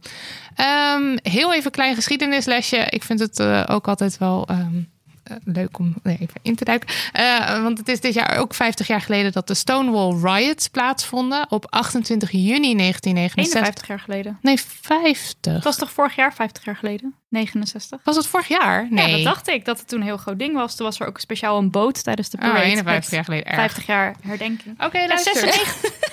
Ehm, heel even klein geschiedenislesje. Ik vind het eh, ook altijd wel ehm, eh, leuk om nee, even in te duiken. Eh, want het is dit jaar ook 50 jaar geleden dat de Stonewall Riots plaatsvonden. Op 28 juni 1969. 51 jaar geleden. Nee, 50. Het was toch vorig jaar 50 jaar geleden? 69? Was het vorig jaar? Nee. Ja, dat dacht ik. Dat het toen een heel groot ding was. Toen was er ook speciaal een boot tijdens de Oh, parade. 51 met jaar geleden. Erg. 50 jaar herdenking. Oké, luister. 96.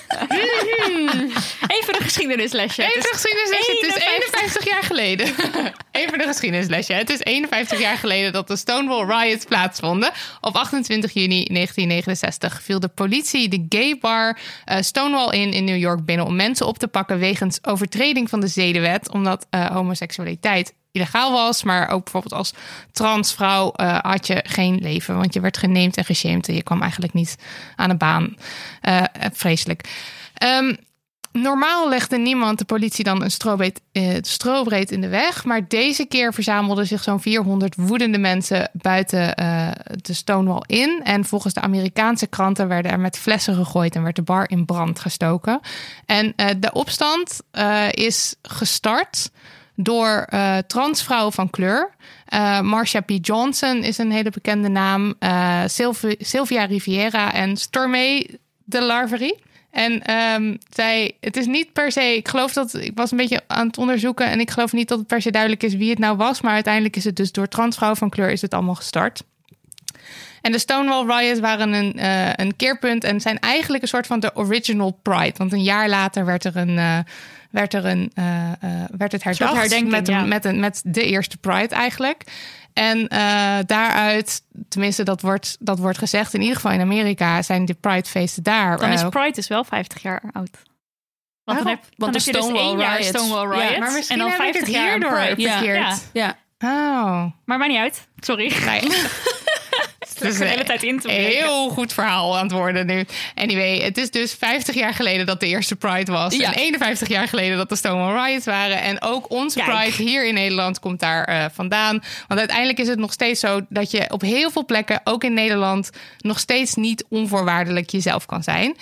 Even een geschiedenislesje. Even een geschiedenislesje. Het is 51 51 jaar geleden. Even een geschiedenislesje. Het is 51 jaar geleden dat de Stonewall Riots plaatsvonden. Op 28 juni 1969 viel de politie de gay bar eh, Stonewall in in New York binnen om mensen op te pakken wegens overtreding van de zedenwet, omdat eh, homoseksualiteit illegaal was, maar ook bijvoorbeeld als transvrouw eh, had je geen leven, want je werd geneemd en geshamed en je kwam eigenlijk niet aan de baan. Eh, eh, vreselijk. Ehm, Normaal legde niemand de politie dan een strobreed, strobreed in de weg. Maar deze keer verzamelden zich zo'n 400 woedende mensen buiten de Stonewall in. En volgens de Amerikaanse kranten werden er met flessen gegooid en werd de bar in brand gestoken. En de opstand is gestart door eh, transvrouwen van kleur. Eh Marsha P. Johnson is een hele bekende naam. Eh, Sylvi- Sylvia Riviera en Stormé de Larverie. En ehm, zij, het is niet per se, ik geloof dat, ik was een beetje aan het onderzoeken en ik geloof niet dat het per se duidelijk is wie het nou was, maar uiteindelijk is het dus door transvrouwen van kleur is het allemaal gestart. En de Stonewall Riots waren een, een keerpunt en zijn eigenlijk een soort van de original Pride. Want een jaar later werd er een, werd er een, eh, eh, werd het herdacht herdenking, met, een, ja. met, een, met de eerste Pride eigenlijk. En eh, daaruit, tenminste dat wordt, dat wordt gezegd, in ieder geval in Amerika zijn de Pride-feesten daar. Dan is Pride dus wel 50 jaar oud. Want dan heb, dan Want de heb je dus Stonewall één jaar. Stonewall Ja, maar misschien en dan heb ik 50 het jaar. Ja. verkeerd. Ja. Ja. Ja. Oh. Maar maakt niet uit. Sorry. Nee. Het is de hele tijd in te breken. heel goed verhaal aan het worden nu. Anyway, het is dus 50 jaar geleden dat de eerste Pride was. Ja. En 51 jaar geleden dat de Stonewall Riots waren. En ook onze Kijk. Pride hier in Nederland komt daar eh, vandaan. Want uiteindelijk is het nog steeds zo dat je op heel veel plekken, ook in Nederland, nog steeds niet onvoorwaardelijk jezelf kan zijn.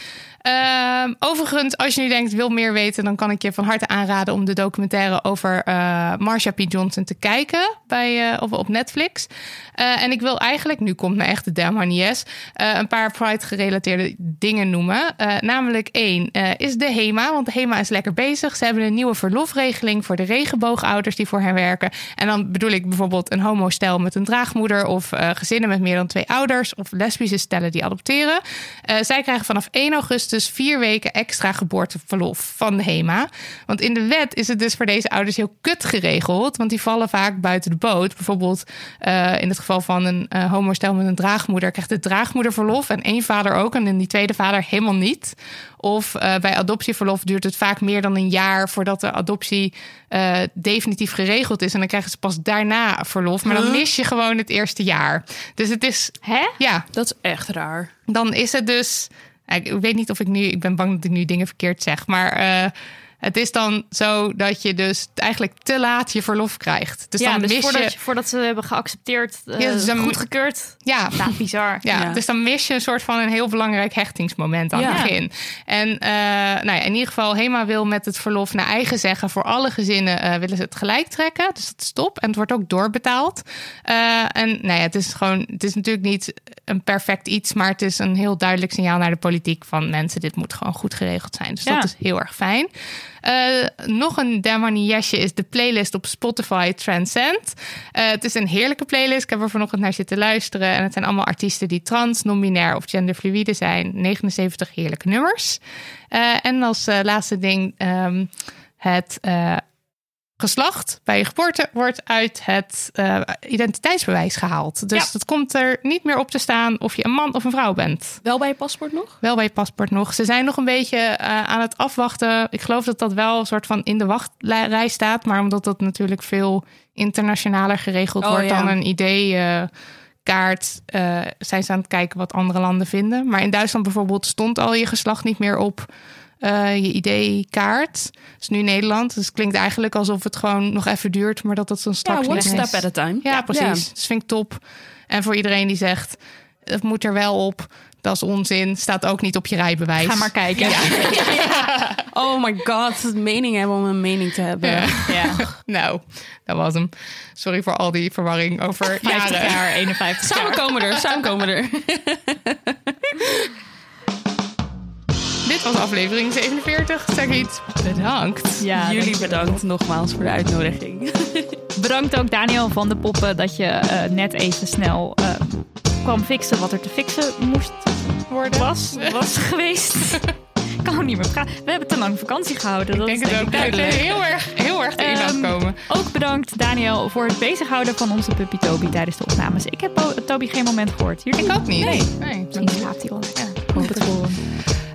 Ehm, overigens, als je nu denkt, wil meer weten, dan kan ik je van harte aanraden om de documentaire over eh Marsha P. Johnson te kijken bij, eh, op, op Netflix. Eh, en ik wil eigenlijk, nu komt mijn echte Damn Honey Yes, eh, een paar Pride-gerelateerde dingen noemen. Namelijk één is de HEMA, want de HEMA is lekker bezig. Ze hebben een nieuwe verlofregeling voor de regenboogouders die voor hen werken. En dan bedoel ik bijvoorbeeld een homostel met een draagmoeder... of gezinnen met meer dan twee ouders... of lesbische stellen die adopteren. Zij krijgen vanaf 1 augustus vier weken extra geboorteverlof van de HEMA. Want in de wet is het dus voor deze ouders heel kut geregeld... want die vallen vaak buiten de boot. Bijvoorbeeld eh, in het geval van een eh homostel met een draagmoeder... krijgt de draagmoederverlof en één vader ook... en in die tweede vader helemaal niet... Of eh, bij adoptieverlof duurt het vaak meer dan een jaar voordat de adoptie eh, definitief geregeld is. En dan krijgen ze pas daarna verlof. Maar dan mis je gewoon het eerste jaar. Dus het is, Hè? ja, Dat is echt raar. dan is het dus. Ik weet niet of ik nu, ik ben bang dat ik nu dingen verkeerd zeg. Maar eh, het is dan zo dat je dus eigenlijk te laat je verlof krijgt. Dus ja, dan dus mis voordat, je. voordat ze hebben geaccepteerd, eh Ja, dus dan- goedgekeurd. Ja, Nou, bizar. Ja, Ja. dus dan mis je een soort van een heel belangrijk hechtingsmoment aan Ja. het begin. En eh, nou ja, in ieder geval, HEMA wil met het verlof naar eigen zeggen... voor alle gezinnen eh, willen ze het gelijk trekken. Dus dat is top. En het wordt ook doorbetaald. Eh, en nou ja, het is gewoon, het is natuurlijk niet een perfect iets... maar het is een heel duidelijk signaal naar de politiek van mensen... dit moet gewoon goed geregeld zijn. Dus Ja. dat is heel erg fijn. Eh, nog een Damani Yesje is de playlist op Spotify Transcend. Eh, het is een heerlijke playlist. Ik heb er vanochtend naar zitten luisteren. En het zijn allemaal artiesten die trans, non-binair of genderfluïde zijn. 79 heerlijke nummers. Eh, en als laatste ding ehm, het geslacht bij je geboorte wordt uit het eh, identiteitsbewijs gehaald. Dus Ja. het komt er niet meer op te staan of je een man of een vrouw bent. Wel bij je paspoort nog? Wel bij je paspoort nog. Ze zijn nog een beetje eh, aan het afwachten. Ik geloof dat dat wel een soort van in de wachtrij staat. Maar omdat dat natuurlijk veel internationaler geregeld Oh, wordt ja. dan een ID-kaart, eh, zijn ze aan het kijken wat andere landen vinden. Maar in Duitsland bijvoorbeeld stond al je geslacht niet meer op eh, je ID-kaart. Dus nu Nederland. Dus het klinkt eigenlijk alsof het gewoon nog even duurt, maar dat dat zo'n Ja, straks one step is. at a time. Ja, precies. Dus vind ik top. En voor iedereen die zegt, het moet er wel op. Dat is onzin. Staat ook niet op je rijbewijs. Ga maar kijken. Oh my god, het mening hebben om een mening te hebben. Ja. Nou, dat was hem. Sorry voor al die verwarring over 50 jaren. jaar, 51 Samen komen er, samen komen er. Was aflevering 47. Zeg iets. Bedankt. Ja, Jullie bedankt nogmaals voor de uitnodiging. Bedankt ook Daniel van de Poppen dat je eh, net even snel eh, kwam fixen wat er te fixen moest Worden. was, was geweest. Ik kan ook niet meer praten. We hebben te lang vakantie gehouden. Dat Ik denk is het ook. denk ik Dat duidelijk. heel erg, heel erg te Ehm, komen. Ook bedankt Daniel voor het bezighouden van onze puppy Toby tijdens de opnames. Ik heb Toby geen moment gehoord. Hier Ik ook niet. Nee. nee. Misschien slaapt hij al. Ja, ik hoop het voor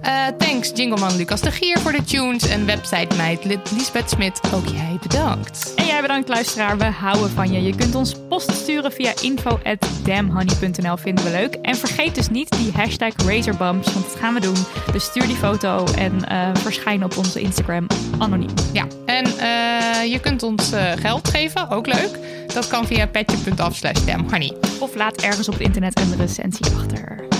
Eh, thanks Jingleman Lucas de Gier voor de tunes en website meid Lisbeth Smit. Ook jij bedankt. En jij bedankt luisteraar, we houden van je. Je kunt ons post sturen via info.damhoney.nl, vinden we leuk. En vergeet dus niet die hashtag Razorbumps, want dat gaan we doen. Dus stuur die foto en eh, verschijn op onze Instagram anoniem. Ja, en eh, je kunt ons geld geven, ook leuk. Dat kan via petje.af slash damhoney. Of laat ergens op het internet een recensie achter.